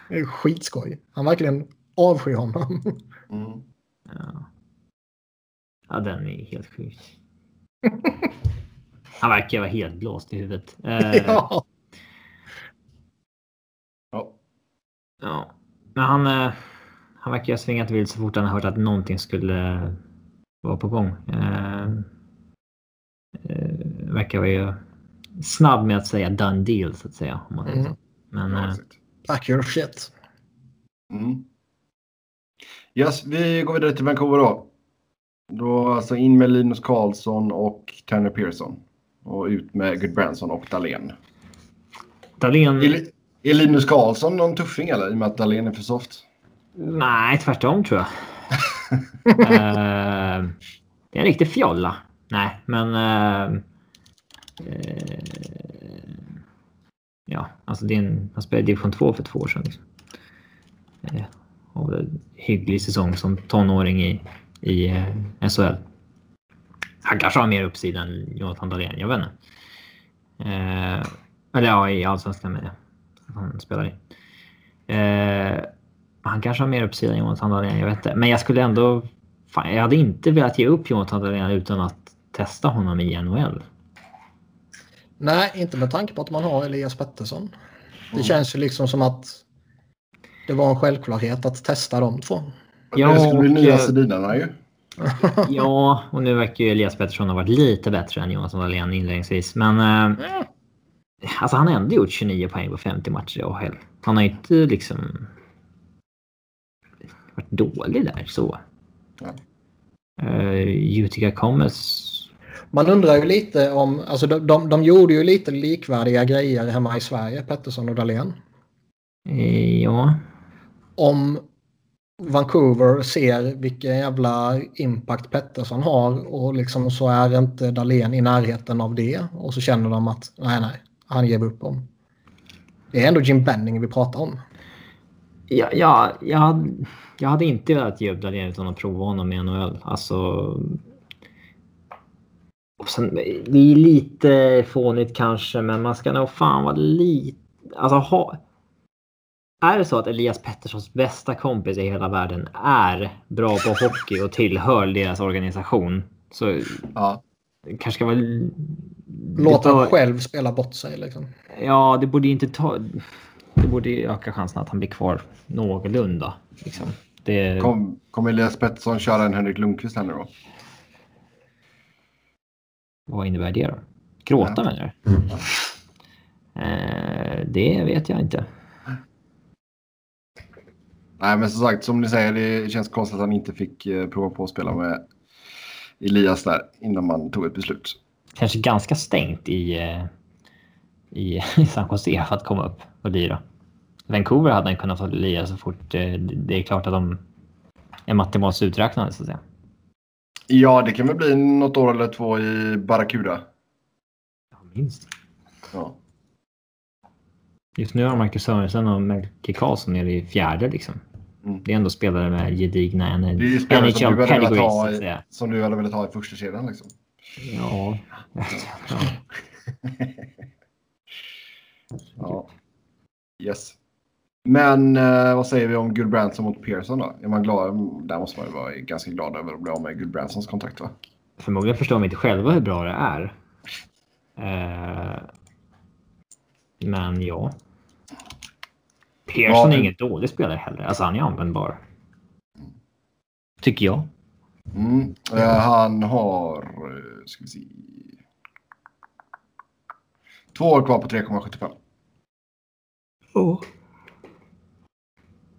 Det är skitskoj. Han verkligen avskyr honom. Mm. Ja. ja, den är helt sjuk. [laughs] Han verkar vara helt blåst i huvudet. Eh, ja. Ja. Men han, eh, han verkar ha svingat vilt så fort han har hört att någonting skulle vara på gång. Eh, eh, verkar vara ju snabb med att säga done deal så att säga. Om man mm. Men... Eh, Pack your shit. Mm. Yes, vi går vidare till Vancouver då. Då alltså in med Linus Karlsson och Tanner Pearson. Och ut med Goodbranson och Dahlén. Dahlén... Är Linus Karlsson någon tuffing eller? I och med att Dahlén är för soft? Nej, tvärtom tror jag. uh, det är en riktig fjolla. Nej, men... Uh, uh, ja, alltså det är en, han spelade division 2 för två år sedan. Liksom. Uh, och en hygglig säsong som tonåring i, i uh, SHL. Han kanske har mer uppsida än Jonathan Dahlén, jag vet inte. Eller ja, i allsvenskan med han spelar i. Eh, han kanske har mer uppsida än Jonathan Dahlén, jag vet inte. Men jag skulle ändå... Fan, jag hade inte velat ge upp Jonathan Dahlén utan att testa honom i NHL. Nej, inte med tanke på att man har Elias Pettersson. Det mm. känns ju liksom som att det var en självklarhet att testa de två. Ja, det skulle bli nya Sedinarna ju. ja, och nu verkar ju Elias Pettersson ha varit lite bättre än Jonathan Dahlén inledningsvis. Men eh, Alltså han har ändå gjort 29 poäng på 50 matcher i AHL. Han har inte liksom varit dålig där så. Uh, Utica Commerce. Man undrar ju lite om, alltså de, de, de gjorde ju lite likvärdiga grejer hemma i Sverige, Pettersson och Dahlén. Uh, ja. Om Vancouver ser vilken jävla impact Pettersson har och liksom så är inte Dahlén i närheten av det och så känner de att nej, nej, han ger upp om. Det är ändå Jim Benning vi pratar om. Ja, ja, jag, hade, jag hade inte velat ge upp Dahlén utan att prova honom i NHL. Alltså... Och sen, det är lite fånigt kanske, men man ska nog fan vara lite... Alltså ha... Är det så att Elias Petterssons bästa kompis i hela världen är bra på hockey och tillhör deras organisation så ja. Kanske ska vara Låta honom själv spela bort sig liksom. Ja, det borde inte ta... Det borde öka chansen att han blir kvar någorlunda. Liksom. Det... Kom, kommer Elias Pettersson köra en Henrik Lundqvist här nu då? Vad innebär det då? Gråta ja. menar du? Mm. Eh, det vet jag inte. Nej, men som sagt, som ni säger, det känns konstigt att han inte fick eh, prova på att spela med Elias där innan man tog ett beslut kanske ganska stängt i, eh, i, i [laughs] San Jose för att komma upp och lira. Vancouver hade han kunnat få lira så fort eh, det är klart att de är matematiskt uträknade så att säga. Ja, det kan väl bli något år eller två i Barracuda. Ja, minst. Ja. Just nu har Marcus Sörensen och Melke Karlsson nere i fjärde liksom. Mm. Det är ändå spelare med gedigna NHL pedigrees. Som du hade velat ha i första kedjan liksom. Ja. [laughs] ja. Yes. Men eh, vad säger vi om Gulbranson mot Pearson då? Är man glad? Där måste man ju vara ganska glad över att bli av med Gulbransons kontrakt va? Förmodligen förstår de inte själva hur bra det är. Eh, men ja. Pearson ja, är ingen dålig spelare heller. Alltså han är användbar. Tycker jag. Mm. Uh, han har, uh, ska vi se. Två år kvar på 3,75. Oh.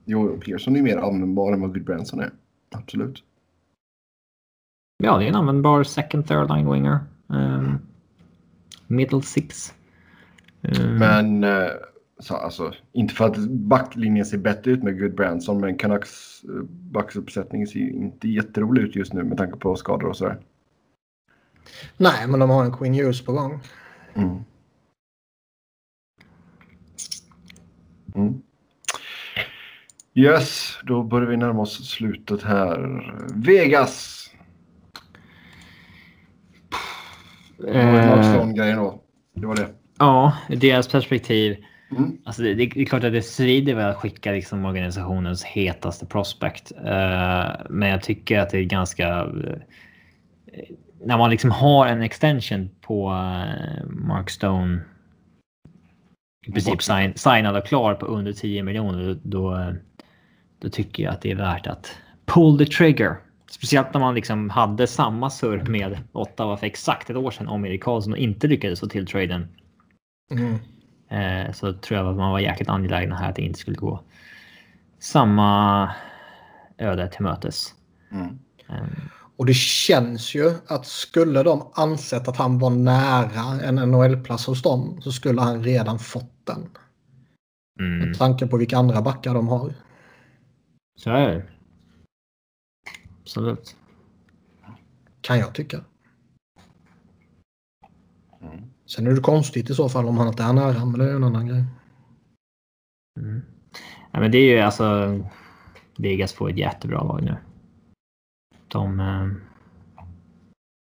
Jo, Pearson är mer användbar än vad Goodbranson är. Absolut. Ja, det är en användbar second, third line winger. Um, middle six. Um, Men uh, så, alltså, inte för att backlinjen ser bättre ut med Goodbranson, men Canucks eh, backsuppsättning ser inte jätterolig ut just nu med tanke på skador och sådär. Nej, men de har en Queen Hughes på gång. Mm. Mm. Yes, då börjar vi närma oss slutet här. Vegas! Det var Eh, Markstone-grejen då. Det var det. Ja, deras perspektiv. Mm. Alltså det, det är klart att det svider väl att skicka liksom organisationens hetaste prospect. Eh, men jag tycker att det är ganska... eh, när man liksom har en extension på eh, Mark Stone. I princip sign, signad och klar på under 10 miljoner. Då, då tycker jag att det är värt att pull the trigger. Speciellt när man liksom hade samma surr med Ottawa för exakt ett år sedan om Erik Karlsson och inte lyckades få till traden. Mm. Eh, så tror jag att man var jäkligt angelägna här att det inte skulle gå samma öde till mötes. Mm. Eh, Och det känns ju att skulle de ansett att han var nära en NHL-plats hos dem så skulle han redan fått den. Mm. Med tanke på vilka andra backar de har. Så är det. Absolut. Kan jag tycka. Sen är det konstigt i så fall om han inte är nära, men det är en annan grej. Mm. Ja, men det är ju alltså. Vegas får ett jättebra lag nu. De. Eh,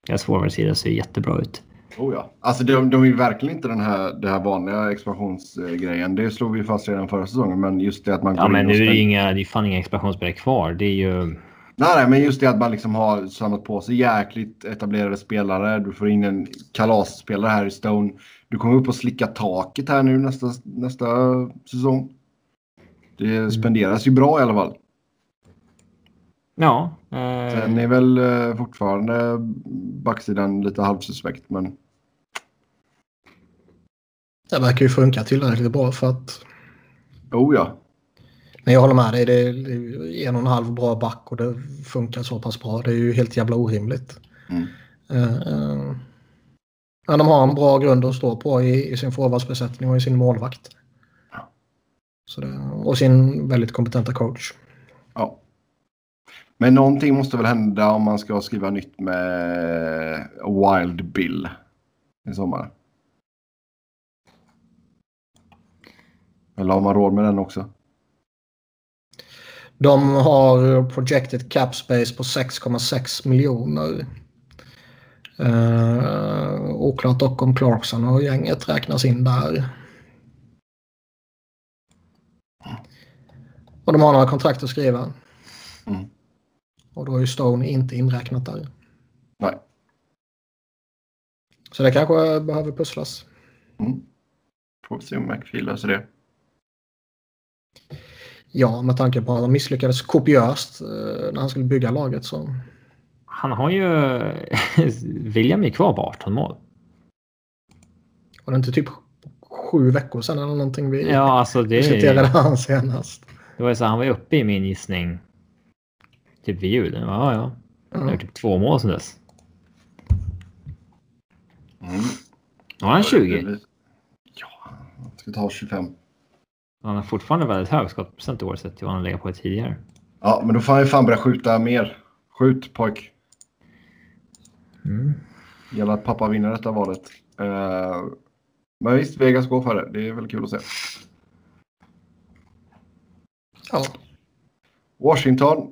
deras forwardsida ser jättebra ut. Oh ja. Alltså de, de är ju verkligen inte den här, det här vanliga expansionsgrejen. Det slog vi fast redan förra säsongen. Men just det att man Ja, men nu är det inga, det är fan inga expansionsspelare kvar. Det är ju. Nej, nej, men just det att man liksom har samlat på sig jäkligt etablerade spelare. Du får in en kalasspelare här i Stone. Du kommer upp och slicka taket här nu nästa, nästa säsong. Det spenderas ju bra i alla fall. Ja. Eh, Sen är väl eh, fortfarande backsidan lite halvsuspekt, men Det verkar ju funka tillräckligt bra för att... oh ja. Men jag håller med dig. Det är en och en halv bra back och det funkar så pass bra. Det är ju helt jävla orimligt. Mm. Eh, Men de har en bra grund att stå på i, i sin forwardsbesättning och i sin målvakt. Ja. Så det, och sin väldigt kompetenta coach. ja. Men någonting måste väl hända om man ska skriva nytt med Wild Bill i sommar. Eller har man råd med den också? De har projected cap space på 6,6 miljoner. Uh, oklart dock om Clarkson och gänget räknas in där. Och de har några kontrakt att skriva. Mm. Och då är ju Stone inte inräknat där. Nej. Så det kanske behöver pusslas. Mm. Får vi se om McPhee löser det. Ja, med tanke på att han misslyckades kopiöst eh, när han skulle bygga laget så. Han har ju... [laughs] William är kvar på 18 mål. Var det inte typ sju veckor sedan eller någonting vi Ja, alltså det, diskuterade han senast? det var ju så han var ju uppe i min gissning. Typ vid jul. Ja, ja. Han har Ja. gjort typ två mål sedan dess. Mm. Var han 20? Ja, han ska ta 25. Han har fortfarande väldigt hög skottprocent i år sett till vad han legat på tidigare. Ja, men då får han ju fan börja skjuta mer. Skjut pojk. Mm. Gäller att pappa vinner detta valet. Eh, men visst, Vegas går för det. Det är väl kul att se. Ja. Washington.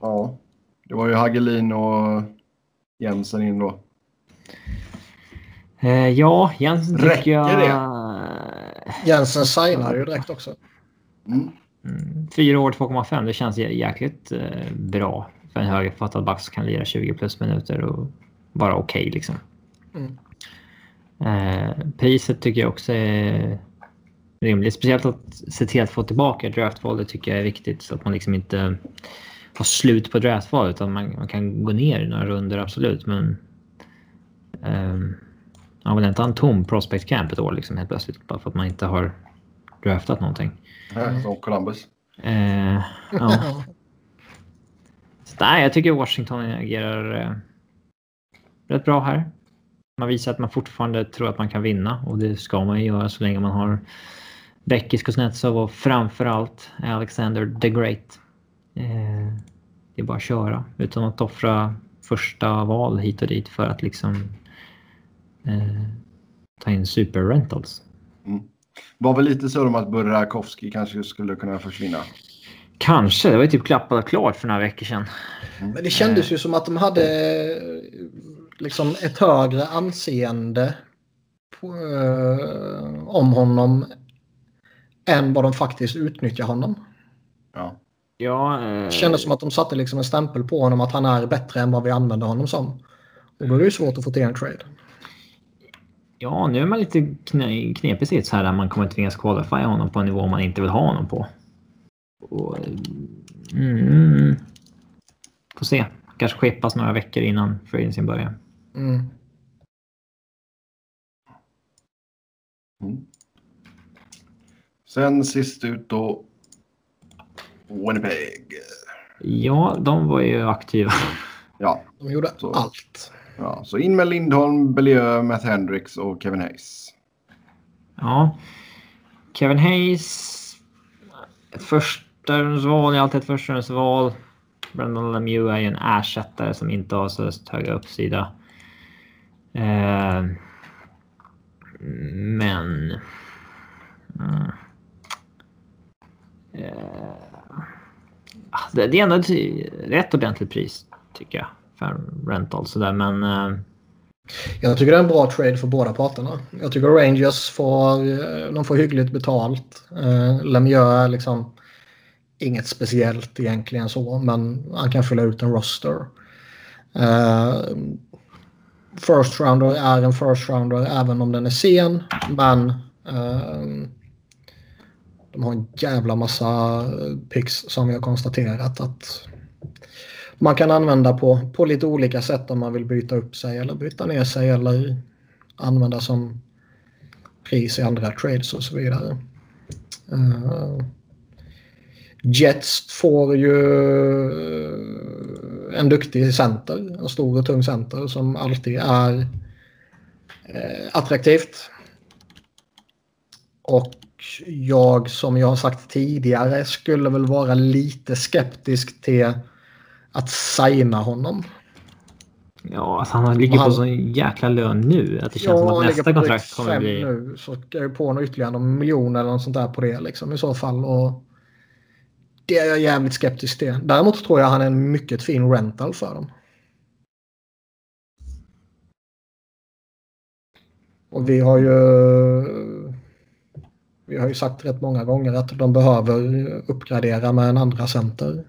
Ja, det var ju Hagelin och Jensen in då. Eh, ja, Jensen Räcker tycker jag... det? Jensen signar ju direkt också. Mm. Mm, Fyra år 2,5. Det känns jä- jäkligt eh, bra för en högerfattad back som kan lira 20 plus minuter och vara okej liksom. Mm. Eh, priset tycker jag också är rimligt. Speciellt att se till att få tillbaka draftvalet tycker jag är viktigt så att man liksom inte har slut på draftval utan man, man kan gå ner i några runder absolut men ehm, man vill inte ha en tom prospect camp ett år liksom helt plötsligt bara för att man inte har draftat någonting. Här, Som Columbus. Eh, ja. [laughs] Så, nej, jag tycker Washington agerar eh, rätt bra här. man visar att man fortfarande tror att man kan vinna och det ska man ju göra så länge man har Beckis, Kuznetsov och framförallt Alexander the Great. Eh, det är bara att köra utan att offra första val hit och dit för att liksom eh, ta in super rentals. Mm. Var väl lite så om att Burakovsky kanske skulle kunna försvinna? Kanske. Det var ju typ klappat klart för några veckor sedan. Mm. Men det kändes ju som att de hade liksom ett högre anseende på, uh, om honom än vad de faktiskt utnyttjar honom. Ja. Ja, eh... Det kändes som att de satte liksom en stämpel på honom att han är bättre än vad vi använder honom som. Och då är det ju svårt att få till en trade. Ja, nu är man lite knepig sits här där man kommer tvingas qualifiera honom på en nivå man inte vill ha honom på. Och, mm, får se. Kanske skeppas några veckor innan freelancing börjar. Mm. Mm. Sen sist ut då Winnipeg. Ja, de var ju aktiva. Ja. De gjorde så. allt. Ja, så in med Lindholm, Bellieu, Matt Hendricks och Kevin Hayes. Ja. Kevin Hayes. Ett förstahundsval är alltid ett förstahundsval. Brandon Lemieux är ju en ersättare som inte har så hög uppsida. Eh, men... Eh, ah, det, det är ändå ett rätt ordentligt pris tycker jag för rental sådär men. Eh, Jag tycker det är en bra trade för båda parterna. Jag tycker Rangers får, eh, de får hyggligt betalt. Uh, Lemieux är liksom inget speciellt egentligen så, men han kan fylla ut en roster. Uh, first rounder är en first rounder även om den är sen, men uh, de har en jävla massa picks som vi har konstaterat att man kan använda på, på lite olika sätt om man vill byta upp sig eller byta ner sig eller använda som pris i andra trades och så vidare. Uh, Jets får ju eh, en duktig center, en stor och tung center som alltid är uh, attraktivt. Och jag, som jag har sagt tidigare, skulle väl vara lite skeptisk till att signa honom. Ja, alltså han ligger han, på sån jäkla lön nu att det känns ja, som att nästa kontrakt kommer bli... nu så ska jag på något ytterligare någon miljon eller något sånt där på det liksom i så fall. Och det är jag jävligt skeptisk till. Däremot tror jag han är en mycket fin rental för dem. Och vi har ju vi har ju sagt rätt många gånger att de behöver uppgradera med en andra center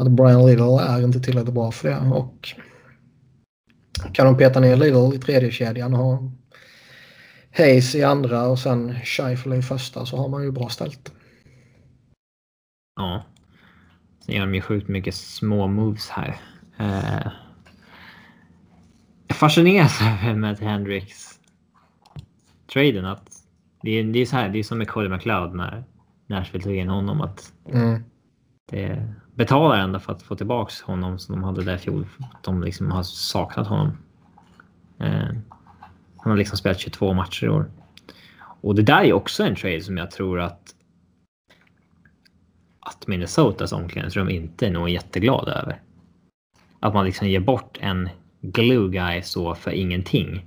att Brian Little är inte tillräckligt bra för det. Och kan de peta ner Little i tredje kedjan och ha Hayes i andra och sen Scheifele i första så har man ju bra ställt. Ja. Sen gör de ju sjukt mycket små moves här. Eh, jag fascineras [laughs] över med Hendrix traden att det är, det är så här, det är som med Cody McLeod när Nashville tog in honom att mm. det, betalar ändå för att få tillbaka honom som de hade där i fjol. De liksom har saknat honom. Eh, han har liksom spelat 22 matcher i år. Och det där är också en trade som jag tror att att Minnesotas omklädningsrum inte är någon jätteglad över. Att man liksom ger bort en glue guy så för ingenting.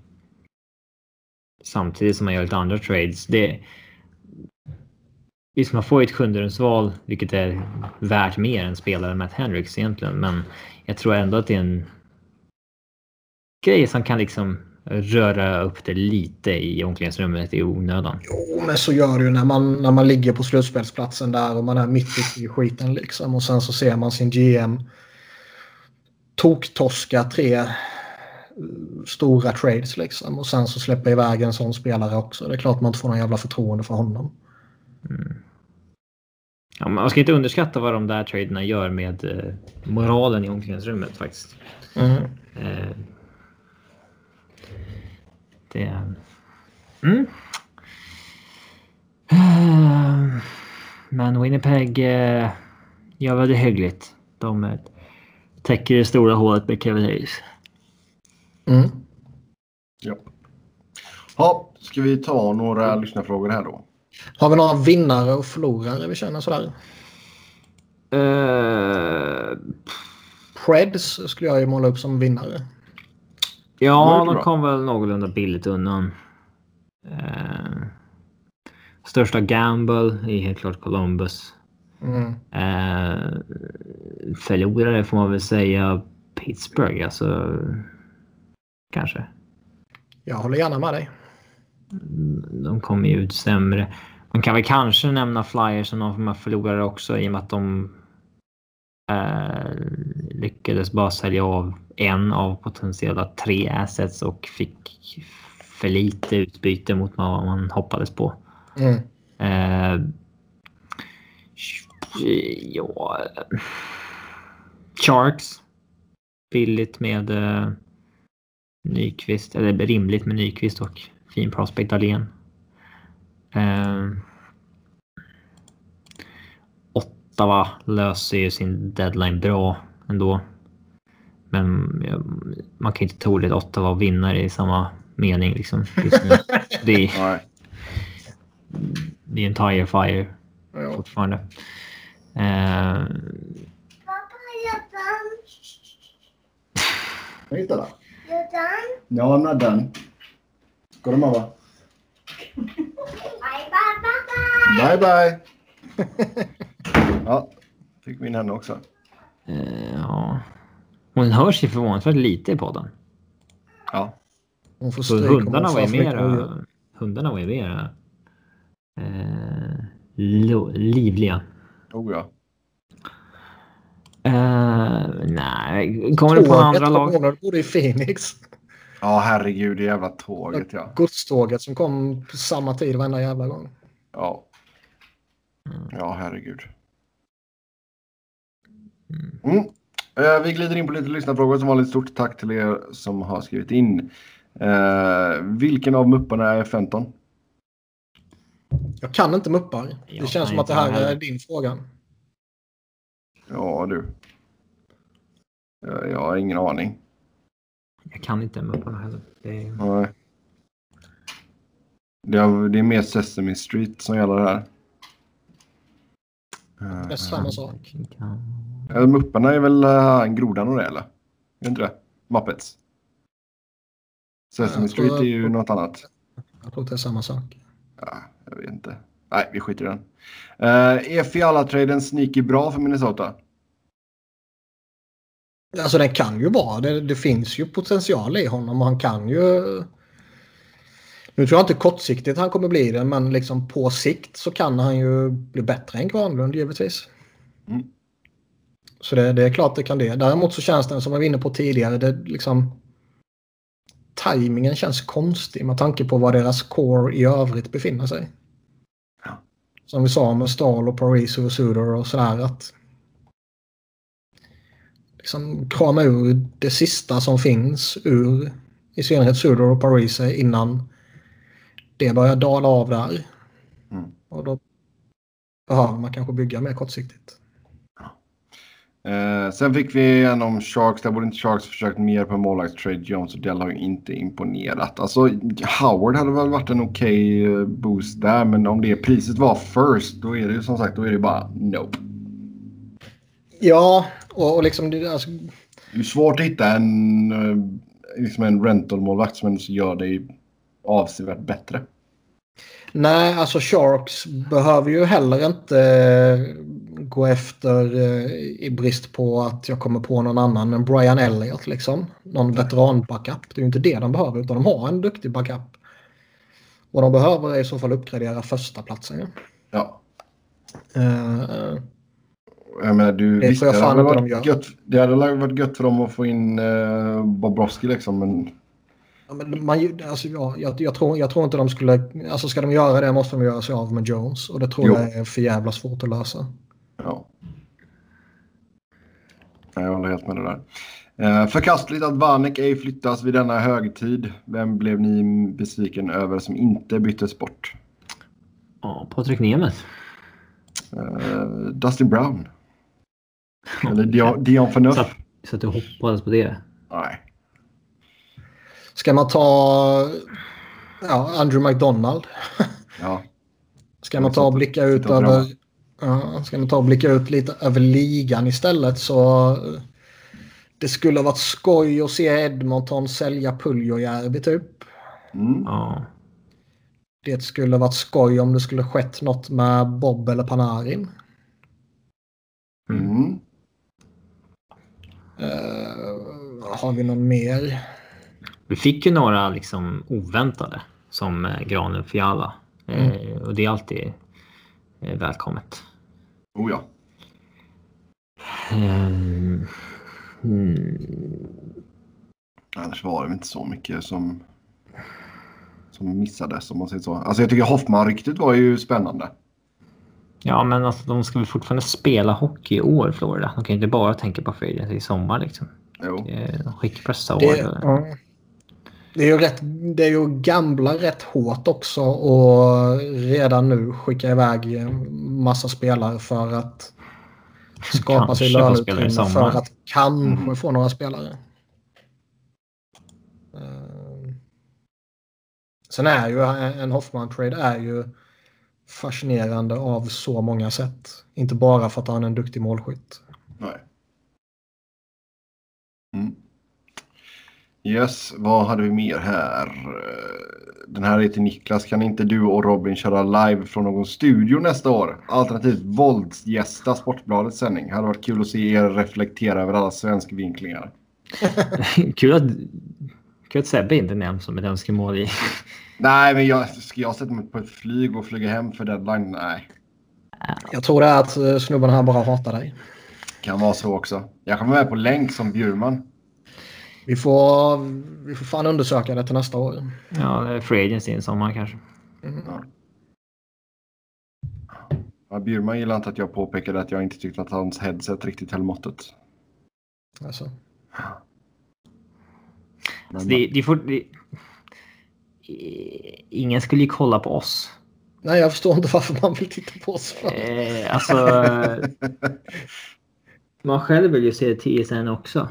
Samtidigt som man gör lite andra trades. Det, Visst, man får ju ett sjunderumsval, vilket är värt mer än spelaren Matt Hendricks egentligen. Men jag tror ändå att det är en grej som kan liksom röra upp det lite i omklädningsrummet i onödan. Jo, men så gör det ju när man, när man ligger på slutspelsplatsen där och man är mitt i skiten liksom. Och sen så ser man sin GM toktorska tre eh, stora trades liksom. Och sen så släpper iväg en sån spelare också. Det är klart man inte får någon jävla förtroende för honom. Mm. Ja, man ska inte underskatta vad de där traderna gör med eh, moralen i omklädningsrummet faktiskt. Mm. Eh, det... Mm. Uh, men Winnipeg uh, gör väl det hyggligt. De uh, täcker det stora hålet med Kevin Hayes. Mm. Ja. Ja, ska vi ta några lyssnarfrågor här då? Har vi några vinnare och förlorare vi känner sådär? Uh, Preds skulle jag ju måla upp som vinnare. Ja, de kom väl någorlunda billigt undan. Uh, största gamble är helt klart Columbus. Mm. Uh, förlorare får man väl säga Pittsburgh, alltså. Kanske. Jag håller gärna med dig. De kommer ju ut sämre. Man kan väl kanske nämna Flyers som någon form av förlorare också i och med att de eh, lyckades bara sälja av en av potentiella tre assets och fick för lite utbyte mot vad man hoppades på. Mm. Eh, ja. Sharks. Billigt med eh, Nyqvist, eller rimligt med Nyqvist och fin prospect Dahlén. Eh, Ottawa löser ju sin deadline bra ändå. Men man kan inte tro att Ottawa och vinnare i samma mening liksom. Just nu. [laughs] Det, är, det är en tire fire Ja. fortfarande. Eh, Jag hittade den. Ja, I'm not done. Du mamma? Bye bye! [laughs] ja, fick vi in henne också. eh, ja. Hon hörs ju förvånansvärt lite i podden. Ja. Hon får Så hundarna var ju mera, hundarna var ju mera eh, lo, livliga. Oh ja. Eh, nej, kommer du på andra lag? Tåget bodde i Phoenix. Ja, herregud, det jävla tåget ja. Godståget som kom på samma tid varenda jävla gång. Ja. Ja, herregud. Mm. Eh, vi glider in på lite lyssnarfrågor. Som vanligt stort tack till er som har skrivit in. Eh, vilken av mupparna är Fenton? Jag kan inte muppar. Det Jag känns kan som att det här heller. är din fråga. Ja, du. Eh, jag har ingen aning. Jag kan inte mupparna heller. Det är... Nej. Det är, det är mer Sesame Street som gäller här. Det är samma sak. Eh, Mupparna är väl uh, grodan och det eller? Är det inte det? Muppets. Sesame Street är ju något annat. Jag tror det är samma sak. Ja, jag vet inte. Nej, vi skiter i den. Uh, är Fiala-traden sneaky bra för Minnesota? Alltså den kan ju vara. Det, det finns ju potential i honom. och Han kan ju... Nu tror jag inte kortsiktigt han kommer bli det, men liksom på sikt så kan han ju bli bättre än Granlund givetvis. Mm. Så det, det är klart det kan det. Däremot så känns den som jag var inne på tidigare, det liksom... Timingen känns konstig med tanke på var deras core i övrigt befinner sig. Ja. Som vi sa med Stahl och Paris och Suder och sådär att liksom krama ur det sista som finns ur i synnerhet Suder och Parise innan det börjar dala av där. Mm. Och då behöver man kanske bygga mer kortsiktigt. Eh, sen fick vi en om Sharks. Där borde inte Sharks försökt mer på målvaktstrade. Jones och Dell har ju inte imponerat. Alltså Howard hade väl varit en okej eh, boost där. Men om det priset var first då är det ju som sagt då är det bara nope. Ja, och, och liksom det, alltså, Det är svårt att hitta en, eh, liksom en rental-målvakt som gör dig avsevärt bättre. nej, alltså Sharks behöver ju heller inte eh, gå efter eh, i brist på att jag kommer på någon annan men Brian Elliott liksom. Någon veteran-backup. Det är ju inte det de behöver utan de har en duktig backup. Vad de behöver är i så fall uppgradera första platsen. Ja. Ja. Eh, Jag menar, du, Det visst, tror jag det, fan hade inte varit de gör. gött, det hade varit gött för dem att få in uh, Bobrovski liksom. Men Ja, men man, alltså, ja, jag, jag, tror, jag tror inte de skulle... Alltså ska de göra det måste de göra sig av med Jones. Och det tror Jo. jag är för jävla svårt att lösa. ja. Nej, Jag håller helt med det där. Uh, förkastligt att Vanek ej flyttas vid denna högtid. Vem blev ni besviken över som inte byttes bort? Ja, Patrik Nemeth. Uh, Dustin Brown. Eller Dion, Dion Phaneuf. Så, så att du hoppades på det. Nej. Ska man ta ja, Andrew McDonald? Ja. Ska man ta och blicka ut över... Ja, ska man ta och blicka ut lite över ligan istället så... Det skulle ha varit skoj att se Edmonton sälja Puljojärvi typ. Mm. Ja. Det skulle ha varit skoj om det skulle skett något med Bob eller Panarin. Mm. Eh, har vi någon mer? Vi fick ju några liksom oväntade som eh, Granlund Fiala. Eh, och det är alltid eh, välkommet. Oh ja. Ehm, mm, Annars var det inte så mycket som, som missades om man säger så. Alltså jag tycker Hoffman-ryktet var ju spännande. Ja, men alltså, de ska väl fortfarande spela hockey i år, Florida. De kan ju inte bara tänka på free i sommar liksom. Jo. De skickar nästa Det, år. ja. det, är ju rätt, det är ju gamla rätt hårt också och redan nu skicka iväg massa spelare för att skapa sig Kanske i löneutrymme för att kanske Mm. få några spelare. Eh, Sen är ju en Hoffman-trade är ju fascinerande av så många sätt. Inte bara för att han är en duktig målskytt. Nej. Mm. Yes, vad hade vi mer här? Den här är till Niklas. Kan inte du och Robin köra live från någon studio nästa år? Alternativt våldsgästa Sportbladets sändning. Hade varit kul att se er reflektera över alla svenskvinklingar. [laughs] kul, att, kul att Sebbe inte nämns som ett önskemål i... Nej, men jag, ska jag sätta mig på ett flyg och flyga hem för deadline? Nej, Jag tror det är att eh, snubben här bara hatar dig. kan vara så också. Jag kommer med på länk som Bjurman. Vi får, vi får fan undersöka det till nästa år. Ja, det är free agency i sommar kanske. Ja, Bjurman gillar inte att jag påpekade att jag inte tyckte att hans headset riktigt höll måttet. Alltså. Men, Alltså, det, det får, det, ingen skulle ju kolla på oss. Nej, jag förstår inte varför man vill titta på oss. Eh, alltså... [laughs] man själv vill ju se TSN också.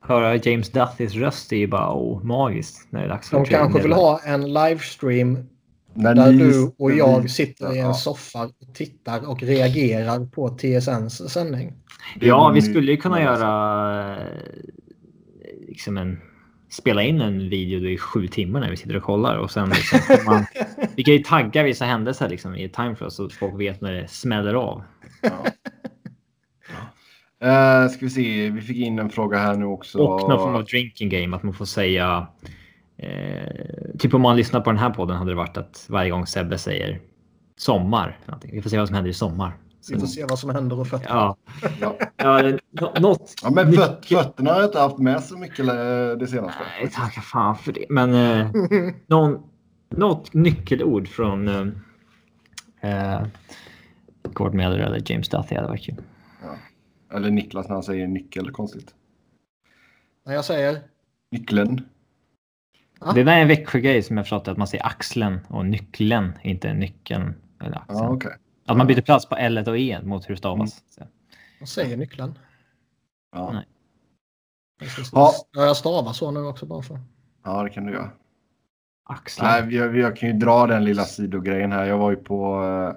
Höra James Duthys röst är ju bara oh, magiskt när det är dags för De kanske vill ha en livestream när där ni- du och jag sitter i en soffa och tittar och reagerar på TSNs sändning. Ja, vi skulle ju kunna göra eh, liksom en spela in en video i sju timmar när vi sitter och kollar och sen liksom, man, [laughs] vi kan ju tagga vissa händelser liksom i time for us så att folk vet när det smäller av. Ja. Ja. Eh, ska vi se, vi fick in en fråga här nu också. Och någon form av drinking game att man får säga eh, typ om man lyssnar på den här podden hade det varit att varje gång Sebbe säger sommar. Vi får se vad som händer i sommar. Så, Vi får se vad som händer och fötterna. ja, Ja. ja, nå- något. Ja, men föt, mycket- fötterna har jag inte haft med så mycket eh, det senaste. Nej, tacka fan för det. Men eh, [laughs] någon, något nyckelord från eh, eh, Gord Miller eller James Duthie hade varit kul. Eller Niklas när han säger nyckel, konstigt. När jag säger Nyckeln. Ja. Det där är en Växjögrej som jag förstått att man säger axeln och nyckeln, inte nyckeln eller axeln. Ja, okej. Att man byter plats på L och E mot hur det stavas. Så. jag säger nyckeln. Ja. Nej. Ja. Ja, jag stavar så nu också bara för. ja, det kan du göra. Axeln. Nej, vi, jag kan ju dra den lilla sidogrejen här. Jag var ju på eh,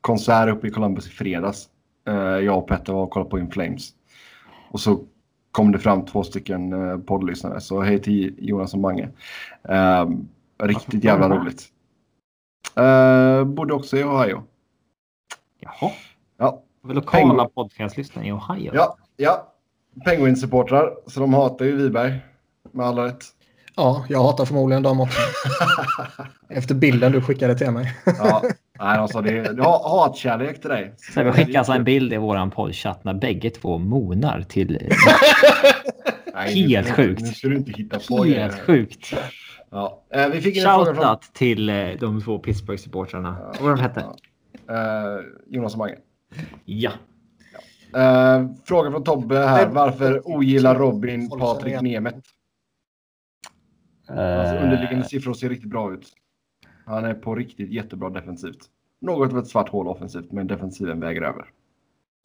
konsert uppe i Columbus i fredags. Eh, jag och Petter var och kollade på In Flames. Och så kom det fram två stycken eh, poddlyssnare. Så hej till Jonas och Mange. Eh, riktigt jävla roligt. Bodde också i Ohio. Jaha. Ja, Lokala Penguin. podcastlyssnare i Ohio. ja, ja. Penguin-supportrar. Så de hatar ju Wiberg. Med all rätt. Ja, jag hatar förmodligen dem också. [laughs] Efter bilden du skickade till mig. Ja, nej, sa det. Ja, hatkärlek till dig. Så vi skickar alltså en bild i våran poddchatt när bägge två monar till [laughs] Nej, [laughs] Helt nu- sjukt. Nu ska du inte hitta på helt sjukt. Ja. Eh, vi fick en fråga från Shoutout till eh, de två Pittsburgh-supportrarna. Vad de hette? eh, Jonas och Mange. Ja. Eh, fråga från Tobbe här. Varför ogillar Robin Patrik. Nemeth? Alltså, Eh, underliggande siffror ser riktigt bra ut. Han är på riktigt jättebra defensivt. Något av ett svart hål offensivt, men defensiven väger över.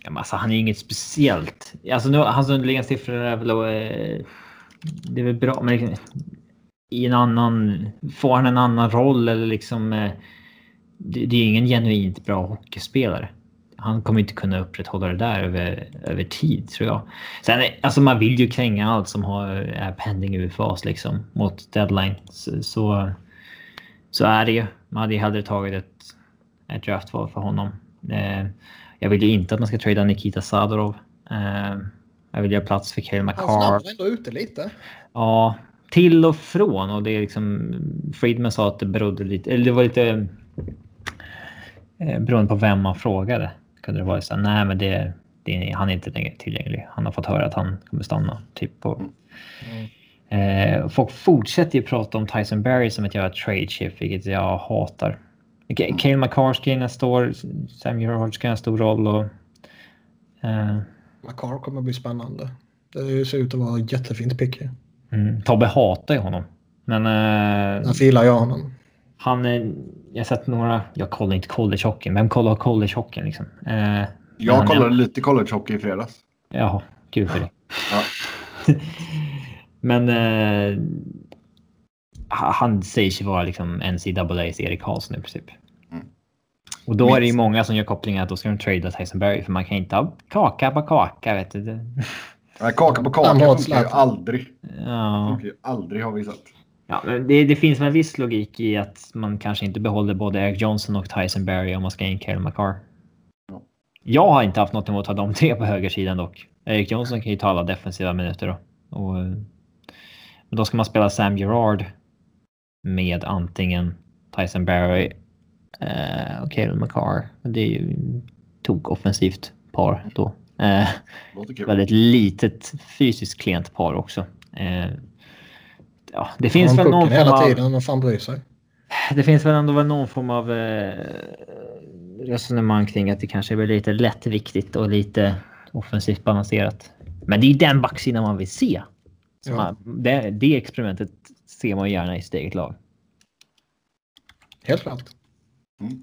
Ja, men alltså, han är inget speciellt. Alltså, nu, hans underliggande siffror är väl... Eh, det är väl bra, men i en annan... Får han en annan roll eller liksom... Eh, det, det är ingen genuint bra hockeyspelare. Han kommer inte kunna upprätthålla det där över, över tid tror jag. Sen, alltså man vill ju kränga allt som har, är pending UFAs liksom mot deadline. Så, så, så, är det ju. Man hade ju hellre tagit ett, ett draftval för honom. Eh, jag vill ju inte att man ska trada Nikita Sadorov. Eh, jag vill göra plats för Cale McCarr. Han ändå ute lite. Ja, till och från. Och det är liksom... Friedman sa att det berodde lite... Eller det var lite... Eh, beroende på vem man frågade. Kunde det vara så här, nej men det, det, han är inte längre tillgänglig. Han har fått höra att han kommer stanna. Typ på... Mm. Eh, folk fortsätter ju prata om Tyson Berry som ett jävla trade chip, vilket jag hatar. Mm. Cale in nästa år. Sam Gerhardt ska ha en stor roll. Och, eh... McCarr kommer bli spännande. Det ser ut att vara jättefint pick. Mm. Tobbe hatar ju honom. Men... Eh, Därför gillar jag honom. Han, jag har sett några, jag kollar inte collegehockeyn. Vem kollar collegehockeyn liksom? Eh, jag kollade han, lite collegehockey i fredags. Ja, kul för dig. Ja. men eh, han säger sig vara liksom NCAA's Erik Karlsson i princip. Mm. Och då är det ju många som gör kopplingen att då ska de trada Tyson Berry för man kan inte ha kaka på kaka. Vet du. Nej, kaka på kaka funkar ju aldrig. Ja. Funkar ju aldrig har vi sett. Ja, det, det, finns en viss logik i att man kanske inte behåller både Eric Johnson och Tyson Berry om man ska in Cale McCarr. Ja. Jag har inte haft något emot att ha de tre på högersidan dock. Eric Johnson kan ju ta alla defensiva minuter då. Och, men då ska man spela Sam Gerard med antingen Tyson Berry eh, och Cale McCarr. Det är ju tok offensivt par då. Eh, väldigt litet fysiskt klent par också. Eh, ja, det finns väl någon form av... tiden, vad fan bryr sig? Det finns väl ändå någon form av eh, resonemang kring att det kanske blir lite lättviktigt och lite offensivt balanserat. Men det är den backsidan man vill se. Ja. Man, det, det experimentet ser man gärna i sitt eget lag. Helt klart. Mm.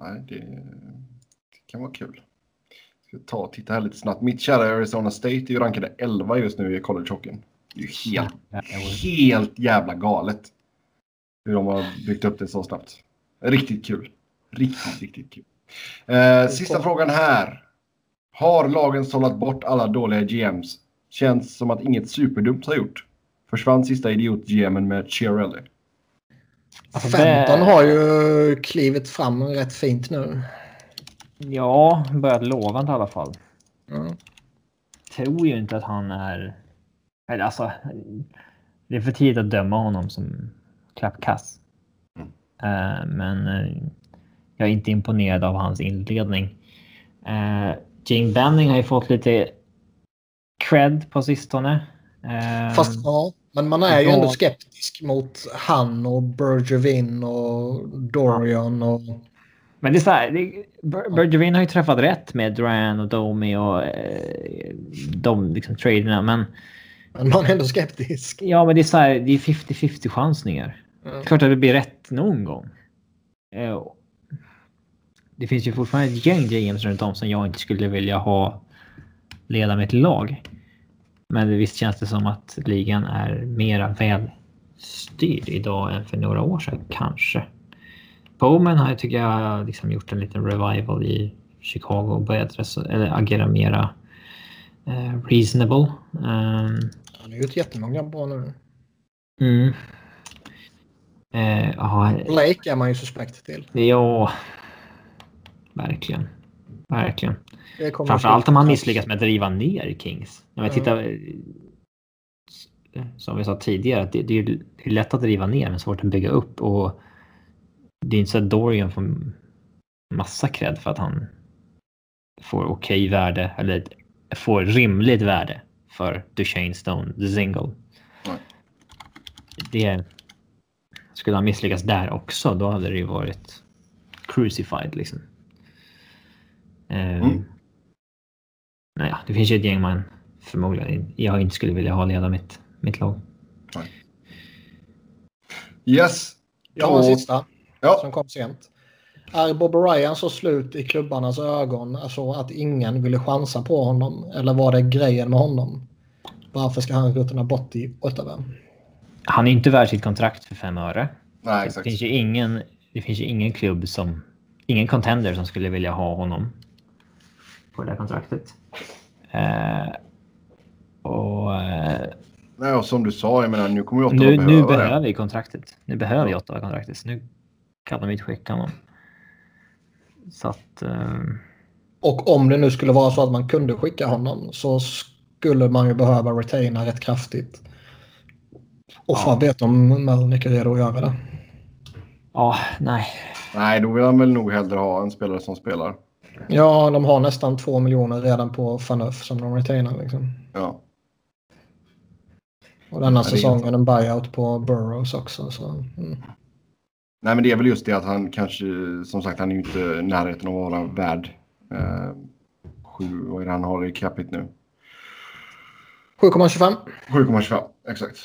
Nej, det, det, kan vara kul. Ska ta och titta här lite snabbt. Mitt kära Arizona State är ju rankade 11 just nu i college-hockeyn. Det är helt, helt jävla galet. Hur de har byggt upp det så snabbt. Riktigt kul. Riktigt, riktigt kul. Eh, sista frågan här. Har lagen sållat bort alla dåliga GMs? Känns som att inget superdumt har gjort. Försvann sista idiot-GMen med Chiarelli. Alltså, Fenton har ju klivit fram rätt fint nu. Ja, börjat lovande i alla fall. Mm. Tror ju inte att han är eller alltså, det är för tidigt att döma honom som klappkass. Mm. Uh, men uh, jag är inte imponerad av hans inledning. Uh, Jane Banning har ju fått lite cred på sistone. Uh, Fast ja, men man är ju ändå skeptisk mot han och Bergevin och Dorian och... Men det är så här, Bergevin har ju träffat rätt med Duran och Domi och de liksom traderna, men men man är ändå skeptisk. Ja, men det är så här, det är 50-50 chansningar. Mm. Klart att det blir rätt någon gång. Eh, det finns ju fortfarande ett gäng GMs runt om som jag inte skulle vilja ha leda mitt lag. Men visst känns det som att ligan är mera välstyrd idag än för några år sedan, kanske. Bowman har jag tycker jag liksom gjort en liten revival i Chicago och börjat eller agera mera eh, reasonable. Um, han har gjort jättemånga bra nu. Mm. Eh. Blake är man ju suspekt till. Ja, verkligen. Verkligen. Framförallt om han misslyckas med att driva ner Kings. Om jag tittar, som vi sa tidigare, det, det, är lätt att driva ner men svårt att bygga upp. Och det är inte så att Dorian får massa cred för att han får okej okay värde eller får rimligt värde för Duchene Stone, The Single. Mm. Det skulle han misslyckas där också, då hade det ju varit crucified liksom. Um, Naja, det finns ju ett gäng man förmodligen jag inte skulle vilja ha leda mitt, mitt lag. Yes. Jag har en sista ja. som kom sent. Är Bob Ryan så slut i klubbarnas ögon alltså att ingen ville chansa på honom? Eller var det grejen med honom? Varför ska han ruttna bort i Ottawa? Han är inte värd sitt kontrakt för fem öre. Nej, Det exakt. finns ju ingen, det finns ju ingen klubb som, ingen contender som skulle vilja ha honom på det här kontraktet. Eh, och eh, Nej, och som du sa, jag menar nu kommer ju Ottawa nu, behöva nu det. behöver vi kontraktet. Nu behöver vi Ottawa kontraktet. Så nu kan de inte skicka honom. Så att... Eh, Och om det nu skulle vara så att man kunde skicka honom så skulle man ju behöva retaina rätt kraftigt. Och fan vet om Melnick är redo att göra det. ja, nej. Nej, då vill han väl nog hellre ha en spelare som spelar. Ja, de har nästan två miljoner redan på Fanuff som de retainar. Liksom. Ja. Och denna Ja, säsongen en buyout på Burrows också. Så, mm. Nej, men det är väl just det att han kanske, som sagt, han är ju inte i närheten av att vara värd eh, sju, vad är det han har i capita nu? 7,25. 7,25, exakt.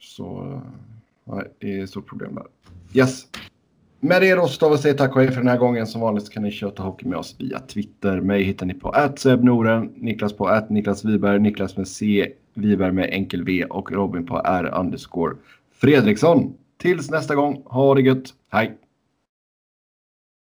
Så eh, nej, det är ett stort problem där. Yes. Med det då så tar vi säger tack och hej för den här gången. Som vanligt kan ni köta hockey med oss via Twitter. Mig hittar ni på @sebnoren, Niklas på Niklas Wiberg, Niklas med C, Wiberg med enkel V och Robin på R underscore Fredriksson. Tills nästa gång, ha det gött. Hej!